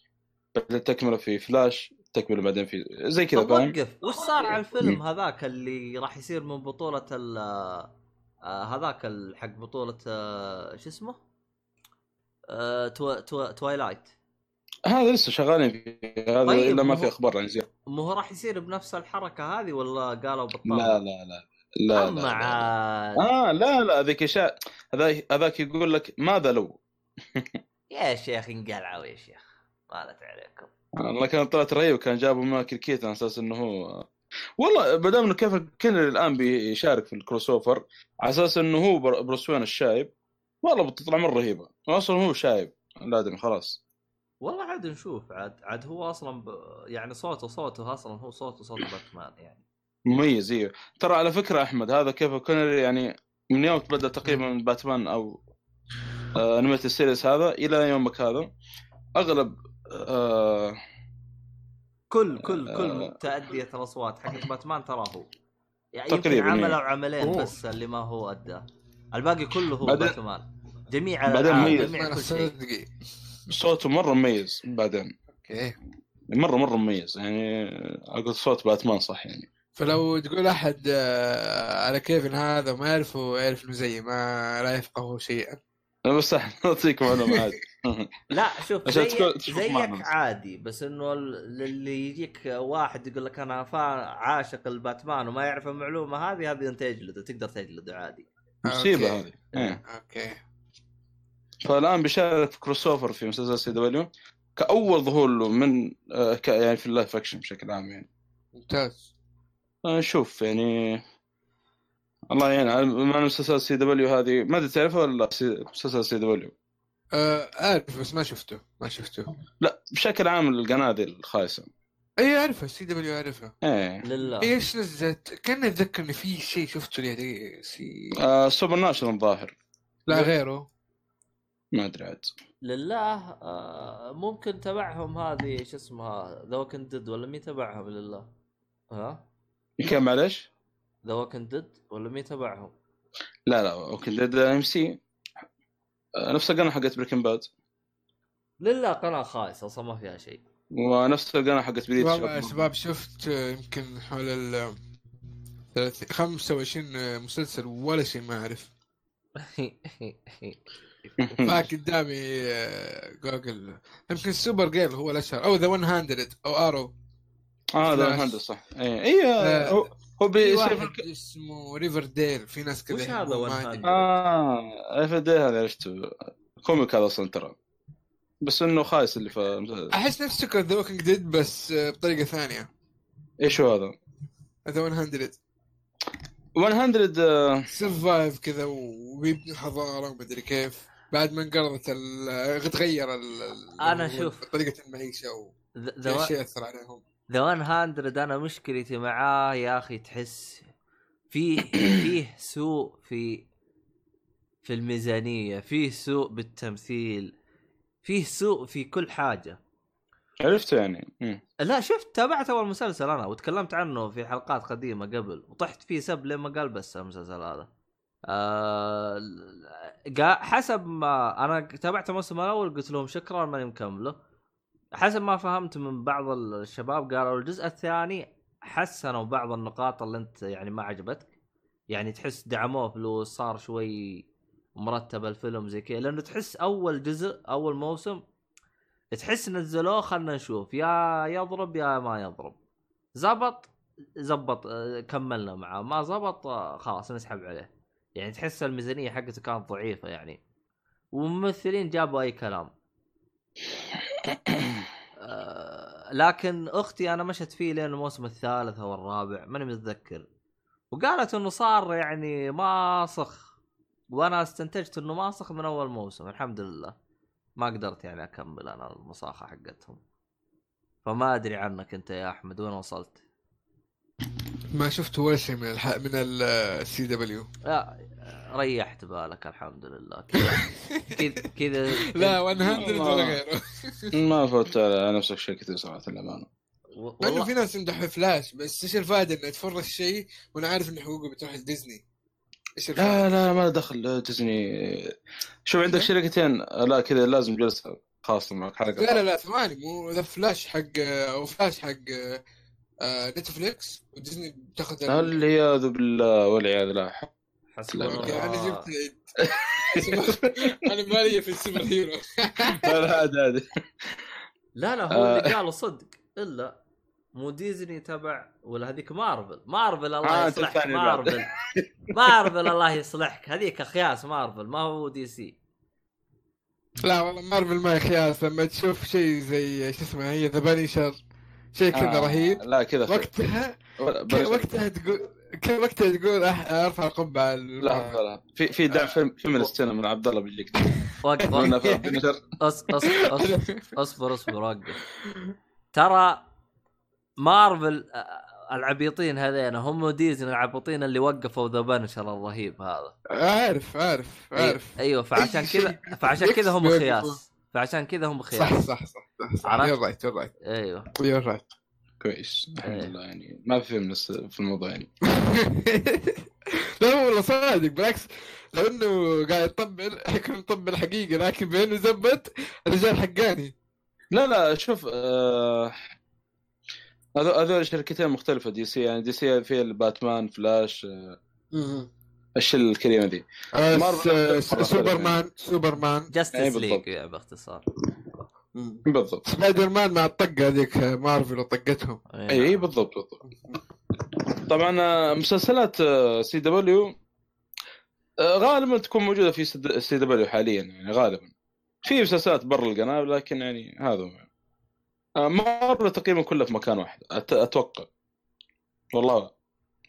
بعدين تكملة في فلاش تكملة بعدين في زي كذا فاهم؟ وقف. وش صار على الفيلم هذاك اللي راح يصير من بطولة ال آه، هذاك ال- حق بطولة آه، شو اسمه؟ آه، توا توا توايلايت هذا لسه شغالين فيه. هذا طيب، إلا ما في أخبار عن زياده مو هو راح يصير بنفس الحركة هذه ولا قالوا بطل؟ لا لا لا لا لا, أما لا, آه لا لا هذيك اشاعه هذا هذاك يقول لك ماذا لو؟ يا شيخ انقلعوا يا شيخ مالت عليكم. والله كانت طلعت رهيبه كان جابوا مايكل كيتن على أساس إنه هو والله ما دام إنه كيف كينري الآن بيشارك في الكروس أوفر على أساس إنه هو بر- بروس وين الشايب والله بتطلع مرة رهيبة. أصلا هو شايب الادمي خلاص. والله عاد نشوف عاد عاد هو أصلا ب... يعني صوته صوته أصلا هو صوته صوت باتمان يعني. مميز أيوه ترى على فكرة أحمد هذا كيفن كونروي يعني من يوم بدأ تقريبا باتمان أو animated series هذا إلى يومك هذا. أغلب آه كل كل كل آه. تأدية الأصوات حقت باتمان ترى هو. يعني تقريباً، يمكن عمل إيه. أو عملين أوه. بس اللي ما هو أداه الباقي كله هو بعدين- باتمان. جميع بعدين الألعاب ميز. جميع أنا كل شيء. صدقي. صوته مرة مميز بعدين. أوكي. مره مرة مميز. يعني أقول صوت باتمان صح يعني. فلو تقول أحد آه، على كيفن هذا وما يعرفه يعرف إنه زي ما لا يفقه شيئا. بس أعطيك معلومة عادي. لا شوف زيك معنا. عادي بس إنه ال- اللي يجيك واحد يقول لك أنا عاشق الباتمان وما يعرف المعلومة هذه هذه أنت تجلده تقدر تجلده عادي. مصيبة. هذه. إيه. okay. فالآن بيشارك في crossover في مسلسل CW كأول ظهور له من آه، ك- يعني في ال live action بشكل عام يعني. ممتاز. آه، نشوف يعني الله يعين. مع مسلسل CW هذه؟ ما أدري تعرفها ولا مسلسل CW. آه عارف بس ما شفته ما شفته. لا بشكل عام القناه ذي الخايسة. إي اعرفها CW اعرفها إيه. لله. إيش نزلت؟ كان اتذكر إن في شيء شفته يعني سي آه Supernatural الظاهر. لا غيره. ما أدري عاد. لله. آه ممكن تبعهم هذه شو اسمها The Dead ولا مين تبعهم لله؟ ها؟ كم معلش؟ The Walking Dead ولا مين تبعهم؟ لا لا okay ذي AMC آه، نفس القناة حقت Breaking Bad لله قناة خايسة أصلا ما فيها شيء. ونفس القناة حقت بريد والله يا شباب شفت آه، يمكن حول ال 30 25 مسلسل ولا شيء ما أعرف. فاتح قدامي آه، جوجل. يمكن Supergirl هو الأشهر أو The 100 أو Arrow آه فلاش. مهندس صح. اي اي آه، هو الك- اسمه Riverdale في ناس كذا وش هذا يحبون 100؟ ماجد. آه اف دي هذا عرفته comic هذا أصلا ترى بس إنه خايس اللي في أحس نفس فكرة The Walking Dead بس آه، بطريقة ثانية إيش هو هذا؟ The 100 100 آه، survive كذا ويبني حضارة ومدري كيف بعد ما انقرضت ال- تغير ال- ال- أنا شوف. طريقة المعيشة ذا وفي ذا أثر عليهم The 100 أنا مشكلتي معاه يا أخي تحس فيه فيه سوء في في الميزانية فيه سوء بالتمثيل فيه سوء في كل حاجة. عرفته يعني؟ مم. لا شفت تابعت أول مسلسل أنا وتكلمت عنه في حلقات قديمة قبل وطحت فيه سب لما قال بس المسلسل هذا. قا- حسب ما أنا تابعت الموسم الأول قلت لهم شكرا ماني مكمله. حسب ما فهمت من بعض الشباب قالوا الجزء الثاني حسنوا بعض النقاط اللي انت يعني ما عجبتك. يعني تحس دعموه فلوس صار شوي مرتب الفيلم زي كذا. لأنه تحس أول جزء أول موسم تحس نزلوه خلنا نشوف. يا يضرب يا ما يضرب. زبط زبط كملنا معاه. ما زبط خلاص نسحب عليه. يعني تحس الميزانية حقته كانت ضعيفة يعني. وممثلين جابوا أي كلام. لكن أختي أنا مشت فيه لين الموسم الثالث أو الرابع ماني متذكر. وقالت إنه صار يعني ماسخ وأنا استنتجت إنه ماسخ من أول موسم الحمد لله. ما قدرت يعني أكمل أنا المصاخه حقتهم. فما أدري عنك أنت يا أحمد وين وصلت؟ ما شفت ولا شيء من الح... من ال CW ريحت بالك الحمد لله. كذا كذا لا 100 ولا غيره. ما فوت على نفسك شيء كثير صراحة للامانه و- مع إنه في ناس يمدحوا فلاش بس إيش الفائدة اني اتفرج شيء وأنا عارف ان حقوقه بتروح لديزني؟ إيش الفائدة؟ لا لا ما دخل ديزني شوف عندك شركتين. لا كذا لازم جلسة خاصة معك حلقة لا لا لا ثواني. مو ذا فلاش حق أو فلاش حق آه، نتفليكس وديزني بتاخذ هل عياذ بالله والعياذ بالله. حسبنا أنا الله جبت أنا مالي في ال superhero. لا لا لا هو اللي آه. قاله صدق. إلا مو ديزني تبع ولا هذيك مارفل. مارفل الله آه، يصلحك. مارفل. مارفل الله يصلحك. هذيك اخياس مارفل ما هو DC. لا والله مارفل ما خياس. لما تشوف شيء زي شو اسمه هي The Punisher شيء كذا آه، رهيب. لا كذا. وقتها وقتها تقول ك- وقتها تقول أح- أرفع القبعة لا لا لا في في دعم فيلم feminist هنا من عبد الله بيجيك. وقف أص- أصبر أصبر وقف. ترى مارفل آه، العبيطين هذين هم ديزني العبيطين اللي وقفوا The Punisher الرهيب هذا. عارف عارف عارف. أيوه فعشان كذا فعشان كذا هم. خياس. فعشان كذا هم صح خياس. صح صح صح عرفت؟ you're right you're right أيوه. you're right كويس الحمد إيه. لله يعني. ما في feminist في الموضوع يعني. لا والله صادق بالعكس. لو إنه قاعد يطبل حيكون مطبل حقيقي لكن بإنه زبط الرجال حقاني. لا لا شوف آه، هذول هذول شركتين مختلفة DC يعني DC فيها الباتمان فلاش آه، الشلة الكريمة دي. آه، س- سوبرمان سوبرمان. إيه Justice بالضبط. League يعني باختصار. بالضبط. سبايدر مان مع الطقة هذيك مارفل وطقتهم. إيه. اي بالضبط بالضبط. طبعا آه، مسلسلات CW غالبا تكون موجودة في CW حاليا يعني غالبا. في مسلسلات برا القناة لكن يعني هذا هو. آه، مارفل تقريبا كلها في مكان واحد أت- أتوقع. والله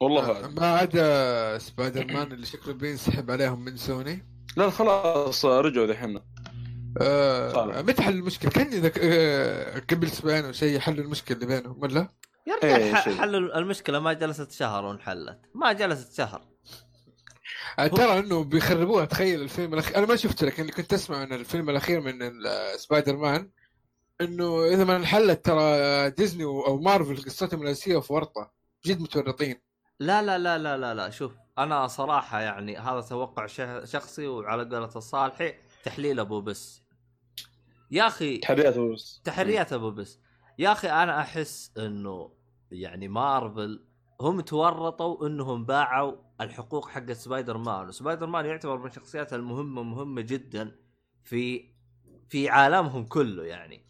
والله آه،. ما عدا سبايدر مان اللي شكله بينسحب عليهم من سوني. لا خلاص رجعوا دحين. آه. متى حل المشكلة؟ كان إذا آه قبل أسبوعين أو شيء حلوا المشكلة اللي بينهم ولا؟ يا إيه، رجال شيء. حلوا المشكلة ما جلست شهر وانحلت ما جلست شهر آه ترى إنه بيخربوها تخيل الفيلم الأخير أنا ما شفته لكن اللي كنت أسمع من الفيلم الأخير من سبايدر مان إنه إذا ما انحلت ترى ديزني أو مارفل قصتهم الاساسيه في ورطة جد متورطين لا لا لا لا لا لا شوف أنا صراحة يعني هذا توقع شه- شخصي وعلى قولة الصالحي تحليل ابو بس. يا أخي تحريات بس. تحريات أبو بس. يا أخي أنا احس انه يعني مارفل هم تورطوا انهم باعوا الحقوق حق سبايدر مان. وسبايدر مان يعتبر من الشخصيات المهمة مهمة جدا في في عالمهم كله يعني.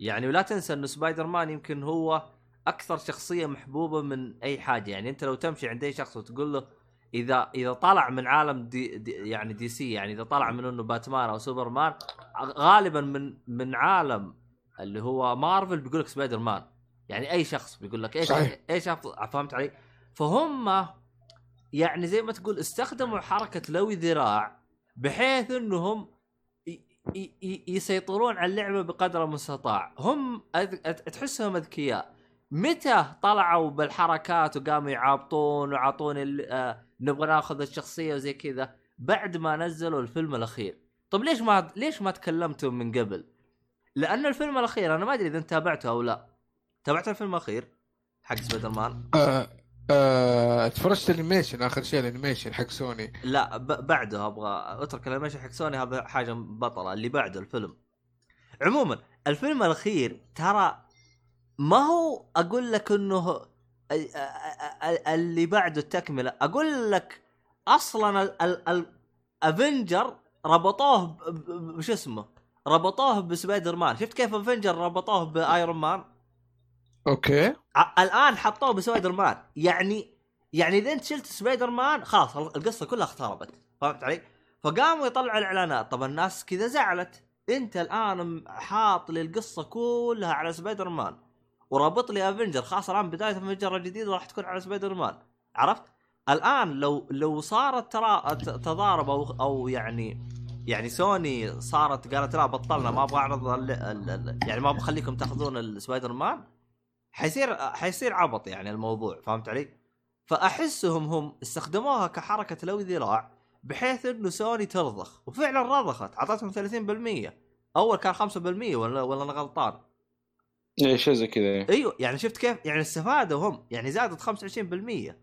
يعني ولا تنسى إنه سبايدر مان يمكن هو أكثر شخصية محبوبة من أي حاجة. يعني أنت لو تمشي عند أي شخص وتقول له إذا إذا طلع من عالم دي, دي يعني دي سي يعني إذا طلع من إنه باتمان أو سوبرمان غالبا من من عالم اللي هو مارفل بيقول لك سبايدر مان يعني أي شخص بيقول لك إيش صحيح. إيش فهمت علي؟ فهم يعني زي ما تقول استخدموا حركة لوي ذراع بحيث إنهم يسيطرون على اللعبة بقدر المستطاع هم تحسهم أذكياء متى طلعوا بالحركات وقاموا يعابطون وعطون ال- نبغى ناخذ الشخصية وزي كذا بعد ما نزلوا الفيلم الأخير. طب ليش ما ليش ما تكلمتوا من قبل؟ لأن الفيلم الأخير أنا ما أدري إذا انت تابعته أو لا. تابعت الفيلم الأخير حق سبايدر مان آه آه تفرجت ال animation آخر شيء ال animation حق سوني. لا ب- بعده أبغى أترك ال animation حق سوني هذا حاجة بطلة اللي بعده الفيلم. عموما الفيلم الأخير ترى ما هو أقول لك إنه اللي بعده التكملة. أقول لك أصلا ال- ال- الافنجر ربطوه بش اسمه؟ ربطوه بسبايدر مان. شفت كيف افنجر ربطوه بايرون مان أوكي. الآن حطوه بسبايدر مان. يعني يعني إذا أنت شلت سبايدر مان خلاص القصة كلها اختربت. فهمت علي؟ فقاموا يطلعوا الإعلانات. طب الناس كذا زعلت. أنت الآن حاط لي القصة كلها على سبايدر مان. ورابط لي افنجر خلاص الآن بداية افنجر الجديد راح تكون على سبايدر مان عرفت؟ الآن لو لو صارت ترى تضارب أو أو يعني يعني سوني صارت قالت لا بطلنا ما أبغى أعرض يعني ما أبغى اخليكم تأخذون السبايدر مان حيصير حيصير عبط يعني الموضوع فهمت علي؟ فأحسهم هم استخدموها كحركة لو ذراع بحيث إنه سوني ترضخ وفعلا رضخت اعطتهم 30% أول كان 5% ولا ولا أنا غلطان إيه شيء زي كذا إيه. أيوه يعني شفت كيف؟ يعني استفادوا هم يعني زادت 25%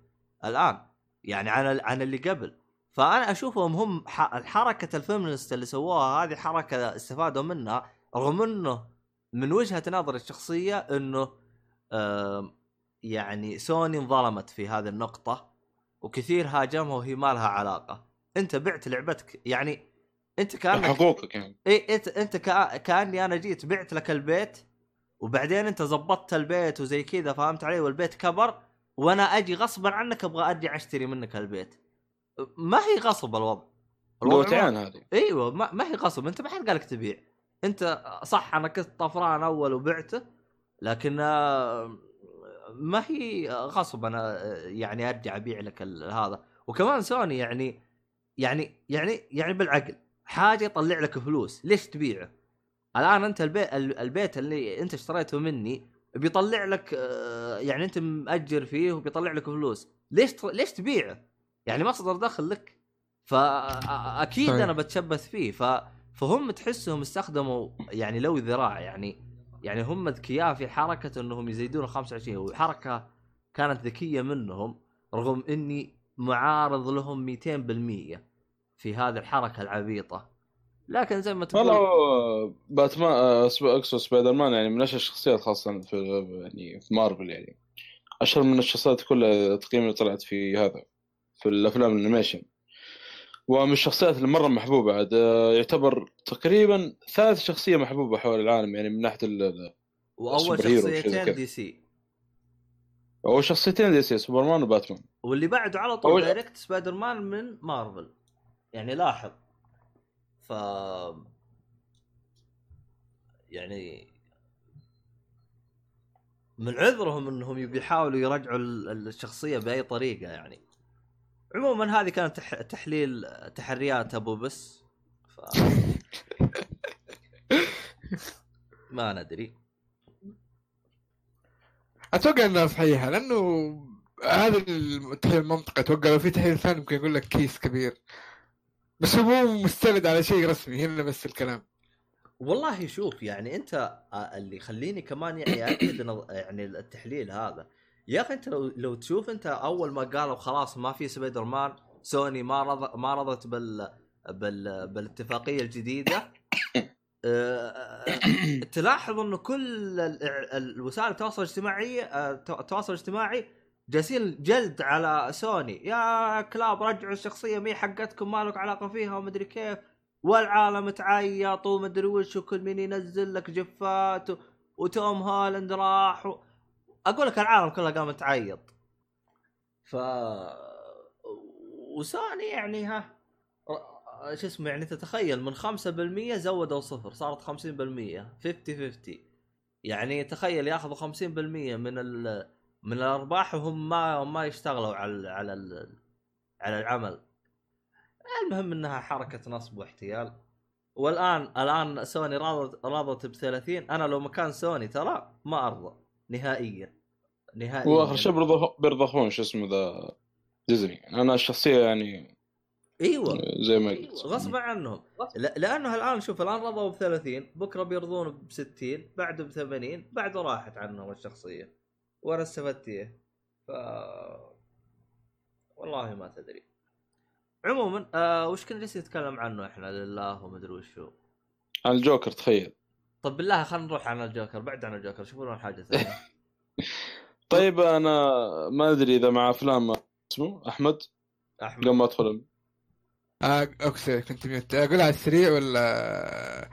الآن يعني عن عن اللي قبل. فأنا أشوفهم هم ح- الحركه الفيمنست اللي سووها هذه حركة استفادوا منها رغم إنه من وجهة نظري الشخصية إنه يعني سوني انظلمت في هذه النقطة وكثير هاجمها وهي ما لها علاقة. أنت بعت لعبتك يعني أنت كأنك حقوقك يعني. اي أنت أنت كأ- كأني أنا جيت بعت لك البيت وبعدين انت زبطت البيت وزي كذا فهمت علي؟ والبيت كبر وأنا أجي غصبا عنك أبغى أرجع أشتري منك البيت. ما هي غصب الوضع. قوتين هذه. إيوه ما, ما هي غصب. أنت ما حد قالك تبيع. أنت صح أنا كنت طفران أول وبعته لكن آه، ما هي غصب أنا آه، يعني أرجع أبيع لك هذا. وكمان سوني يعني يعني يعني يعني بالعقل حاجة يطلع لك فلوس. ليش تبيعه؟ الآن أنت البيت البيت اللي أنت اشتريته مني بيطلع لك آه، يعني أنت مأجر فيه وبيطلع لك فلوس. ليش ت- ليش تبيعه؟ يعني مصدر دخل لك. فاكيد. أنا بتشبث فيه. ف فهم تحسهم استخدموا يعني لوي ذراع. يعني يعني هم أذكياء في حركة أنهم يزيدون 25 وحركة كانت ذكية منهم رغم إني معارض لهم 200% في هذه الحركة العبيطة. لكن زي ما تقول والله باتمان آه، اقصد سبايدر مان يعني من أشهر الشخصيات خاصة في يعني في مارفل يعني. أشهر من الشخصيات كلها تقريبا اللي طلعت في هذا في الأفلام ال animation. ومن الشخصيات اللي مرة محبوبة عاد آه، يعتبر تقريبا ثالث شخصية محبوبة حول العالم يعني من ناحية ال- وأول شخصيتين. دي سي. هو شخصيتين دي سي سوبرمان وباتمان. واللي بعده على طول direct سبايدر مان من مارفل. يعني لاحظ ف يعني من عذرهم إنهم يبي يحاولوا يرجعوا ال- الشخصية بأي طريقة يعني. عموما هذه كانت تح... تحليل تحريات أبو بس. ف... ما ندري. أتوقع إنها صحيحة لأنه هذا التحليل المنطقي أتوقع لو في تحليل ثاني ممكن يقول لك كيس كبير. بس مو مستند على شيء رسمي هنا بس الكلام. والله شوف يعني أنت آه، اللي يخليني كمان يعني أكد يعني التحليل هذا. يا أخي أنت لو لو تشوف أنت أول ما قالوا خلاص ما في سبايدر مان سوني ما رض ما رضت بال بال بالاتفاقية الجديدة آه، تلاحظ إنه كل وسائل التواصل الاجتماعي آه، التواصل الاجتماعي جالسين جلد على سوني. يا كلاب رجعوا الشخصية مي حقتكم ما لك علاقة فيها ومدري كيف. والعالم تعيط ومدري وش وكل مين ينزل لك جفات و... وتوم هالاند راح و... أقول لك العالم كله قام تعيط. ف وسوني يعني ها شو اسمه يعني تتخيل من 5% زودوا صفر صارت 50% 50 50 يعني تخيل ياخذوا 50% من ال... من الأرباح وهم ما ما يشتغلوا على على ال... على العمل. المهم إنها حركة نصب واحتيال. والآن الآن سوني راضت راضت ب 30 أنا لو مكان سوني ترى ما أرضى. نهائيا. نهائيا. وآخر شيء بيرضخ- بيرضخون شو اسمه ذا ديزني. أنا الشخصيه يعني إيوه. زي ما قلت. غصبا عنهم. لا- لأنه الآن شوف الآن رضوا ب 30 بكرة بيرضون ب 60 بعده ب 80 بعده راحت عنهم الشخصية. وأنا استفدت إيه. ف والله ما تدري. عموما آه وش كنا جالسين نتكلم عنه إحنا؟ لله ومدري وشو عن الجوكر تخيل. طب بالله خلينا نروح عن الجوكر بعد عن الجوكر شوفوا لنا حاجة ثانية. طيب. أنا ما أدري إذا مع أفلام اسمه أحمد. أحمد. قبل ما أدخل آه أوكي كنت ميت. أقول على السريع ولا؟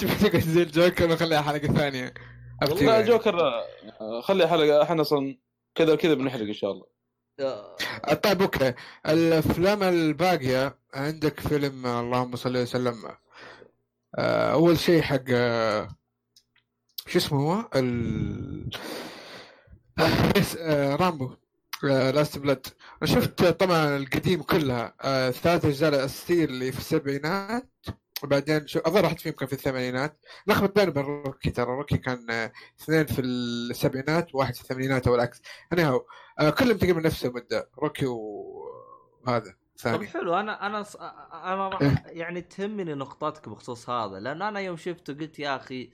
تبي تقعد زي الجوكر وخليها حلقة ثانية. لا يعني. جوكر خلي حلقة إحنا أصلا كذا وكذا بنحرق إن شاء الله. آه، آه، طيب أوكي. الأفلام الباقية عندك فيلم اللهم صل وسلم. آه، أول شيء حق آه، شو اسمه هو؟ ال رامبو. Last Blood أنا شفت طبعا القديم كلها. آه، الثلاث أجزاء الاساسيه اللي في السبعينات. وبعدين شو اظن واحد فيهم كان في الثمانينات. لخبط بينه وبين روكي ترى روكي كان آه، اثنين في السبعينات وواحد في الثمانينات أو العكس. أنا آه كلهم تقريبا نفس المدة روكي وهذا طب ثاني. حلو أنا أنا ص- أنا راح يعني تهمني نقطتك بخصوص هذا لأن أنا يوم شفته قلت يا أخي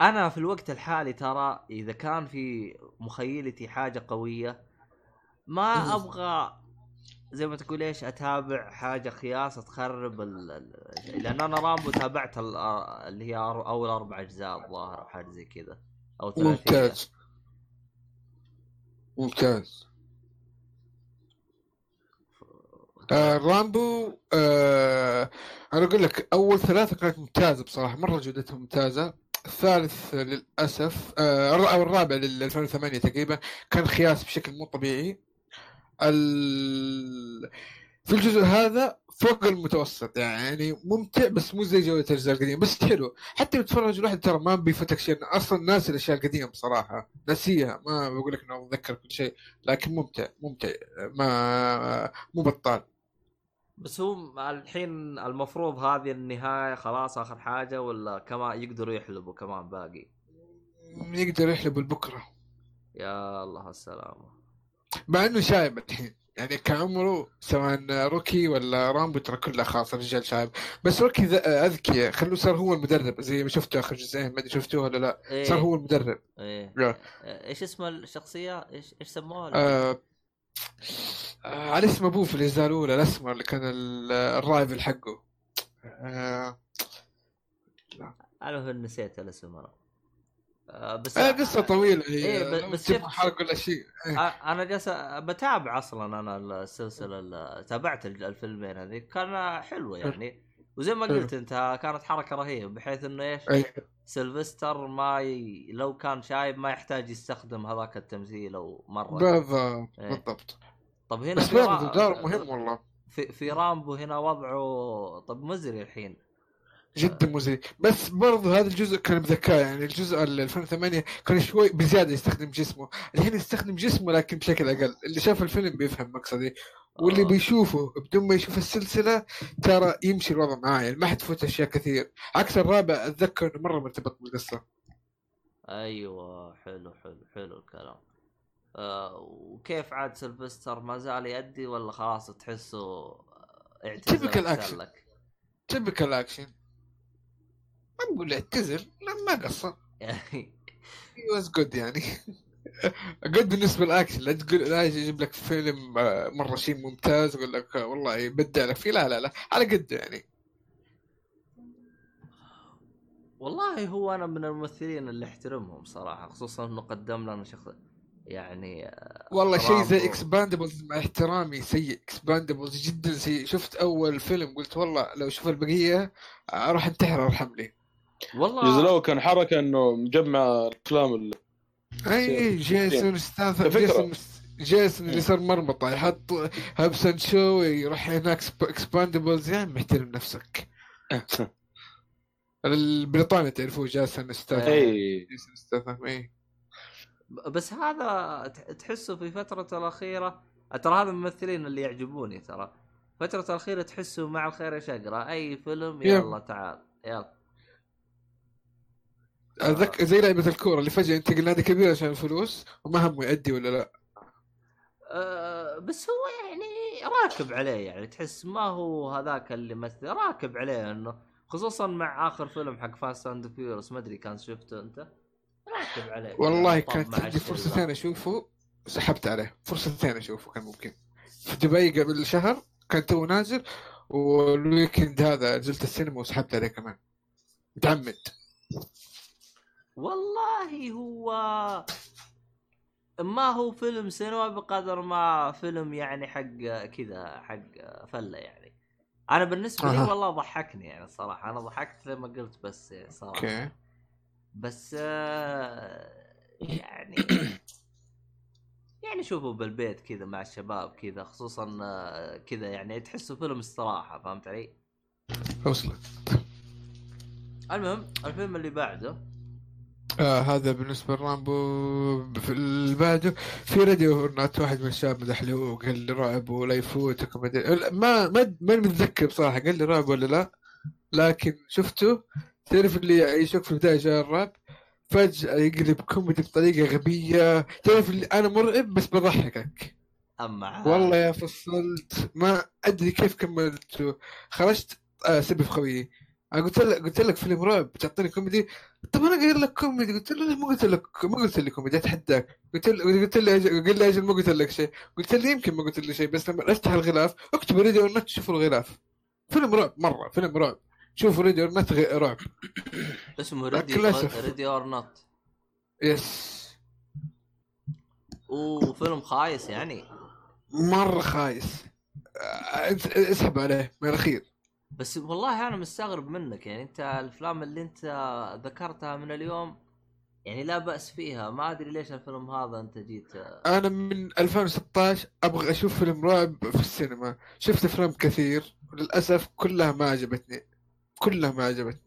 أنا في الوقت الحالي ترى إذا كان في مخيلتي حاجة قوية ما أبغى زي ما تقول إيش أتابع حاجة خياسه تخرب ال... لأن أنا رامبو تابعت ال... اللي هي أول أربع أجزاء الظاهر أو حاجة زي كذا أو ثلاثية. ممتاز. ممتاز. آه رامبو آه أنا أقول لك أول ثلاثة كانت ممتازة بصراحة مرة جودتها ممتازة. الثالث للأسف آه أو الرابع لل 2008 تقريبا كان خياس بشكل مو طبيعي. ال... في الجزء هذا فوق المتوسط يعني ممتع بس مو زي جوده الاجزاء القديمة بس حلو. حتى لو تتفرج الواحد ترى ما بيفتك شيء أصلا ناس الأشياء القديمة بصراحة ناسيها ما بقول لك إنه أتذكر كل شيء لكن ممتع ممتع ما مو بطال. بس هو الحين المفروض هذه النهاية خلاص آخر حاجة ولا كمان يقدروا يحلبوا كمان باقي؟ يقدر يحلب البكره يا الله السلامة. مع إنه شايب الحين. يعني كعمره سواء روكي ولا رامبو ترى كله خلاص الرجال شايب. بس روكي اذكى خلوه صار هو المدرب. زي ما شفته آخر جزئين ما أدري شفتوه ولا لا. إيه. صار هو المدرب. إيه. لا. إيش اسم الشخصية؟ إيش إيش سموها؟ آه آه على اسم أبوه في الأجزاء الأولى الأسمر اللي كان ال- ال rival حقه. آه. أنا نسيت الاسم آه، بس آه قصة طويلة هي إيه، لو بس شفت- حرق ولا شيء إيه. آه، أنا جالس بتابع أصلا أنا السلسلة ال- تابعت الفيلمين هذيك كان حلو يعني وزي ما. قلت أنت كانت حركة رهيبة بحيث إنه إيش أي. سيلفستر ما ي... لو كان شايب ما يحتاج يستخدم هذاك التمثيل أو مرة بالضبط إيه. بالضبط طب هنا بس في برضه دور مهم والله في, في رامبو هنا وضعه طب مزري الحين جدا مزعج. بس برضو هذا الجزء كان بذكاء يعني الجزء ال 2008 كان شوي بزيادة يستخدم جسمه. الحين يستخدم جسمه لكن بشكل أقل. اللي شاف الفيلم بيفهم مقصدي. واللي آه. بيشوفه بدون ما يشوف السلسلة ترى يمشي الوضع معاه. يعني ما حتفوت أشياء كثير. عكس الرابع أتذكر إنه مرة مرتبط بالقصة. أيوه حلو حلو حلو الكلام. آه وكيف عاد سلفستر ما زال يأدي ولا خلاص تحسه أحسن action. لك typical action نقول اعتزل لا ما قصر. يعني he was good يعني. good بالنسبة للاكشن لا تقول لا يجيب لك فيلم آه، مرة شيء ممتاز يقول لك آه، والله يبدع لك فيه. لا لا لا. على قده يعني. والله هو أنا من الممثلين اللي أحترمهم صراحة خصوصا إنه قدم لنا شخص يعني آه، والله شيء زي. Expendables مع احترامي سيء. Expendables جدا سيء. شفت أول فيلم قلت والله لو أشوف البقية أروح انتحر ارحم لي والله. الجزء الأول كان حركة إنه مجمع افلام ال- أي جيسون ستاثم فكرة. جيسون جيسون اللي صار مرمطة يحط Hobbs and Shaw يروح هناك Expendables يعني محترم نفسك. البريطاني تعرفوه جيسون ستاثم اي جيسون ستاثم اي بس هذا تحسه في فترة الأخيرة ترى هذا الممثلين اللي يعجبوني ترى. فترة الأخيرة تحسه مع الخيل يا شقرا أي فيلم. يلا تعال يلا. اتذكر زي لعبة الكورة اللي فجأة ينتقل نادي كبير عشان الفلوس وما همه يأدي ولا لا؟ أه بس هو يعني راكب عليه يعني تحس ما هو هذاك اللي مثل راكب عليه إنه خصوصا مع آخر فيلم حق Fast and Furious ما أدري كان شفته أنت؟ راكب عليه والله كانت عندي الشلة. فرصتين أشوفه سحبت عليه. فرصتين أشوفه كان ممكن. في دبي قبل شهر كان تو نازل وال weekend هذا نزلت السينما وسحبت عليه كمان. متعمد. والله هو ما هو فيلم سينما بقدر ما فيلم يعني حق كذا حق فلة يعني. أنا بالنسبة لي. والله ضحكني يعني الصراحة. أنا ضحكت زي ما قلت بس صراحة أوكي. بس آه، يعني يعني شوفوا بالبيت كذا مع الشباب كذا خصوصا آه، كذا يعني تحسوا فيلم استراحه فهمت علي؟ وصلت. المهم الفيلم اللي بعده آه هذا بالنسبة لرامبو في اللي بعده في راديو هورنات واحد من الشباب مدح له وقال لي رعب ولا يفوتك ما ما ما متذكر بصراحة قال لي رعب ولا لا. لكن شفته تعرف اللي يعيشك في البدايه جاء الرعب فجأة يقلب كوميدي بطريقة غبية. تعرف اللي أنا مرعب بس بضحكك. أما والله يا فصلت ما أدري كيف كملته. خرجت آه سبب خويي. أنا قلت لك قلت لك فيلم رعب تعطيني كوميدي؟ طب أنا قايل لك كوميدي قلت له ما قلت لك ما قلت لي كوميدي أتحداك. قلت له قلت له قال لي أجل ما قلت لك شيء. قلت له يمكن ما قلت لي شيء بس لما افتح الغلاف اكتب Ready or Not شوفوا الغلاف. فيلم رعب مرة فيلم رعب. شوفوا Ready or Not غ- رعب. اسمه Ready. Ready or Not yes وفيلم خايس يعني. مرة خايس. أسحب عليه من الأخير. بس والله أنا مستغرب منك يعني أنت الأفلام اللي أنت ذكرتها من اليوم يعني لا بأس فيها. ما أدري ليش الفيلم هذا أنت جيت. أنا من 2016 أبغى أشوف فيلم رعب في السينما. شفت أفلام كثير وللاسف كلها ما عجبتني. كلها ما عجبتني.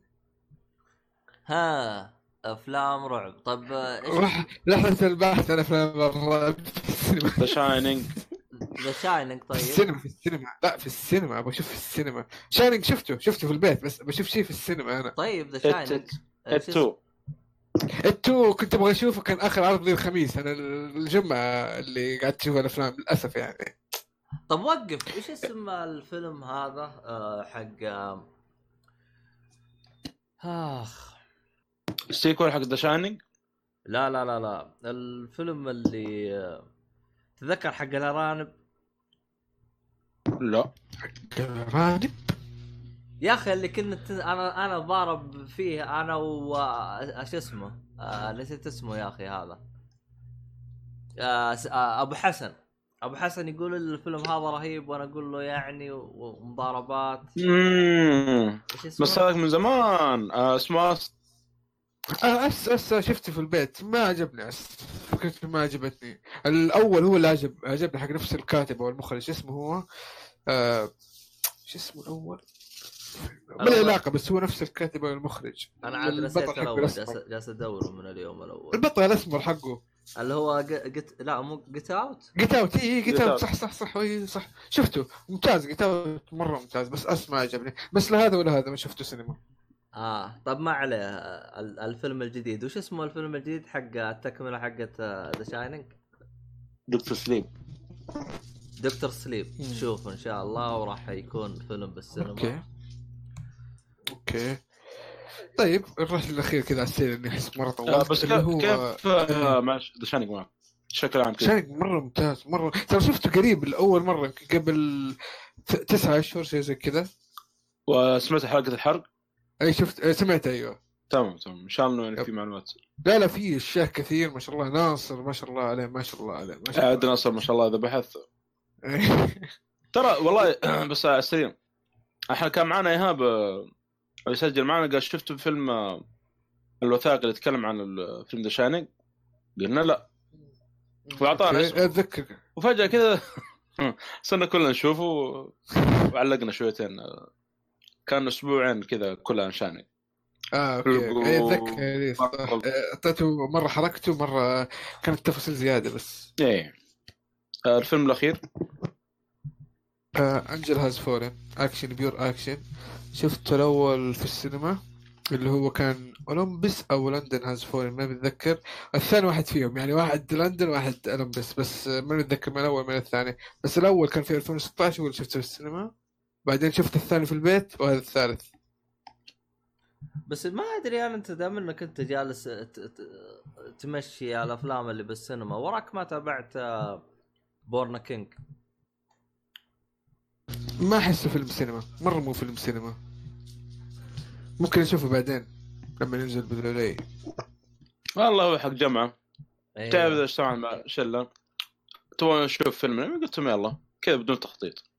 ها أفلام رعب. طب إيش؟ رح رحلة البحث عن أفلام الرعب في السينما. The Shining The Shining في طيب. السينما في السينما. لا في السينما. أبغى أشوف في السينما. Shining شفته شفته في البيت بس بشوف شيء في السينما أنا. طيب The Shining. It 2 ال two كنت أبغى أشوفه كان آخر عرض لي الخميس. أنا الجمعة اللي قعدت أشوف الأفلام للأسف يعني. طب وقف إيش اسم الفيلم هذا؟ آه حق آه، آخ. ال sequel حق The Shining؟ لا لا لا لا. الفيلم اللي آه، تذكر حق الأرانب؟ لا. رانب يا أخي اللي كنت أنا أنا ضارب فيه أنا و آه، شو اسمه؟ آه نسيت اسمه يا أخي هذا. آه آه أبو حسن. أبو حسن يقول الفيلم هذا رهيب وأنا أقول له يعني ومضاربات. مم. إيش اسمه؟ بس هذاك من زمان. اسمه أس- آه، أس أس شفته في البيت ما عجبني أس فكرته ما عجبتني. الأول هو اللي عجب عجبني حق نفس الكاتب أو المخرج شو اسمه هو؟ آه... شو اسمه الأول؟ ما له علاقة بس هو نفس الكاتب والمخرج أنا عاد نسيت الأول جالس الأسمر. جالس ادور من اليوم الأول. البطل الأسمر حقه. اللي هو Get لا مو Get Out Get Out اي Get Out. صح صح صح اي صح. شفته ممتاز Get Out مرة ممتاز بس أسمع عجبني. بس لا هذا ولا هذا ما شفته سينما. آه. طب ما عليه ال- الفيلم الجديد. وش اسمه الفيلم الجديد حق التكملة حقت The Shining Doctor Sleep. Doctor Sleep. شوف إن شاء الله وراح يكون فيلم بالسينما. أوكي. أوكي. طيب الرحلة الاخير كذا على السير اني أحس مرة آه طولت بس اللي هو كيف آه، معلش The Shining معك؟ بشكل عام كذا شانك مرة ممتاز مرة. ترى شفته قريب الأول مرة قبل ت- تسعة أشهر شيء زي كذا. وسمعت حلقة الحرق؟ أي شفت آه، سمعت أيوه. تمام تمام. إن شاء الله يعني. في معلومات. لا لا في أشياء كثير ما شاء الله. ناصر ما شاء الله عليه ما شاء الله عليه ما شاء عاد الله ناصر ما شاء الله إذا بحث. ترى والله بس على السريع إحنا كان معنا إيهاب آه، يسجل معنا قال شفتوا فيلم آه، الوثائقي اللي يتكلم عن الفيلم The Shining؟ قلنا لا. اسمه. أتذكر. وفجأة كذا صرنا كلنا نشوفه وعلقنا شويتين كان أسبوعين كذا كلها Shining آه أوكي أي أتذكر. آه، أعطيته مرة حركته مرة كانت تفاصيل زيادة بس. إيه. آه، الفيلم الأخير؟ Angel Has Fallen action pure action شفته الأول في السينما اللي هو كان Olympus أو London Has Fallen ما بتذكر. الثاني واحد فيهم يعني واحد لندن واحد Olympus بس ما بتذكر من الأول من الثاني. بس الأول كان في 2016 هو اللي شفته في السينما. بعدين شفت الثاني في البيت وهذا الثالث. بس ما أدري أنا أنت دام إنك أنت جالس ت- ت- تمشي الأفلام اللي بالسينما وراك ما تابعت آه، Born a King ما احسه فيلم سينما مرة مو فيلم سينما. ممكن أشوفه بعدين لما ينزل بالبلاي والله هو حق جمعة. إيه. تعرف إذا اجتمعنا مع شلة؟ تبغى نشوف فيلم؟ قلت لهم يلا كذا بدون تخطيط.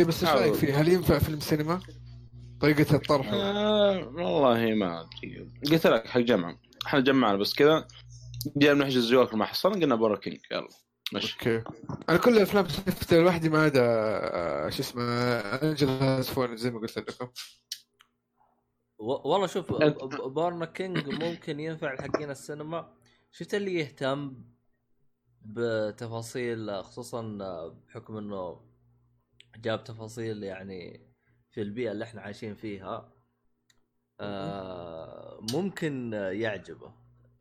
بس إيش. رأيك فيه؟ هل ينفع فيلم سينما؟ طريقة الطرح. آه والله ما أدري. قلت لك حق جمعه إحنا جمعنا بس كذا. جينا نحجز جوكر ما حصلنا قلنا Born a King. يلا مشي okay. أنا كل الأفلام شفتها لوحدي ما عدا آه، شو اسمه Angel Has Fallen زي ما قلت لكم. والله شوف أنت- ب- Born a King ممكن ينفع حقين السينما. شفت اللي يهتم بتفاصيل خصوصا بحكم إنه جاب تفاصيل يعني في البيئة اللي إحنا عايشين فيها آه، ممكن يعجبه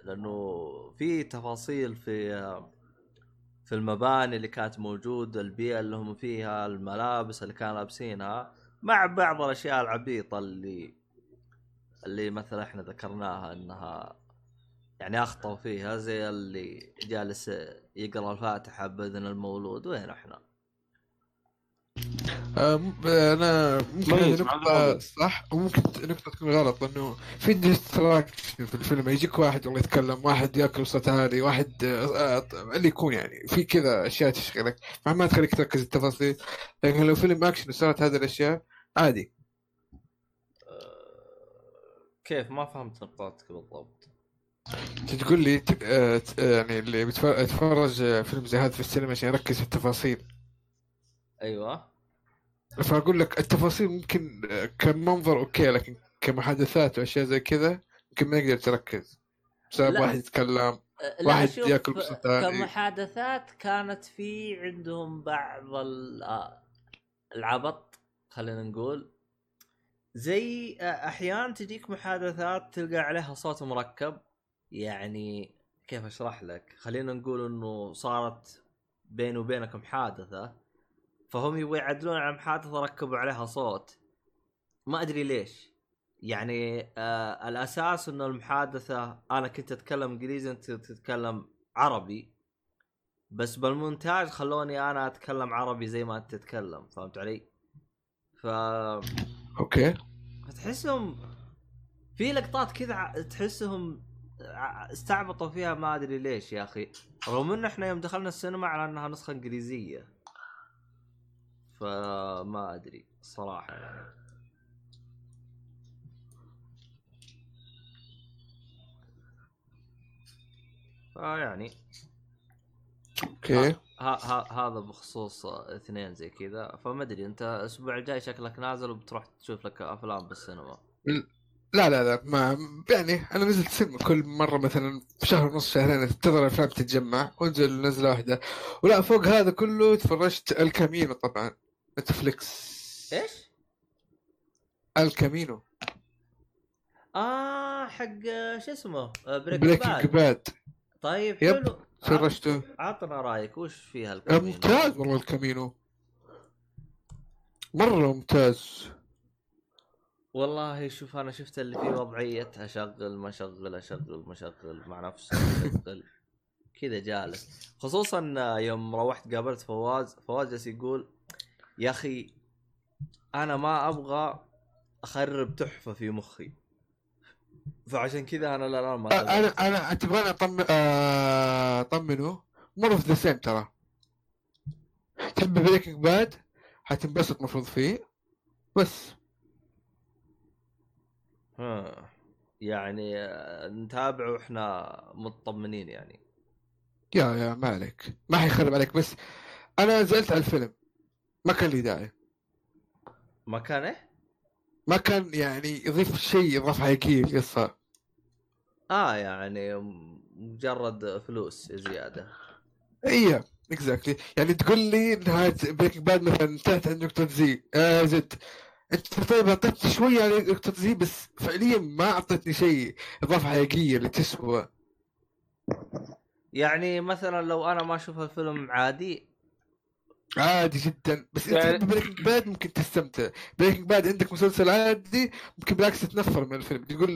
لأنه في تفاصيل في في المباني اللي كانت موجودة البيئة اللي هم فيها الملابس اللي كانوا لابسينها مع بعض الأشياء العبيطة اللي اللي مثلا إحنا ذكرناها إنها يعني أخطأوا فيها زي اللي جالس يقرأ الفاتحة بإذن المولود وين إحنا؟ آه، آه، أنا ممكن نقطة. صح وممكن نقطة تكون غلط لأنه في distraction في الفيلم يجيك واحد والله يتكلم واحد ياكل صوت عالي واحد آه، اللي يكون يعني في كذا أشياء تشغلك. فما تخليك تركز التفاصيل لكن لو فيلم أكشن وصارت هذه الأشياء عادي. كيف؟ ما فهمت نقطتك بالضبط. تقول لي يعني اللي بيتفرج يتفرج فيلم زي هذا في السينما عشان يركز في التفاصيل. أيوه. فأقول لك التفاصيل ممكن آه، كمنظر أوكي لكن كمحادثات وأشياء زي كذا يمكن ما يقدر تركز بسبب. واحد يتكلم لا واحد يأكل عالي. كمحادثات كانت في عندهم بعض ال- آه، العبط خلينا نقول. زي آه، أحيانا تجيك محادثات تلقى عليها صوت مركب. يعني كيف أشرح لك؟ خلينا نقول إنه صارت بيني وبينك محادثة. فهم يبغوا يعدلون على محادثة ركبوا عليها صوت. ما أدري ليش. يعني آه الأساس إنه المحادثة أنا كنت أتكلم إنجليزي أنت تتكلم عربي. بس بالمونتاج خلوني أنا أتكلم عربي زي ما أنت تتكلم فهمت علي؟ ف أوكي. فتحسهم في لقطات كذا تحسهم ع- استعبطوا فيها ما أدري ليش يا أخي. رغم ان إحنا يوم دخلنا السينما على إنها نسخة إنجليزية. فما أدري الصراحه يعني فيعني أوكي. ها ها هذا بخصوص اثنين زي كذا. فما أدري أنت الأسبوع الجاي شكلك نازل وبتروح تشوف لك أفلام بالسينما. لا لا لا ما يعني أنا نزلت سينما كل مرة مثلا في شهر ونص شهرين انتظر الافلام تتجمع وأنزل نزلة واحدة. ولا فوق هذا كله تفرجت El Camino طبعا. Netflix. إيش؟ الكامينو. آه حق شو اسمه؟ Break- Breaking Bad Bad طيب yep. حلو. فرجته عطنا رأيك وش فيها آه، El Camino؟ ممتاز والله El Camino. مرة ممتاز. والله شوف أنا شفت اللي فيه وضعيه اشغل ما اشغل أشغل ما اشغل مع نفسي أشغل. كذا جالس. خصوصا يوم روحت قابلت فواز فواز جالس يقول يا أخي أنا ما أبغى أخرب تحفة في مخي. فعشان كذا أنا الآن ما آه، أنا. أنا تبغاني اطمن آه، أطمنه. مره في the same ترى. تحب Breaking Bad حتنبسط مفروض فيه. بس. ها. يعني آه، نتابع وإحنا مطمنين يعني. yeah yeah ما عليك. ما حيخرب عليك بس أنا زعلت على الفيلم. ما كان لي داعي ما كان إيه؟ ما كان يعني يضيف شيء اضافه حقيقيه القصة آه يعني مجرد فلوس زيادة. إيه exactly يعني تقول لي نهايه Breaking Bad مثلا انتهت عند نقطة زي آه Z أنت طيب أعطيتني شوية على نقطة زي بس فعليا ما أعطيتني شيء إضافة حقيقيه اللي تسوى يعني مثلا لو أنا ما أشوف الفيلم عادي عادي جدا. بس أنت يعني- تحب Breaking Bad ممكن تستمتع. Breaking Bad عندك مسلسل عادي ممكن بالعكس تتنفر من الفيلم. تقول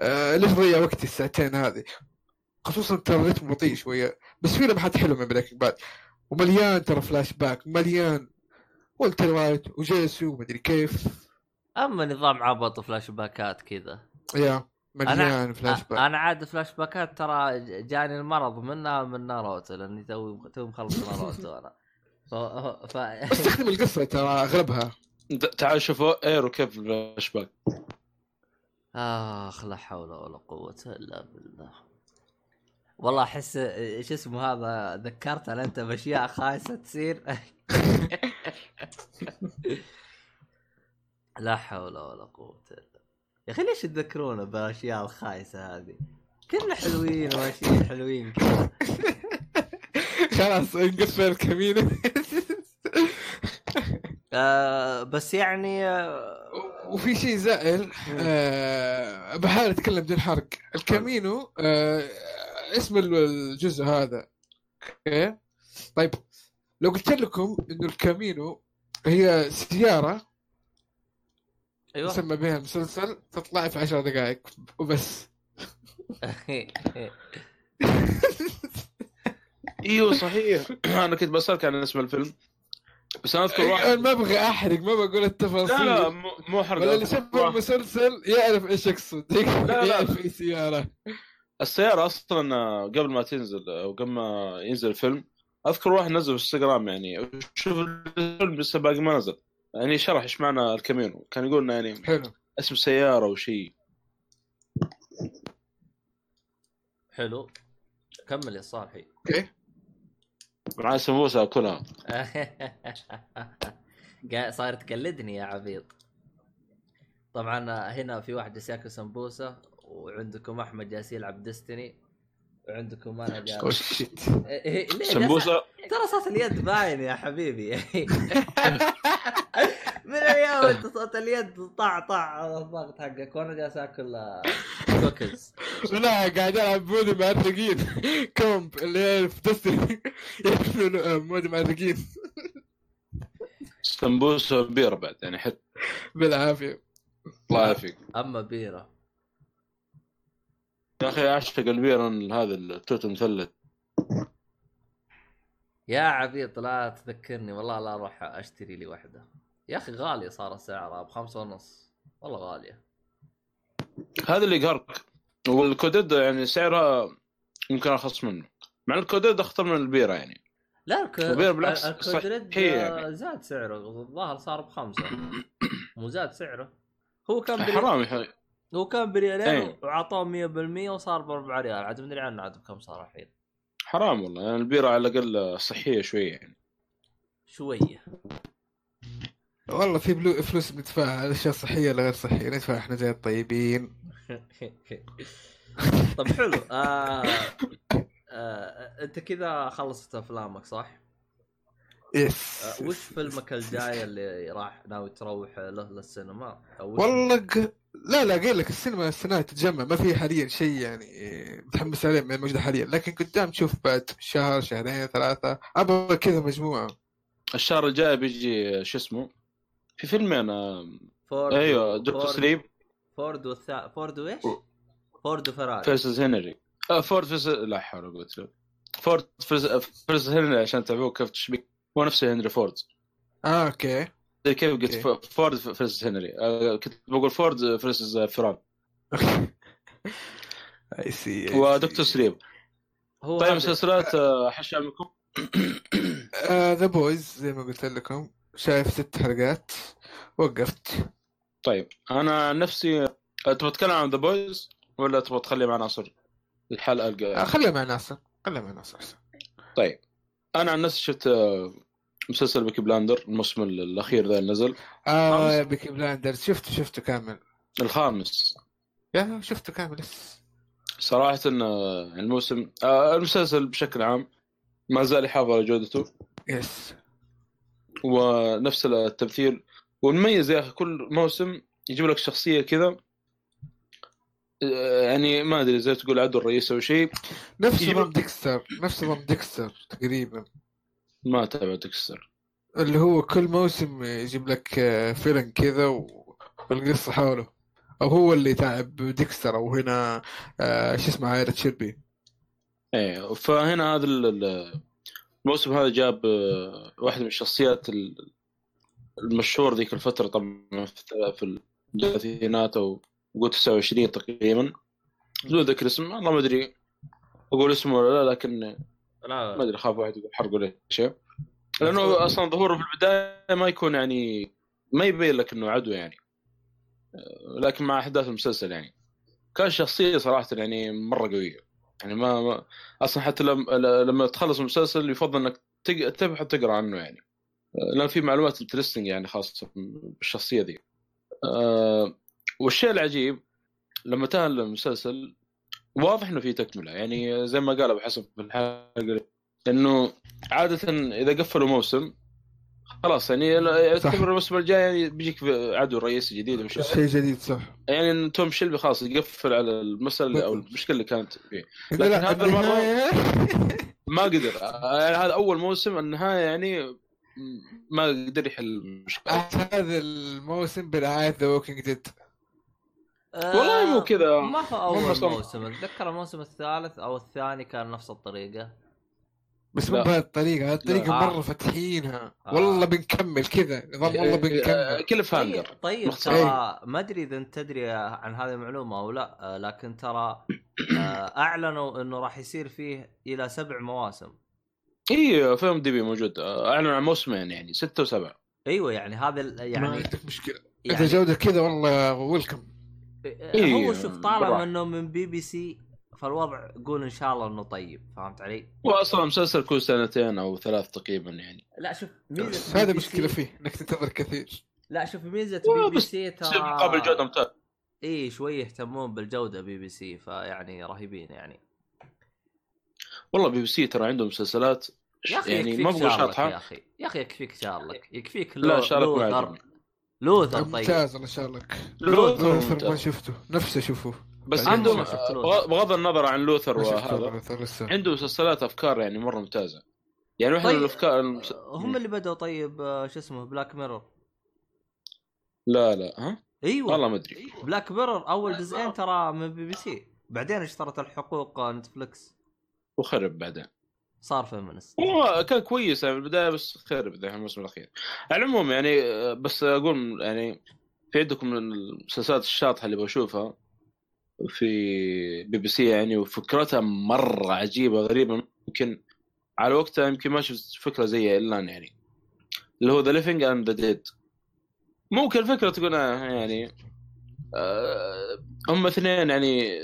آه ليش ضيع وقتي الساعتين هذه؟ خصوصا ترى الريتم بطيء شوية. بس في لمحات حلوة من Breaking Bad ومليان ترى فلاش باك مليان. Walter White و Jesse ومدري كيف. أما نظام عبط فلاش باكات كذا. yeah مليان فلاش باك أنا عاد فلاش باكات ترى جاني المرض منها من ناروتو لأني تو تو مخلص ناروتو أنا. ف... ف... بس تخدم القصة ترى أغلبها. تعال شوفوا إيرو كيف الفلاش باك آخ لا حول ولا قوة إلا بالله. والله أحس إيش اسمه هذا ذكرتنا أنت بأشياء خايسة تصير. لا حول ولا قوة إلا يا أخي ليش تذكرونا بالاشياء الخايسة هذه؟ كنا حلوين وماشيين حلوين كذا. خلاص نقفل El Camino آه بس يعني آه وفي شيء زائل آه بحاول أتكلم بدون حرق El Camino آه اسم ال- الجزء هذا. أوكي؟ طيب لو قلت لكم إنه El Camino هي سيارة أيوه. يسمى بها المسلسل تطلع في عشر دقائق وبس. إيوه صحيح. أنا كنت بسألك عن اسم الفيلم. بس أنا أذكر أنا واحد ما أبغى أحرق ما بقول التفاصيل. لا لا مو- حرق ولا اللي شاف المسلسل يعرف إيش اقصد لا. يعرف اي سيارة. السيارة أصلا قبل ما تنزل أو قبل ما ينزل الفيلم أذكر واحد نزل في انستغرام يعني. شوف الفيلم لسه باقي ما نزل. يعني شرح إيش معنى الكامينو. كان يقول إنه يعني حلو. اسم سيارة وشيء حلو. كمل يا صالحي. okay. معاه سموسة أكلها. قا- صاير تقلدني يا عبيط. طبعا هنا في واحد جالس ياكل سمبوسة وعندكم أحمد جالس يلعب Destiny وعندكم أنا جالس. shit إيه، إيه، جالس- سمبوسة؟ ترى صوت اليد باين يا حبيبي. من أيام أنت صوت اليد طع طع الضغط حقك. وأنا جالس آكل كوكيز لا قاعد ألعب مودي مع الرقين كومب اللي هي في دستني مودي مع الرقين سمبوسه بيرة بعد يعني حتى بالعافية. الله يعافيك. أما بيرة. يا أخي أعشق البيرة هذا التوت مثلث يا عبيط لا تذكرني. والله لا أروح أشتري لي واحدة يا أخي غالية صار سعرها بخمسة ونص. والله غالية. هذا اللي يقهرك وال Code Red يعني سعرها يمكن أرخص منه. مع ال Code Red أخطر من البيرة يعني. لا الك... وبير بالعكس آه، يعني. زاد سعره. الظاهر صار بخمسة. مو زاد سعره. هو كان بريال حرام يا. هو كان بريالين. وعطوه 100% وصار ب 4 ريال. عاد مدري عنه عاد بكم صار الحين. حرام والله. يعني البيرة على الأقل صحية شوية يعني. شوية. والله في بلو فلوس بندفعها على أشياء صحية ولا غير صحيه ندفع إحنا زي الطيبين. طب حلو آه آه أنت كذا خلصت أفلامك صح؟ يس آه وش فيلمك الجاي اللي راح ناوي تروح له للسينما؟ والله ق... لا لا قايل لك السينما السنة تتجمع ما في حاليا شيء يعني متحمس عليه من الموجود حاليا. لكن قدام تشوف بعد شهر شهرين ثلاثة أبغى كذا مجموعة. الشهر الجاي بيجي شو اسمه؟ في فيلمين آه، فورد أيوه دكتور فورد- Sleep فورد والثا... فورد وإيش؟ فورد وفراري. versus هنري. آه فورد versus لا حول ولا قوة إلا بالله. فورد versus هنري عشان تعرفوا كيف تشبيك هو نفسه هنري فورد. آه okay. زي كيف قلت فورد versus هنري. آه، كنت بقول فورد versus فران اي سي و Doctor Sleep هو طيب مسلسلات آه، حش عمكم The Boys زي ما قلت لكم. شايف ست حلقات وقفت. طيب أنا عن نفسي تبغى تتكلم عن The Boys ولا تبغى تخلي مع ناصر؟ الحلقة الجايه خليها مع ناصر. خليها مع ناصر. طيب أنا عن نفسي شفت آه، مسلسل Peaky Blinders الموسم الأخير ذا اللي نزل. آه خمس. Peaky Blinders. شفته شفته كامل. الخامس. يا شفته كامل. yes. صراحة آه، الموسم آه، المسلسل بشكل عام ما زال يحافظ على جودته. yes. ونفس التمثيل. والمميز يا أخي كل موسم يجيب لك شخصية كذا آه، يعني ما أدري زي تقول عدو الرئيس أو شيء. نفس نظام Dexter نفس نظام Dexter تقريبا. ما تابع Dexter. اللي هو كل موسم يجيب لك آه، villain كذا و- والقصة حوله. أو هو اللي تعب ديكستر أو هنا آه شو اسمه عائلة شيربي. إيه فهنا هذا الموسم هذا جاب آه، واحد من الشخصيات ال- المشهور ذيك الفترة طبعا في- الثلاثينات أو قلت 29 تقريبا. بدون ذكر اسم والله ما أدري أقول اسمه ولا لا لكن ما لا. أدري اخاف واحد يقول حرق ولا شيء. لأنه أصلا ظهوره في البداية ما يكون يعني ما يبين لك إنه عدو يعني. آه، لكن مع أحداث المسلسل يعني. كان شخصية صراحة يعني مرة قوية. يعني ما, ما أصلا حتى لما لما تخلص المسلسل يفضل إنك تبحث تقرا عنه يعني. لأن في معلومات انترستنج يعني خاصة بالشخصية ذي. آه، والشيء العجيب لما انتهى المسلسل واضح إنه في تكملة. يعني زي ما قال أبو حسن في الحلقة إنه عادة إذا قفلوا موسم خلاص يعني يعتبر الموسم الجاي يعني بيجيك عدو رئيسي جديد ومش شيء. جديد صح. يعني Tom Shelby خلاص يقفل على المسألة أو المشكلة اللي كانت فيه. لا لكن لا هذا النهاية ما قدر. يعني هذا أول موسم النهاية يعني ما قدر يحل المشكلة. هذا الموسم برعاية The Walking Dead والله مو كذا. ما هو أول موسم. أتذكر الموسم الثالث أو الثاني كان نفس الطريقة. بس مو هذه الطريقة لا. مرة فاتحينها. آه. والله بنكمل كذا نظام والله بنكمل. cliff طيب, hanger طيب مختصر. ترى ما أدري إذا أنت تدري عن هذه المعلومة أو لا آه، لكن ترى آه، أعلنوا إنه راح يصير فيه إلى سبع مواسم. IMDb موجود. أعلنوا عن موسمين يعني ستة وسبعة. أيوه يعني هذا ال- ما يعني, عندك مشكلة. إذا يعني جودة كذا والله welcome إيه، هو شوف طالما. انه من بي بي سي فالوضع قول إن شاء الله إنه طيب فهمت علي؟ واصلا مسلسل كل سنتين أو ثلاث تقريبا يعني. لا شوف ميزة هذا BBC مشكلة فيه إنك تنتظر كثير. لا شوف ميزة بي بي سي تصير مقابل جودة ممتاز إي شوي يهتمون بالجودة بي بي سي فيعني رهيبين يعني. والله بي بي سي ترى عندهم مسلسلات يا أخي يعني يكفيك ما بقول شارلك يا شاطحه أخي يا أخي يكفيك شارلك يكفيك لا لو- شارلك ما Luther طيب. ممتاز الله Sherlock Luther. Luther ما. شفته نفسه اشوفه بس عندهم بغض النظر عن Luther وهذا عنده مسلسلات أفكار يعني مرة ممتازة. يعني واحدة من طيب الافكار المس... هم اللي بدأوا طيب آه، شو اسمه Black Mirror لا لا ها؟ أيوه. والله ما أدري. Black Mirror أول جزئين ترى من بي بي سي. بعدين اشترت الحقوق آه، Netflix وخرب بعدين. صار feminist والله كان كويس يعني في البداية بس خرب ذا الموسم الأخير. على العموم يعني آه، بس أقول يعني في عندكم من المسلسلات الشاطحة اللي بشوفها؟ في بي بي سي يعني وفكرتها مرة عجيبة غريبة يمكن على وقتها يمكن ما شفت فكرة زيها إلا يعني. اللي هو The Living and the Dead ممكن الفكرة تكون يعني آه، هم اثنين يعني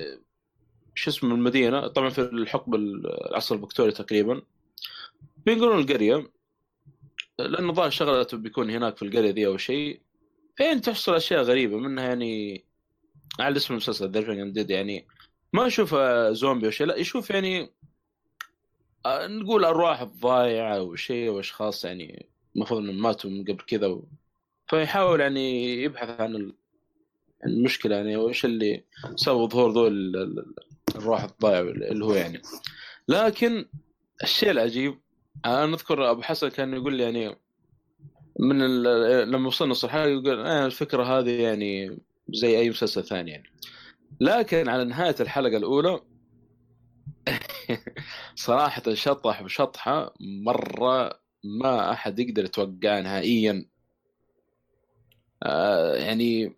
شو اسم المدينة. طبعا في الحقبة العصر الفكتوري تقريبا. بينقلون القرية لأنه ظاهر شغلته بيكون هناك في القرية ذي أو شيء. فين تحصل أشياء غريبة منها يعني على اسم المسلسل ذا ديد يعني ما أشوف زومبي أو شيء لا يشوف يعني آه، نقول أرواح ضايعه أو شيء وأشخاص يعني المفروض إنهم ماتوا من قبل كذا و... فيحاول يعني يبحث عن المشكلة يعني وإيش اللي سبب ظهور ذول الارواح الضايعة اللي هو يعني. لكن الشيء العجيب أنا أذكر أبو حسن كان يقول لي يعني من لما وصلنا الحلقة يقول آه الفكرة هذه يعني زي أي مسلسل ثاني يعني. لكن على نهاية الحلقة الأولى صراحة شطح بشطحة مرة ما أحد يقدر يتوقع نهائيا. آه يعني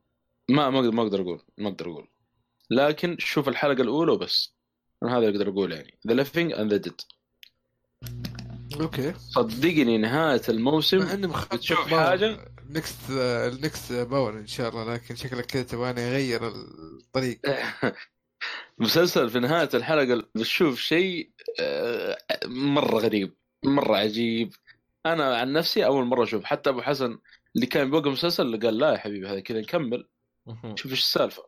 ما ما أقدر أقول ما أقدر أقول. لكن شوف الحلقة الأولى وبس. أنا هذا اللي أقدر أقول يعني. The Living and the Dead okay. صدقني نهاية الموسم بتشوف حاجة؟ next ال next power إن شاء الله لكن شكلك كذا تبغاني أغير الطريق. مسلسل في نهاية الحلقة بتشوف شيء آه، مرة غريب مرة عجيب. أنا عن نفسي أول مرة أشوف حتى أبو حسن اللي كان بيوقف المسلسل اللي قال لا يا حبيبي هذا كذا نكمل. شوف إيش السالفة.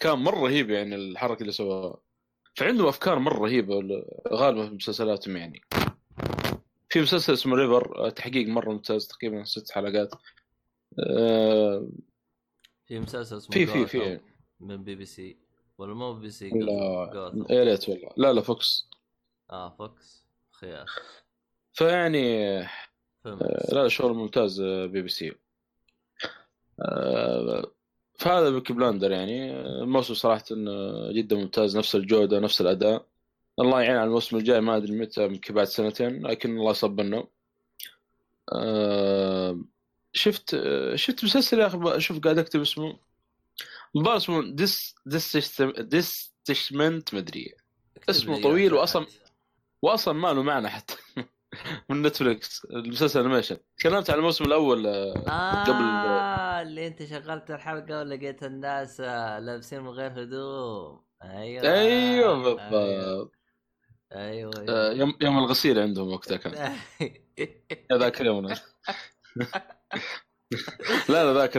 كان مرة رهيب يعني الحركة اللي سواها فعندهم أفكار مرة رهيبة غالبا في مسلسلاتهم يعني. في مسلسل اسمه River تحقيق مرة ممتاز تقريبا ست حلقات. آه، في مسلسل اسمه في في في. من بي بي سي. ولا مو بي بي سي لا يا ريت والله. لا لا Fox. آه Fox. خيار. فيعني آه لا شغل ممتاز آه، بي بي سي. آه فهذا Peaky Blinders يعني. الموسم صراحة جدا ممتاز. نفس الجودة نفس الأداء. الله يعين على الموسم الجاي. ما أدري متى يمكن بعد سنتين لكن الله يصبرنا آه شفت شفت مسلسل يا أخي شوف قاعد أكتب اسمه. مباراة اسمه ديس ديس ديستشمنت مدري اسمه طويل واصلا واصلا ما له معنى حتى. من Netflix المسلسل animation تكلمت عن الموسم الأول آه قبل. آه اللي أنت شغلت الحلقة ولقيت الناس آه، لابسين من غير هدوم. أيوه. أيوه بالضبط. أيوه, أيوة. آه يوم يوم الغسيل عندهم وقتها كان. ذاك اليوم لا لا ذاك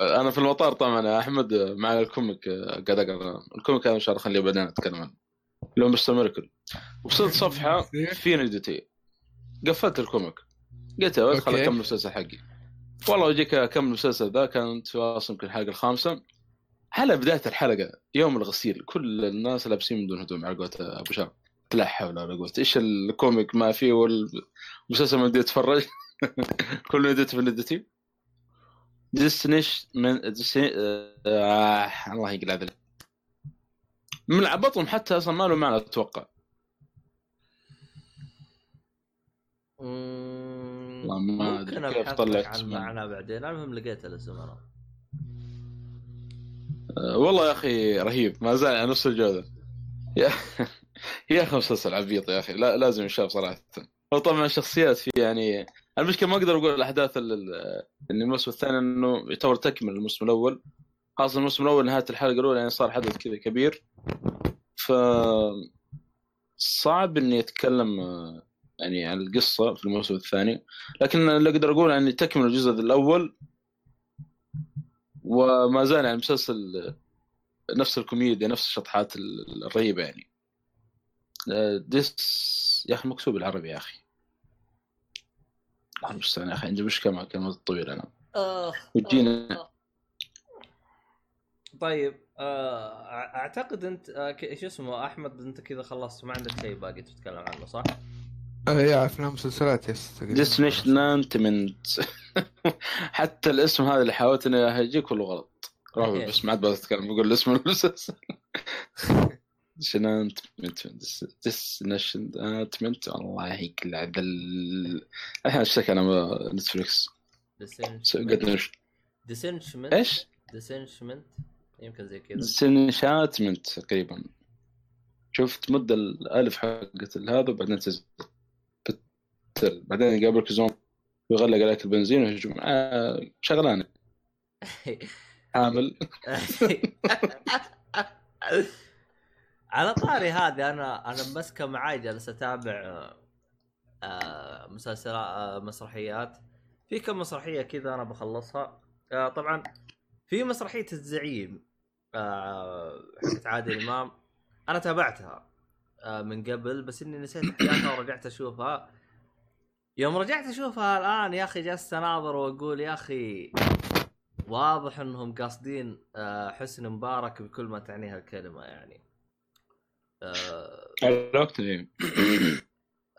أنا في المطار طبعا يا أحمد مع ال comic قاعد أقرأ. ال comic هذا إن شاء الله خليه بعدين أتكلم عنه. اللي هو مستر ميركل وصلت صفحة في نيدتي قفلت الكوميك. قلت ادخل اكمل المسلسل حقي. والله اجيك اكمل المسلسل ذا كانت في أصلا يمكن الحلقة الخامسة. على بداية الحلقة يوم الغسيل كل الناس لابسين من دون هدوم على قولة أبو شام. لا حول ولا قوة. إيش الكوميك ما فيه والمسلسل ما بدي اتفرج كله ندت في ندتي ديستنيش من ديستني... آه... الله يقلع ذلك. من عبطهم حتى أصلا ما له معنى أتوقع. ما أدري كيف طلعت عن معنى بعدين. المهم لقيت الاسم أنا أه والله يا أخي رهيب. ما زال على نفس الجودة. يا يا أخي مسلسل عبيط يا أخي. لا لازم يشاف صراحة. وطبعا الشخصيات فيه يعني المشكلة ما أقدر أقول الأحداث اللي الموسم الثاني إنه يعتبر تكمل الموسم الأول. خاصه الموسم الأول نهاية الحلقة الأولى يعني صار حدث كذا كبير. ف صعب إني أتكلم يعني عن القصة في الموسم الثاني. لكن اللي أقدر أقول يعني تكمل الجزء الأول. وما زال يعني المسلسل نفس الكوميديا نفس الشطحات الرهيبة يعني. ديس يا أخي مكتوب بالعربي يا أخي. الله المستعان يا أخي عندي مشكلة مع الكلمات الطويلة أنا. وتجينا طيب آه، أعتقد أنت آه، شو اسمه أحمد أنت كذا خلصت ما عندك شيء باقي تتكلم عنه صح؟ اي أفلام مسلسلات يس ديستنيشن نانتمنت حتى الاسم هذا اللي حاولت إني اهجيه كله غلط إيه. بس ما عاد بقدر أتكلم بقول اسم المسلسل ديستنيشن الله يقلع ذا الحين اشتكي أنا نتفلكس ديسنشمنت إيش؟ ديسنشمنت يمكن زي كذا. ديسنشاتمنت تقريبا. شفت مدة الألف حقت هذا وبعدين تنزل بعدين يقابلك زوم ويغلق عليك البنزين ويهجم. آه شغلانة. عامل. على طاري هذه أنا أنا مسكة معاي جالس أتابع آه، مسلسلات آه، مسرحيات. في كم مسرحية كذا أنا بخلصها. آه، طبعا في مسرحية الزعيم حقت عادل إمام. أنا تابعتها من قبل بس إني نسيت احداثها ورجعت أشوفها. يوم رجعت أشوفها الآن يا أخي جالس أناظر وأقول يا أخي واضح إنهم قاصدين حسن مبارك بكل ما تعنيها الكلمة يعني. آه، الوقت إيه.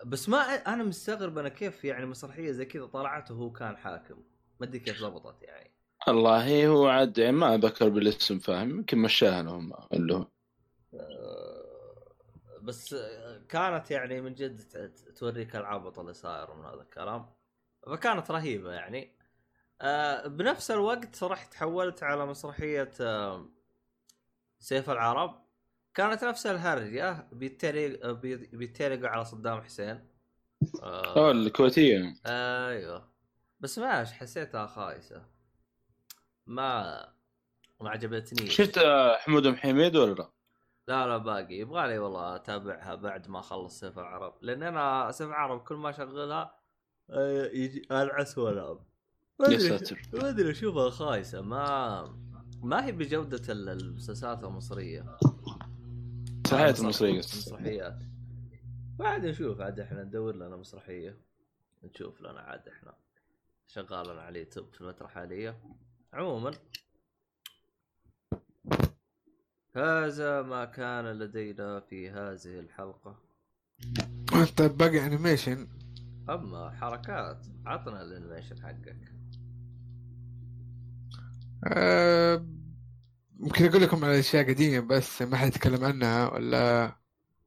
بس ما أنا مستغرب أنا كيف يعني مسرحية زي كذا طلعت وهو كان حاكم. ما أدري كيف ضبطت يعني. والله هو عاد يعني ما ذكر بالاسم فاهم؟ يمكن مشاها لهم اللي آه، بس آه، كانت يعني من جد توريك العبط اللي صاير من هذا الكلام. فكانت رهيبة يعني. آه، بنفس الوقت رحت حولت على مسرحية آه، سيف العرب. كانت نفس الهرجة. بيتريق بي- بيتريقوا على صدام حسين. آه، آه الكويتية. أيوه. بس ماش حسيتها خايسة. ما ما عجبتني. شفت آه، حمود ام حميد ولا لا؟ لا لا باقي. يبغى لي والله أتابعها بعد ما أخلص سيف العرب. لأن أنا سيف العرب كل ما أشغلها آه، يجي العس وأنام. ما يا ساتر. ما أدري اشوفها خايسة. ما ما هي بجودة ال- المسلسلات المصرية. المسرح- المصرية. قصدي. المسرحيات بعد نشوف عاد إحنا ندور لنا مسرحية. نشوف لنا عاد إحنا شغال على اليوتيوب في الفترة الحاليه عموما هذا ما كان لدينا في هذه الحلقة. طيب باقي animation أما حركات عطنا ال animation حقك آه، ممكن أقول لكم على أشياء قديمة بس ما حد يتكلم عنها ولا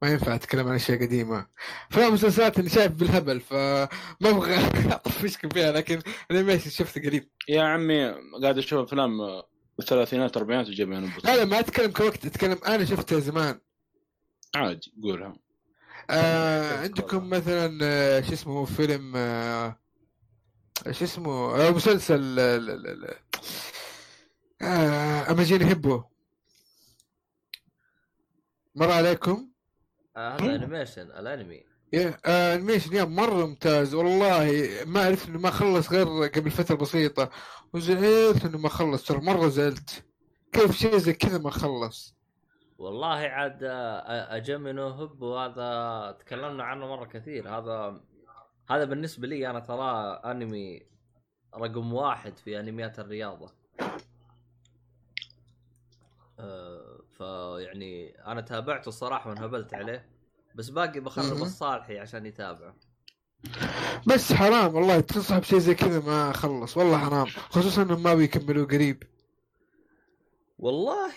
ما ينفع أتكلم عن أشياء قديمة. افلام ومسلسلات اللي شايف بالهبل فما أبغى اطفشكم فيها لكن animation شفته قريب. يا عمي قاعد أشوف أفلام آه، الثلاثينات الاربعينات وجايبها أنا لا لا ما أتكلم كوقت أتكلم أنا شفتها زمان. عادي قولها آه عندكم مثلا آه، شو اسمه فيلم آه شو اسمه آه مسلسل آه اماجين هيبو مر عليكم؟ آه هذا animation الأنمي. يا آه animation يا مرة ممتاز والله ما عرفت إنه ما خلص غير قبل فترة بسيطة. وزعلت إنه ما خلص ترى مرة زعلت. كيف شيء زي كذا ما خلص؟ والله عاد اجمنو هب وهذا تكلمنا عنه مرة كثير. هذا هذا بالنسبة لي أنا ترى أنمي رقم واحد في أنميات الرياضة. آه، فيعني أنا تابعته الصراحة وانهبلت عليه بس باقي بخرب. الصالحي عشان يتابعه بس حرام والله تنصح بشيء زي كذا ما خلص والله حرام خصوصا إنهم ما بيكملوا قريب والله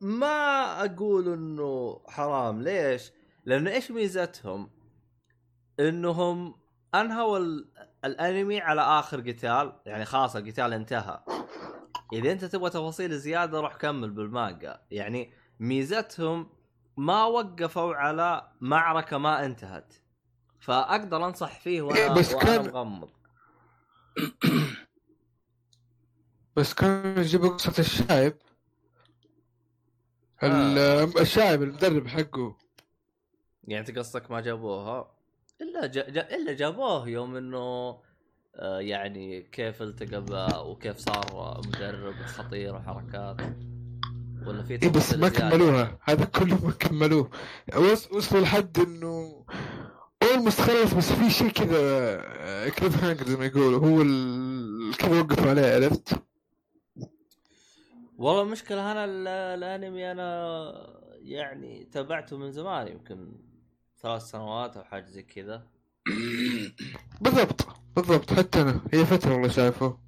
ما أقول إنه حرام ليش؟ لأنه إيش ميزتهم؟ إنهم أنهوا ال- الأنمي على آخر قتال يعني خلاص القتال انتهى إذا أنت تبغى تفاصيل زيادة روح كمل بالمانجا. يعني ميزتهم ما وقفوا على معركة ما انتهت. فأقدر أنصح فيه وأنا, بس وأنا كان- مغمض. بس كانوا يجيبوا قصة الشايب. ال- الشايب المدرب حقه. يعني أنت قصدك ما جابوها؟ إلا جا إلا جابوه يوم إنه آه، يعني كيف التقى وكيف صار مدرب خطير وحركات؟ ولا في اي بس ما؟ كملوها. هذا كله ما كملوه. وص- وصلوا لحد إنه almost خلص بس في شيء كذا cliffhanger زي ما يقولوا هو كذا وقفوا عليه عرفت؟ والله المشكلة أنا ال- الأنمي أنا يعني تابعته من زمان يمكن ثلاث سنوات أو حاجة زي كذا. بالضبط. بالضبط حتى أنا. هي فترة والله شايفه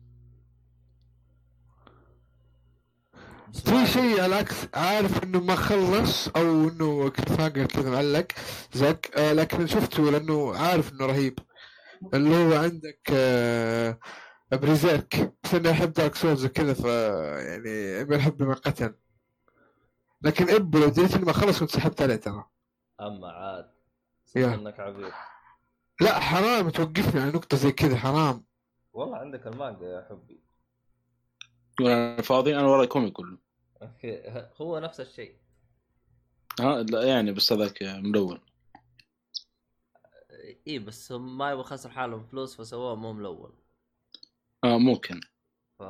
ما في. شيء على العكس عارف إنه ما خلص أو إنه cliffhanger كذا معلق زك آه لكن شفته لأنه عارف إنه رهيب. اللي هو عندك آه بريزيرك بس اني احب دارك سولز وكذا ف يعني من قتل. لكن إبو لو دريت اني ما خلص كنت سحبت عليه ترى. أما عاد. إنك عبيط. لا حرام توقفني على نقطة زي كذا حرام. والله عندك المانجا يا حبي. أنا فاضي؟ أنا وراي كوميك كله. okay هو نفس الشيء. ها لا يعني بس هذاك ملون. اي بس هم ما يبغى يخسر حالهم فلوس فسووه مو ملون. آه ممكن. ف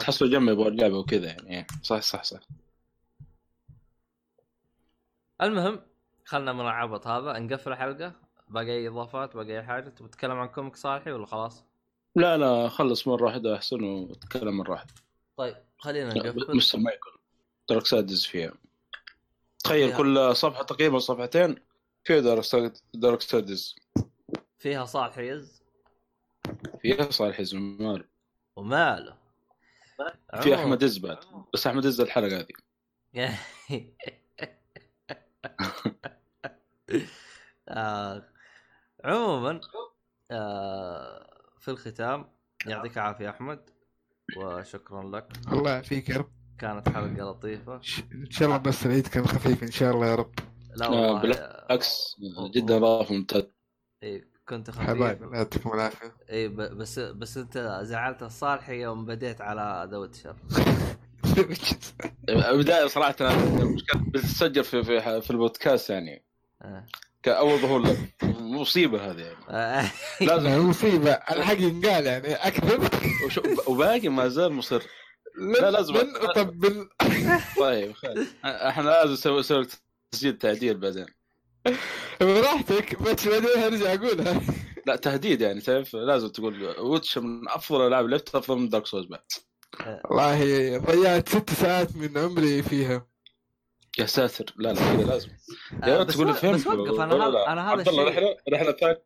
تحسوا جنب يبغى اللعبة وكذا يعني. إيه، صح صح صح. المهم خلنا من العبط هذا نقفل الحلقة. باقي أي إضافات باقي أي حاجة؟ تبي تتكلم عن comic صالحي ولا خلاص؟ لا لا خلص مرة واحدة أحسن وتكلم مرة واحدة. طيب خلينا نقفل. مستر مايكل دارك سادز فيها. تخيل فيها. كل صفحة تقريبا صفحتين فيها دارك ساد- دارك سادز فيها صالح يز فيها صالح زمان وماله. في عموماً- أحمد عز بعد بس أحمد عز الحلقة هذه. آه، عموما آه، في الختام يعطيك العافية أحمد وشكرا لك. الله يعافيك يا رب. كانت حلقة لطيفة. إن شاء الله بس العيد كان خفيف إن شاء الله يا رب. لا آه، والله بالعكس جدا اضافه ممتاز إيه كنت حبايبي خفيف الله يعطيكم العافية. اي بس بس أنت زعلت الصالحي يوم بديت على ذا Witcher. بداية صراحة المشكلة بتسجل في في, في البودكاست يعني. آه. كأول ظهور لك مصيبة هذه يعني. آه. لازم. مصيبة. الحق ينقال يعني أكذب. وباقي ما زال مصر. لا، لازم- من اطبل طيب خير. إحنا لازم نسوي تسجيل تعديل بعدين. براحتك. بس بعدين ارجع أقولها. لا تهديد يعني تعرف؟ لازم تقول Witcher من أفضل الألعاب اللي افضل من Dark Souls بعد. والله ضيعت ست ساعات من عمري فيها. يا ساتر. لا لا كذا لازم. آه، يا بس تقول فين بس وقف أنا هذا لا؟ أنا هذا الشيء رحله رحلة ثانية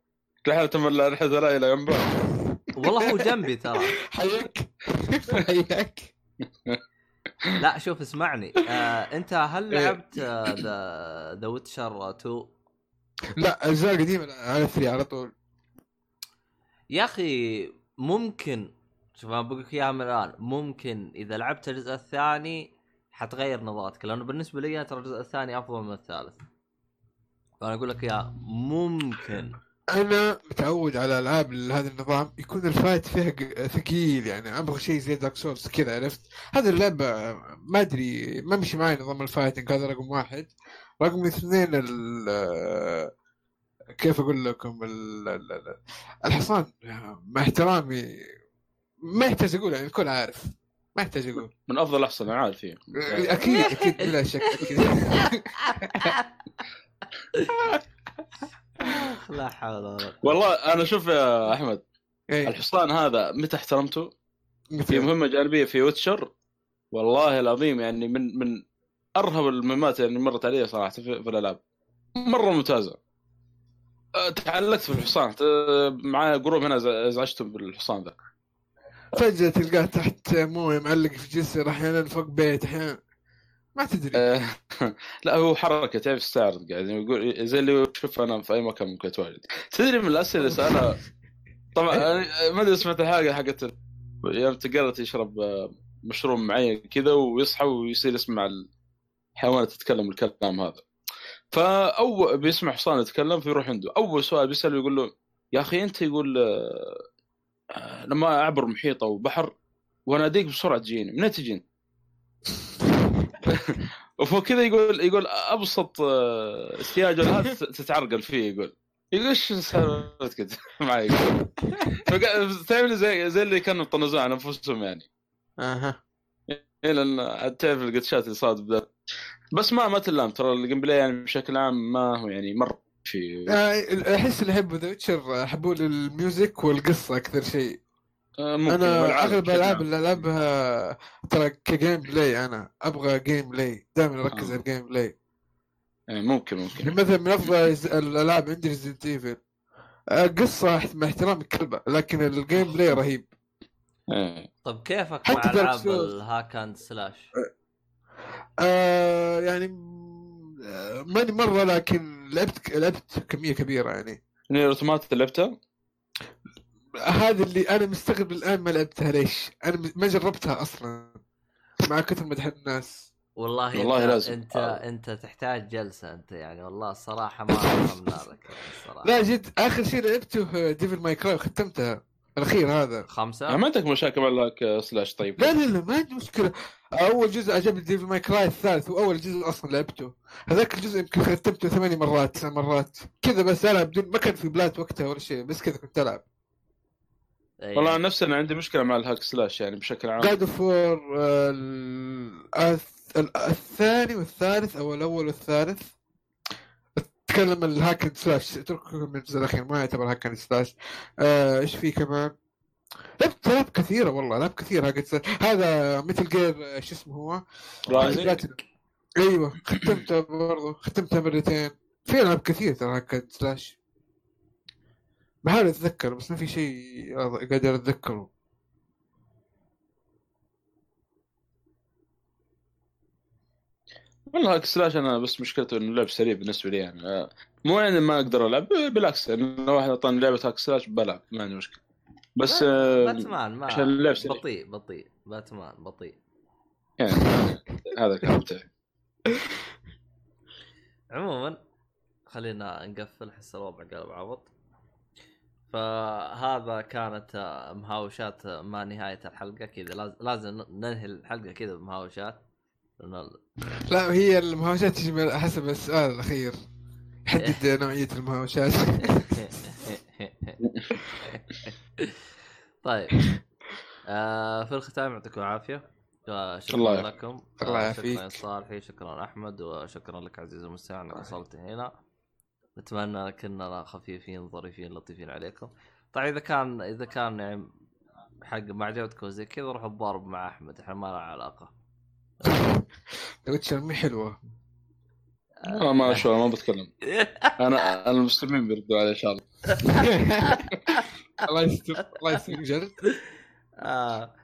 رحلة تم رحلة ثانية إلى جنبه والله هو جنبي ترى. حياك. حياك. لا شوف اسمعني. آه أنت هل إيه. لعبت آه، the the Witcher 2 لا أجزاء قديمة على 3 على طول. يا أخي ممكن شوف أنا بقول لك اياها من الان ممكن إذا لعبت الجزء الثاني حتغير نظرتك لأنه بالنسبة لي ترى الجزء الثاني أفضل من الثالث. فأنا أقول لك اياها ممكن. أنا متعود على ألعاب هذا النظام يكون ال fight فيها ثقيل يعني أبغى شيء زي Dark Souls كذا عرفت؟ هذه اللعبة ما أدري ما مشي معي نظام ال fighting هذا رقم واحد. رقم اثنين ال كيف أقول لكم؟ ال- ال- ال- الحصان مع احترامي ما يحتاج أقول يعني الكل عارف. ما يحتاج أقول. من أفضل احسن أنا عارف فيه أكيد أكيد بلا شك أكيد. لا حول ولا قوة. والله أنا شوف يا أحمد إيه، الحصان هذا متى احترمته؟ في مهمة جانبية في ويتشر. والله العظيم يعني من من أرهب المهمات اللي مرت علي صراحة في, في الألعاب. مرة ممتازة. أه، تعلقت في الحصان. أه، معايا group هنا ز- ازعجتهم بالحصان ذا. فجأة تلقاه تحت موية معلق في جسر أحيانا فوق بيت أحيانا ما تدري. أه، لا هو حركة تعرف تستعرض قاعد يقول زي اللي تشوف أنا في أي مكان ممكن أتواجد. تدري من الأسئلة اللي سألها؟ طبعا أنا ما أدري سمعت الحلقة حقت يوم تقرر يشرب أه، مشروب معين كذا ويصحى ويصير يسمع الحيوانات تتكلم الكلام هذا. فأول بيسمع حصان يتكلم فيروح عنده. أول سؤال بيسأله يقول له يا أخي أنت يقول آه، آه، لما أعبر محيط أو بحر واناديك بسرعة تجيني. منين تجيني؟ وفوق كذا يقول يقول أبسط آه، احتياج هذا تتعرقل فيه يقول. يقول إيش سالفتك معي تعرف زي زي اللي كانوا يطنزون على أنفسهم يعني. أها. إيه لأن تعرف ال glitchات اللي صارت بس ما ما تلام ترى ال gameplay يعني بشكل عام ما هو يعني مرة في آه، أحس اللي يحبوا The Witcher يحبوا ال music والقصة أكثر شيء آه، ممكن أنا أغلب الالعاب. اللي ألعبها ترى ك gameplay أنا أبغى gameplay دائما أركز آه. على ال gameplay إيه، ممكن يعني ممكن مثلا من أفضل الألعاب عندي Resident Evil قصة مع احترامي كلبه لكن ال gameplay رهيب. طب كيفك حتى مع ألعاب. ال hack and slash؟ آه يعني ماني مرة لكن لعبت لعبت كمية كبيرة يعني Nier Automata لعبتها؟ هذا اللي أنا مستغرب الآن ما لعبتها ليش؟ أنا م- ما جربتها أصلا مع كثر مدح الناس والله والله انت لازم. انت آه. إنت تحتاج جلسة أنت يعني والله الصراحه ما فهمنا لك يعني الصراحه لا جد آخر شيء لعبته Devil May Cry ختمتها الأخير هذا خمسة ما عندك مشاكل مع slash طيب لا لا لا ما عندي مشكلة أول جزء عجبني Devil May Cry الثالث واول جزء أصلا لعبته. هذاك الجزء يمكن ختمته ثماني مرات تسع مرات. كذا بس ألعب بدون ما كان في بلاد وقتها ولا شيء بس كذا كنت ألعب. إيه. والله أنا نفسي أنا عندي مشكلة مع ال hack slash يعني بشكل عام. جاد اوف وور الثاني والثالث أو الأول والثالث. أتكلم ال hack slash أترككم من الجزء الأخير ما يعتبر hack slash. آه، إيش في كمان؟ لعبت العاب كثيرة والله العاب كثيرة. hack slash هذا مثل جير شو اسمه هو؟ أيوه ختمتها برضه ختمتها مرتين. في ألعاب كثير ترى hack and slash بحاول أتذكر بس ما في شيء قادر أتذكره. والله ال hack slash أنا بس مشكلته إنه لعب سريع بالنسبة لي يعني. آه، مو يعني ما أقدر ألعب بالعكس يعني لو واحد أعطاني لعبة هاك سلاش بلعب ما عندي مشكلة. بس آه، باتمان ما عشان اللعب سريع. بطيء بطيء باتمان بطيء. يعني هذا الكلام بتاعي عموما خلينا نقفل حس الوضع قلب عبط. فهذا كانت آه، مهاوشات آه، ما نهاية الحلقة كذا. لاز- لازم ننهي الحلقة كذا بمهاوشات. لا هي المهاوشات تجي من- حسب السؤال الأخير. حدد نوعية المهاوشات طيب. آه في الختام يعطيكم العافية. آه، شكرا الله يعافيك. لكم. الله آه، يعافيك. شكرا صالحي شكرا أحمد وشكرا لك عزيزي المستمع أنك وصلت هنا. نتمنى كنا خفيفين ظريفين لطيفين عليكم. طيب إذا كان إذا كان يعني حق ما عجبتكم زي كذا روحوا تضارب مع أحمد. إحنا ما لنا علاقة. ويتشر مي حلوة. والله ما شاء الله ما بتكلم. أنا المستمعين بيردوا علي إن شاء الله. الله يستر الله يستر جلد آه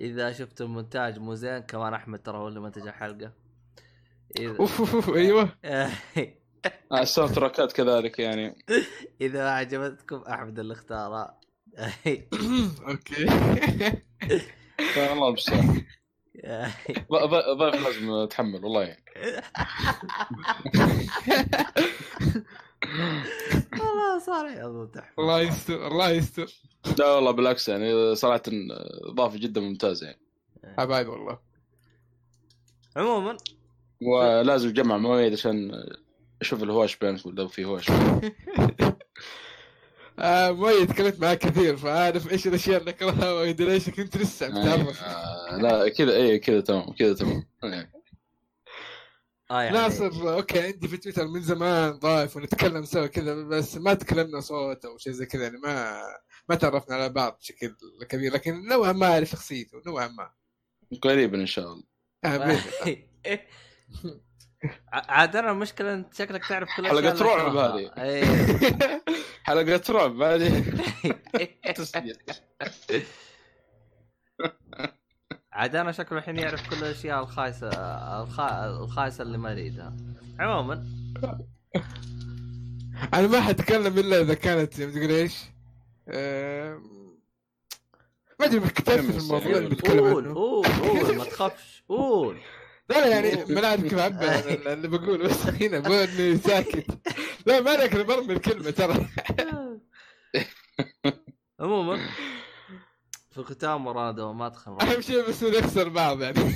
إذا شفتوا مونتاج مو زين كمان أحمد ترى هو اللي منتج الحلقة. إذا أوف أوف أوف أيوه. آه، الساوند تراكات كذلك يعني. إذا ما عجبتكم أحمد اللي اختارها أوكي. الله المستعان ضيف لازم اتحمل والله يعني. والله تحفه الله يستر الله يستر. لا والله بالعكس يعني صراحة إضافة جدا ممتازة يعني. حبايب والله. عموما. ولازم تجمع مواعيد عشان أشوف الهواش بينكم لو في هواش. آه مؤيد تكلمت معاه كثير فعارف إيش الأشياء اللي أكرهها ويدري إيش كنت لسه بتعرف آه، لا كذا اي كذا تمام كذا تمام إيه. آه يعني ناصر أوكي عندي في تويتر من زمان ضايف ونتكلم سوا كذا بس ما تكلمنا صوت أو شيء زي كذا يعني ما ما تعرفنا على بعض بشكل كبير لكن نوعا ما أعرف شخصيته نوعا ما قريبا إن شاء الله آه عاد أنا المشكلة انت شكلك تعرف كل رعب أكرهها. هذه. حلقة رعب بعدين عاد أنا شكله الحين يعرف كل الأشياء الخايسة الخا... الخايسة اللي ما يريدها عموما. أنا ما حتكلم إلا إذا كانت تقول إيش؟ ما أدري مكتفي في الموضوع اللي بتكلم قول عنه قول قول ما تخافش قول. لا لا يعني ما عن اللي بقول بس هنا مو إني ساكت. لا ما أنا برمي الكلمة ترى. عموما في الختام ورانا دوامات خمر أهم شيء بس نخسر بعض يعني.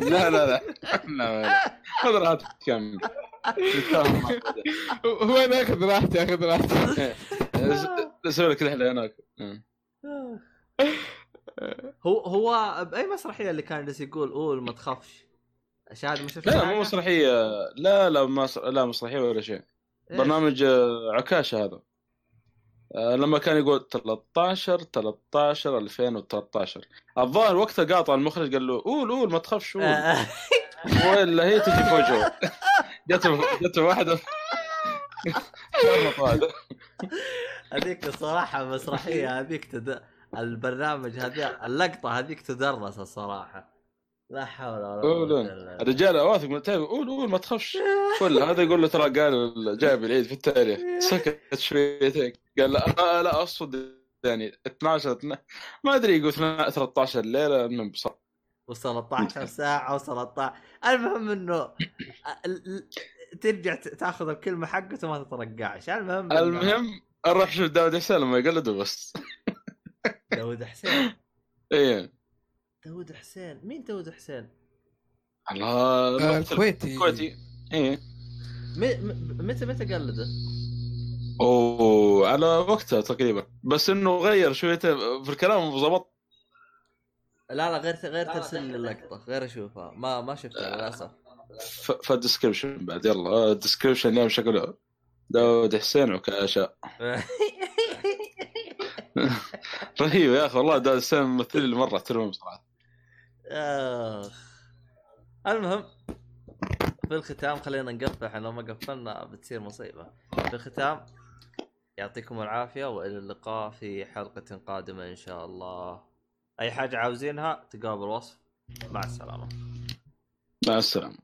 لا لا لا. لا. خذ راحتك كمل. هو أنا أخذ راحتي أخذ راحتي. أسوي لك رحله هناك هو هو بأي مسرحية اللي كان جالس يقول قول ما تخافش؟ شاهد شفت لا؟ مو مسرحية. لا لا ما لا مسرحية ولا شيء. إيه؟ برنامج آه، عكاشه هذا. آه، لما كان يقول 13 13 2013 الظاهر وقتها قاطع المخرج قال له قول قول ما تخافش قول. آه، ولا هي تجي في وجهه. جت جت واحدة هذيك الصراحة مسرحية هذيك تد... البرنامج هذا اللقطة هذيك تدرس الصراحة. لا حول ولا قوة إلا بالله. الرجال واثق من التابع قول قول ما تخافش. ولا هذا يقول له ترى قال جايب العيد في التاريخ. سكت شويتين قال لا آه لا أقصد يعني 12 12 ما أدري يقول 13 ليلة المهم بصراحه و13 ساعة و13 المهم إنه ال- ترجع تاخذ الكلمة حقته ما تترقعش. المهم المهم نروح نشوف داود حسين لما يقلده بس. داود حسين؟ إيه. داود حسين؟ مين داود حسين؟ الله آه، الكويتي. الكويتي. إيه. متى متى قلده؟ أوه على وقتها تقريبا. بس إنه غير شوية في الكلام ضبط لا لا غير غير ترسل لي اللقطة. غير أشوفها. ما ما شفتها للأسف. ف- فال description بعد. يلا ال description اليوم شكله داود حسين وكاشا. رهيب يا أخي والله داود حسين ممثل مره احترمه بصراحة. آخ. المهم في الختام خلينا نقفل لو ما قفلنا بتصير مصيبة. في الختام يعطيكم العافية وإلى اللقاء في حلقة قادمة إن شاء الله. أي حاجة عاوزينها تلقاها بالوصف مع السلامة. مع السلامة.